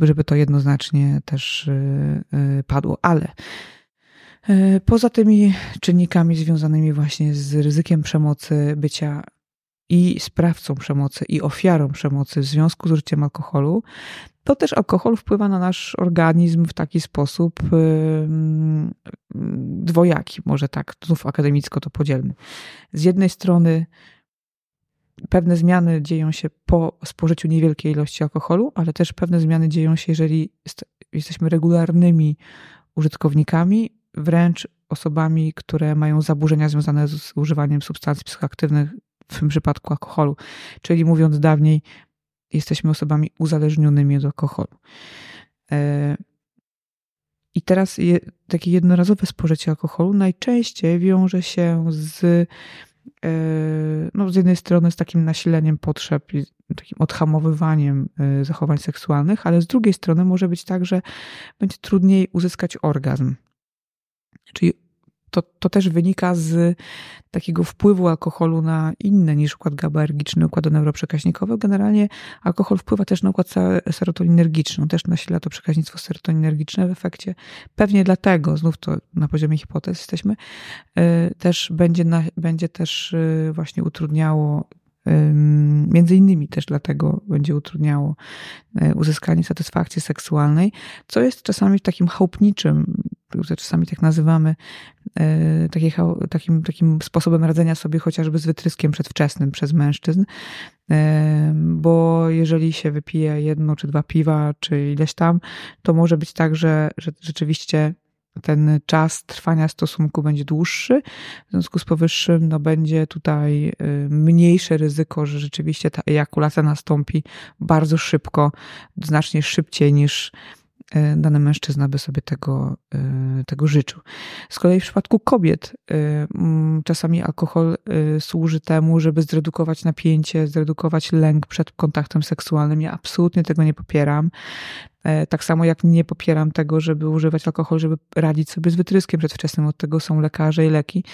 S1: Żeby to jednoznacznie też y, y, padło, ale y, Poza tymi czynnikami związanymi właśnie z ryzykiem przemocy, bycia i sprawcą przemocy, i ofiarą przemocy w związku z użyciem alkoholu, to też alkohol wpływa na nasz organizm w taki sposób dwojaki, może tak, znów akademicko to podzielmy. Z jednej strony pewne zmiany dzieją się po spożyciu niewielkiej ilości alkoholu, ale też pewne zmiany dzieją się, jeżeli jesteśmy regularnymi użytkownikami, wręcz osobami, które mają zaburzenia związane z używaniem substancji psychoaktywnych, w tym przypadku alkoholu. Czyli mówiąc dawniej, jesteśmy osobami uzależnionymi od alkoholu. E, I teraz je, takie jednorazowe spożycie alkoholu najczęściej wiąże się z, e, no, z jednej strony z takim nasileniem potrzeb i takim odhamowywaniem e, zachowań seksualnych, ale z drugiej strony może być tak, że będzie trudniej uzyskać orgazm. Czyli to, to też wynika z takiego wpływu alkoholu na inne niż układ GABAergiczny, układ neuroprzekaźnikowy. Generalnie alkohol wpływa też na układ serotoninergiczny, też nasila to przekaźnictwo serotoninergiczne w efekcie. Pewnie dlatego, znów to na poziomie hipotez jesteśmy, y, też będzie, na, będzie też y, właśnie utrudniało Między innymi też dlatego będzie utrudniało y, uzyskanie satysfakcji seksualnej, co jest czasami takim chałupniczym czasami tak nazywamy, e, takim, takim sposobem radzenia sobie chociażby z wytryskiem przedwczesnym przez mężczyzn, e, bo jeżeli się wypije jedno czy dwa piwa, czy ileś tam, to może być tak, że, że rzeczywiście ten czas trwania stosunku będzie dłuższy. W związku z powyższym no, będzie tutaj e, mniejsze ryzyko, że rzeczywiście ta ejakulacja nastąpi bardzo szybko, znacznie szybciej niż dany mężczyzna by sobie tego, e, tego życzył. Z kolei w przypadku kobiet e, czasami alkohol służy temu, żeby zredukować napięcie, zredukować lęk przed kontaktem seksualnym. Ja absolutnie tego nie popieram. E, tak samo jak nie popieram tego, żeby używać alkoholu, żeby radzić sobie z wytryskiem przedwczesnym. Od tego są lekarze i leki.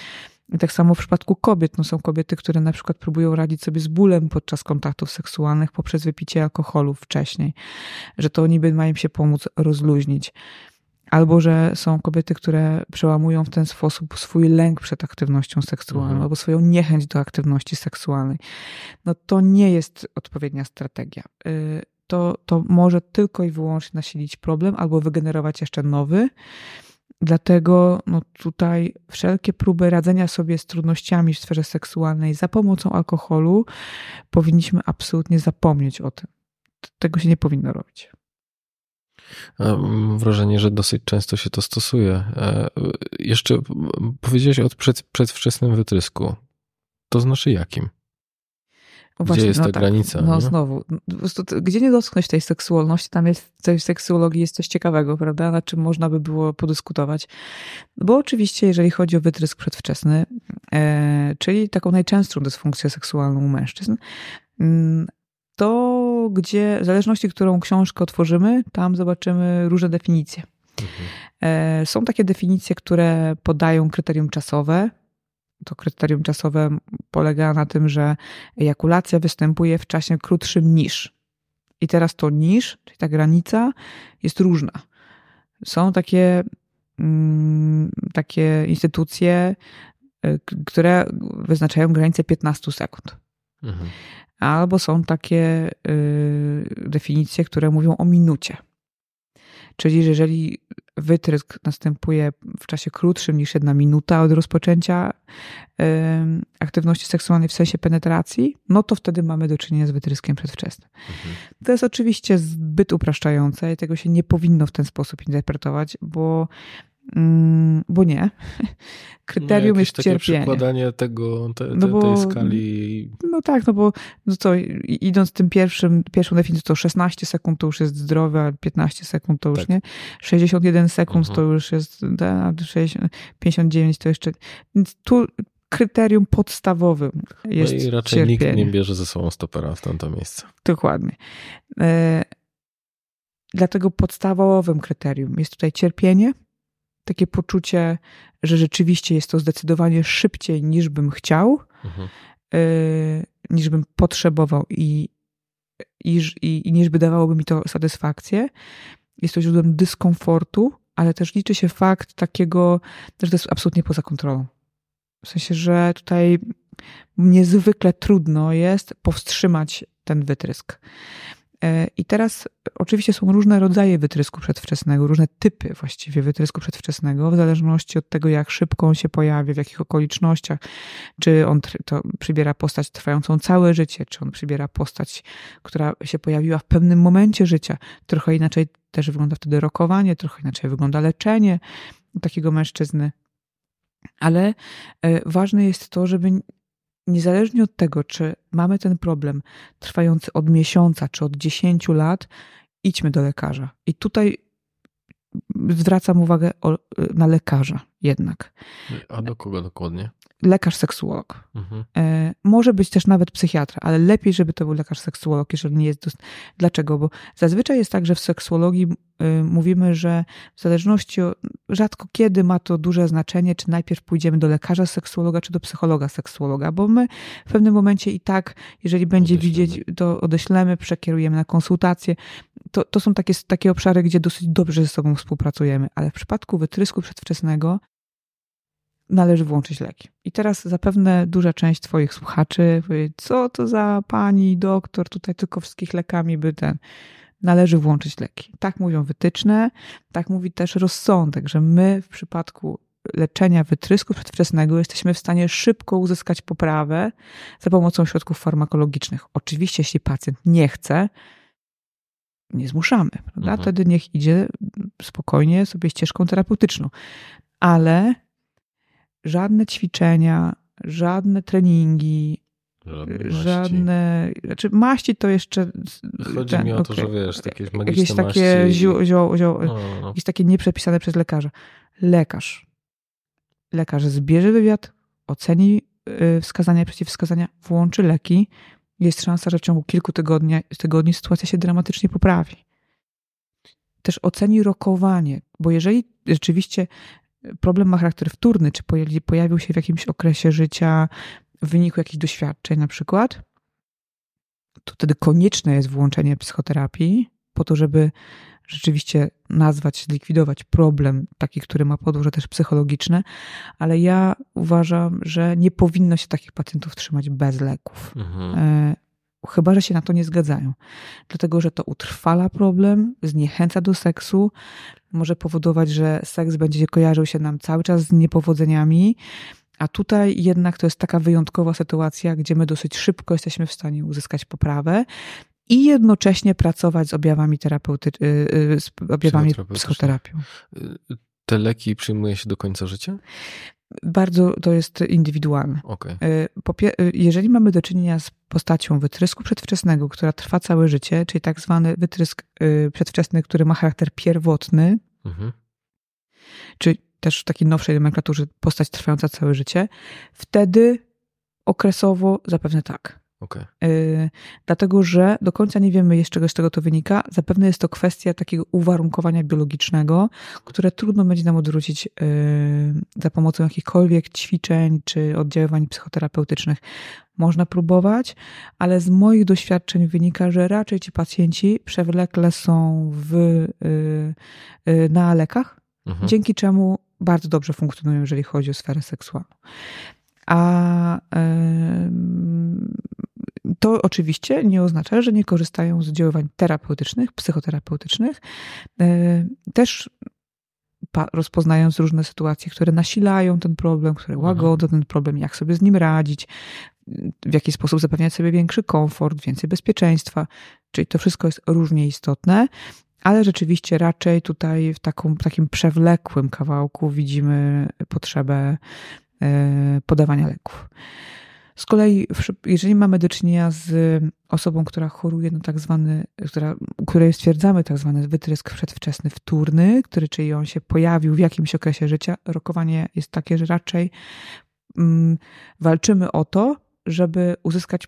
S1: I tak samo w przypadku kobiet. No są kobiety, które na przykład próbują radzić sobie z bólem podczas kontaktów seksualnych poprzez wypicie alkoholu wcześniej, że to niby ma im się pomóc rozluźnić. Albo że są kobiety, które przełamują w ten sposób swój lęk przed aktywnością seksualną, mhm. albo swoją niechęć do aktywności seksualnej. No to nie jest odpowiednia strategia. Y, to, to może tylko i wyłącznie nasilić problem, albo wygenerować jeszcze nowy. Dlatego no, tutaj wszelkie próby radzenia sobie z trudnościami w sferze seksualnej za pomocą alkoholu powinniśmy absolutnie zapomnieć o tym. Tego się nie powinno robić.
S2: Mam wrażenie, że dosyć często się to stosuje. E, jeszcze powiedziałeś o przed, przedwczesnym wytrysku. To znaczy jakim? Gdzie właśnie, jest no ta tak, granica?
S1: No znowu, gdzie nie dotknąć tej seksualności, tam jest, w tej seksuologii jest coś ciekawego, prawda, nad czym można by było podyskutować. Bo oczywiście, jeżeli chodzi o wytrysk przedwczesny, e, czyli taką najczęstszą dysfunkcję seksualną u mężczyzn, mm, to gdzie, w zależności, którą książkę otworzymy, tam zobaczymy różne definicje. Mhm. E, są takie definicje, które podają kryterium czasowe. To kryterium czasowe polega na tym, że ejakulacja występuje w czasie krótszym niż. I teraz to niż, czyli ta granica, jest różna. Są takie, mm, takie instytucje, e, które wyznaczają granicę 15 sekund. Mhm. Albo są takie y, definicje, które mówią o minucie. Czyli jeżeli wytrysk następuje w czasie krótszym niż jedna minuta od rozpoczęcia aktywności seksualnej w sensie penetracji, no to wtedy mamy do czynienia z wytryskiem przedwczesnym. Mhm. To jest oczywiście zbyt upraszczające i tego się nie powinno w ten sposób interpretować, bo bo nie. Kryterium no, jest takie cierpienie.
S2: przykładanie tego, te, te, no bo, tej skali.
S1: No tak, no bo no co, idąc tym pierwszym, pierwszą definicją, to 16 sekund to już jest zdrowe, a 15 sekund to już tak. nie. 61 sekund mhm. to już jest, da, 59 to jeszcze. Więc tu kryterium podstawowym jest No i
S2: raczej
S1: cierpienie.
S2: nikt nie bierze ze sobą stopera w tamto miejsce.
S1: Dokładnie. E, dlatego podstawowym kryterium jest tutaj cierpienie, takie poczucie, że rzeczywiście jest to zdecydowanie szybciej niż bym chciał, mhm. y, niż bym potrzebował i, i, i, i niż by dawałoby mi to satysfakcję. Jest to źródłem dyskomfortu, ale też liczy się fakt takiego, że to jest absolutnie poza kontrolą. W sensie, że tutaj niezwykle trudno jest powstrzymać ten wytrysk. E, I teraz oczywiście są różne rodzaje wytrysku przedwczesnego, różne typy właściwie wytrysku przedwczesnego, w zależności od tego, jak szybko on się pojawia, w jakich okolicznościach, czy on to przybiera postać trwającą całe życie, czy on przybiera postać, która się pojawiła w pewnym momencie życia. Trochę inaczej też wygląda wtedy rokowanie, trochę inaczej wygląda leczenie takiego mężczyzny. Ale e, ważne jest to, żeby niezależnie od tego, czy mamy ten problem trwający od miesiąca czy od 10 lat, idźmy do lekarza. I tutaj zwracam uwagę na lekarza jednak.
S2: A do kogo dokładnie?
S1: lekarz seksuolog. Mhm. E, może być też nawet psychiatra, ale lepiej, żeby to był lekarz seksuolog, jeżeli nie jest. Dost... Dlaczego? Bo zazwyczaj jest tak, że w seksuologii y, mówimy, że w zależności od, rzadko kiedy ma to duże znaczenie, czy najpierw pójdziemy do lekarza seksuologa, czy do psychologa seksuologa, bo my w pewnym momencie i tak, jeżeli będzie odeślemy. widzieć, to odeślemy, przekierujemy na konsultację. To, to są takie, takie obszary, gdzie dosyć dobrze ze sobą współpracujemy, ale w przypadku wytrysku przedwczesnego należy włączyć leki. I teraz zapewne duża część Twoich słuchaczy powie, co to za pani doktor, tutaj tylko wszystkich lekami by ten. Należy włączyć leki. Tak mówią wytyczne, tak mówi też rozsądek, że my w przypadku leczenia wytrysku przedwczesnego jesteśmy w stanie szybko uzyskać poprawę za pomocą środków farmakologicznych. Oczywiście, jeśli pacjent nie chce, nie zmuszamy, prawda? Mhm. Wtedy niech idzie spokojnie sobie ścieżką terapeutyczną. Ale żadne ćwiczenia, żadne treningi, żadne, żadne znaczy maści to jeszcze...
S2: Chodzi ten, mi o to, okay. że wiesz, jakieś magiczne jakieś takie
S1: maści... Ziu, ziu, no, no. Jakieś takie nieprzepisane przez lekarza. Lekarz. Lekarz zbierze wywiad, oceni y, wskazania przeciwwskazania, włączy leki. Jest szansa, że w ciągu kilku tygodni, tygodni sytuacja się dramatycznie poprawi. też oceni rokowanie, bo jeżeli rzeczywiście problem ma charakter wtórny, czy pojawił się w jakimś okresie życia w wyniku jakichś doświadczeń na przykład, to wtedy konieczne jest włączenie psychoterapii po to, żeby rzeczywiście nazwać, zlikwidować problem, taki, który ma podłoże też psychologiczne, ale ja uważam, że nie powinno się takich pacjentów trzymać bez leków. Mhm. E, chyba, że się na to nie zgadzają. Dlatego, że to utrwala problem, zniechęca do seksu, może powodować, że seks będzie kojarzył się nam cały czas z niepowodzeniami, a tutaj jednak to jest taka wyjątkowa sytuacja, gdzie my dosyć szybko jesteśmy w stanie uzyskać poprawę i jednocześnie pracować z objawami terapeuty, y, y, z objawami psychoterapią.
S3: Y, te leki przyjmuje się do końca życia?
S1: Bardzo to jest indywidualne.
S3: Okay.
S1: Jeżeli mamy do czynienia z postacią wytrysku przedwczesnego, która trwa całe życie, czyli tak zwany wytrysk przedwczesny, który ma charakter pierwotny, mhm. czyli też w takiej nowszej nomenklaturze postać trwająca całe życie, wtedy okresowo zapewne tak.
S3: Okay.
S1: Yy, dlatego, że do końca nie wiemy jeszcze, z czego to wynika. Zapewne jest to kwestia takiego uwarunkowania biologicznego, które trudno będzie nam odwrócić yy, za pomocą jakichkolwiek ćwiczeń czy oddziaływań psychoterapeutycznych. Można próbować, ale z moich doświadczeń wynika, że raczej ci pacjenci przewlekle są w, yy, na lekach, mhm. dzięki czemu bardzo dobrze funkcjonują, jeżeli chodzi o sferę seksualną. A to oczywiście nie oznacza, że nie korzystają z działań terapeutycznych, psychoterapeutycznych. E, też rozpoznając różne sytuacje, które nasilają ten problem, które mhm. łagodzą ten problem, jak sobie z nim radzić, w jaki sposób zapewniać sobie większy komfort, więcej bezpieczeństwa. Czyli to wszystko jest różnie istotne, ale rzeczywiście raczej tutaj w taką, takim przewlekłym kawałku widzimy potrzebę e, podawania leków. Z kolei, jeżeli mamy do czynienia z osobą, która choruje na tak zwany, która, której stwierdzamy tak zwany wytrysk przedwczesny wtórny, który czyli on się pojawił w jakimś okresie życia, rokowanie jest takie, że raczej mm, walczymy o to, żeby uzyskać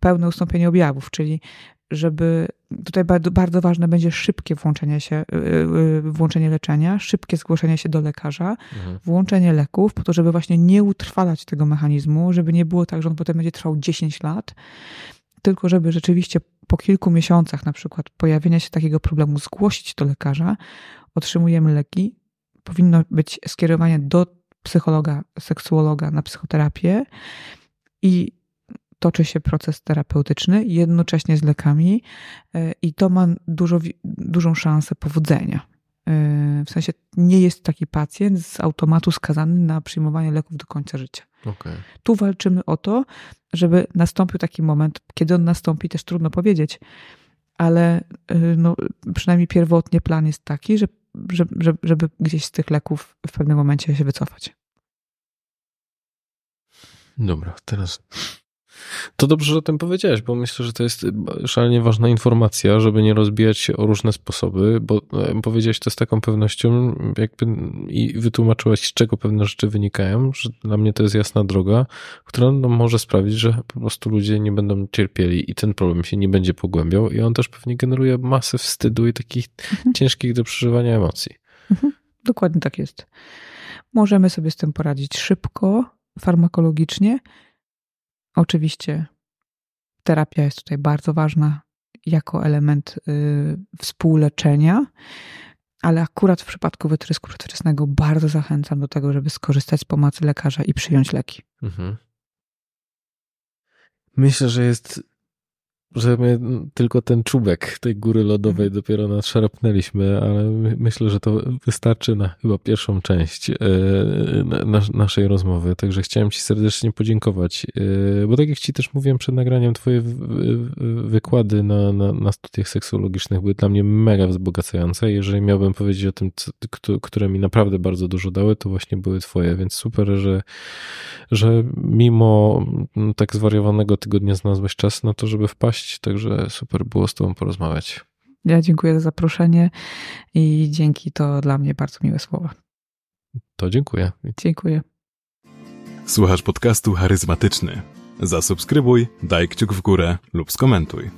S1: pełne ustąpienie objawów, czyli żeby tutaj bardzo, bardzo ważne będzie szybkie włączenie się, y, y, włączenie leczenia, szybkie zgłoszenie się do lekarza, mhm. włączenie leków, po to, żeby właśnie nie utrwalać tego mechanizmu, żeby nie było tak, że on potem będzie trwał 10 lat, tylko żeby rzeczywiście po kilku miesiącach na przykład pojawienia się takiego problemu zgłosić do lekarza, otrzymujemy leki, powinno być skierowanie do psychologa, seksuologa na psychoterapię i toczy się proces terapeutyczny jednocześnie z lekami e, i to ma dużo, dużą szansę powodzenia. E, w sensie nie jest taki pacjent z automatu skazany na przyjmowanie leków do końca życia.
S3: Okay.
S1: Tu walczymy o to, żeby nastąpił taki moment, kiedy on nastąpi, też trudno powiedzieć, ale e, no, przynajmniej pierwotnie plan jest taki, że, żeby, żeby gdzieś z tych leków w pewnym momencie się wycofać.
S3: Dobra, teraz to dobrze, że o tym powiedziałeś, bo myślę, że to jest szalenie ważna informacja, żeby nie rozbijać się o różne sposoby, bo e, powiedziałeś to z taką pewnością jakby i wytłumaczyłaś, z czego pewne rzeczy wynikają, że dla mnie to jest jasna droga, która no, może sprawić, że po prostu ludzie nie będą cierpieli i ten problem się nie będzie pogłębiał i on też pewnie generuje masę wstydu i takich mhm. ciężkich do przeżywania emocji.
S1: Mhm. Dokładnie tak jest. Możemy sobie z tym poradzić szybko, farmakologicznie, Oczywiście terapia jest tutaj bardzo ważna jako element y, współleczenia, ale akurat w przypadku wytrysku przedwczesnego bardzo zachęcam do tego, żeby skorzystać z pomocy lekarza i przyjąć leki. Mhm.
S3: Myślę, że jest że my tylko ten czubek tej góry lodowej mhm. dopiero nadszarpnęliśmy, ale myślę, że to wystarczy na chyba pierwszą część e, naszej rozmowy. Także chciałem Ci serdecznie podziękować, e, bo tak jak Ci też mówiłem przed nagraniem, Twoje wykłady na, na, na studiach seksuologicznych były dla mnie mega wzbogacające. Jeżeli miałbym powiedzieć o tym, które mi naprawdę bardzo dużo dały, to właśnie były Twoje, więc super, że, że mimo tak zwariowanego tygodnia znalazłeś czas na to, żeby wpaść także super było z Tobą porozmawiać.
S1: Ja dziękuję za zaproszenie i dzięki to dla mnie bardzo miłe słowa.
S3: To dziękuję.
S1: Dziękuję.
S2: Słuchasz podcastu charyzmatyczny. Zasubskrybuj, daj kciuk w górę lub skomentuj.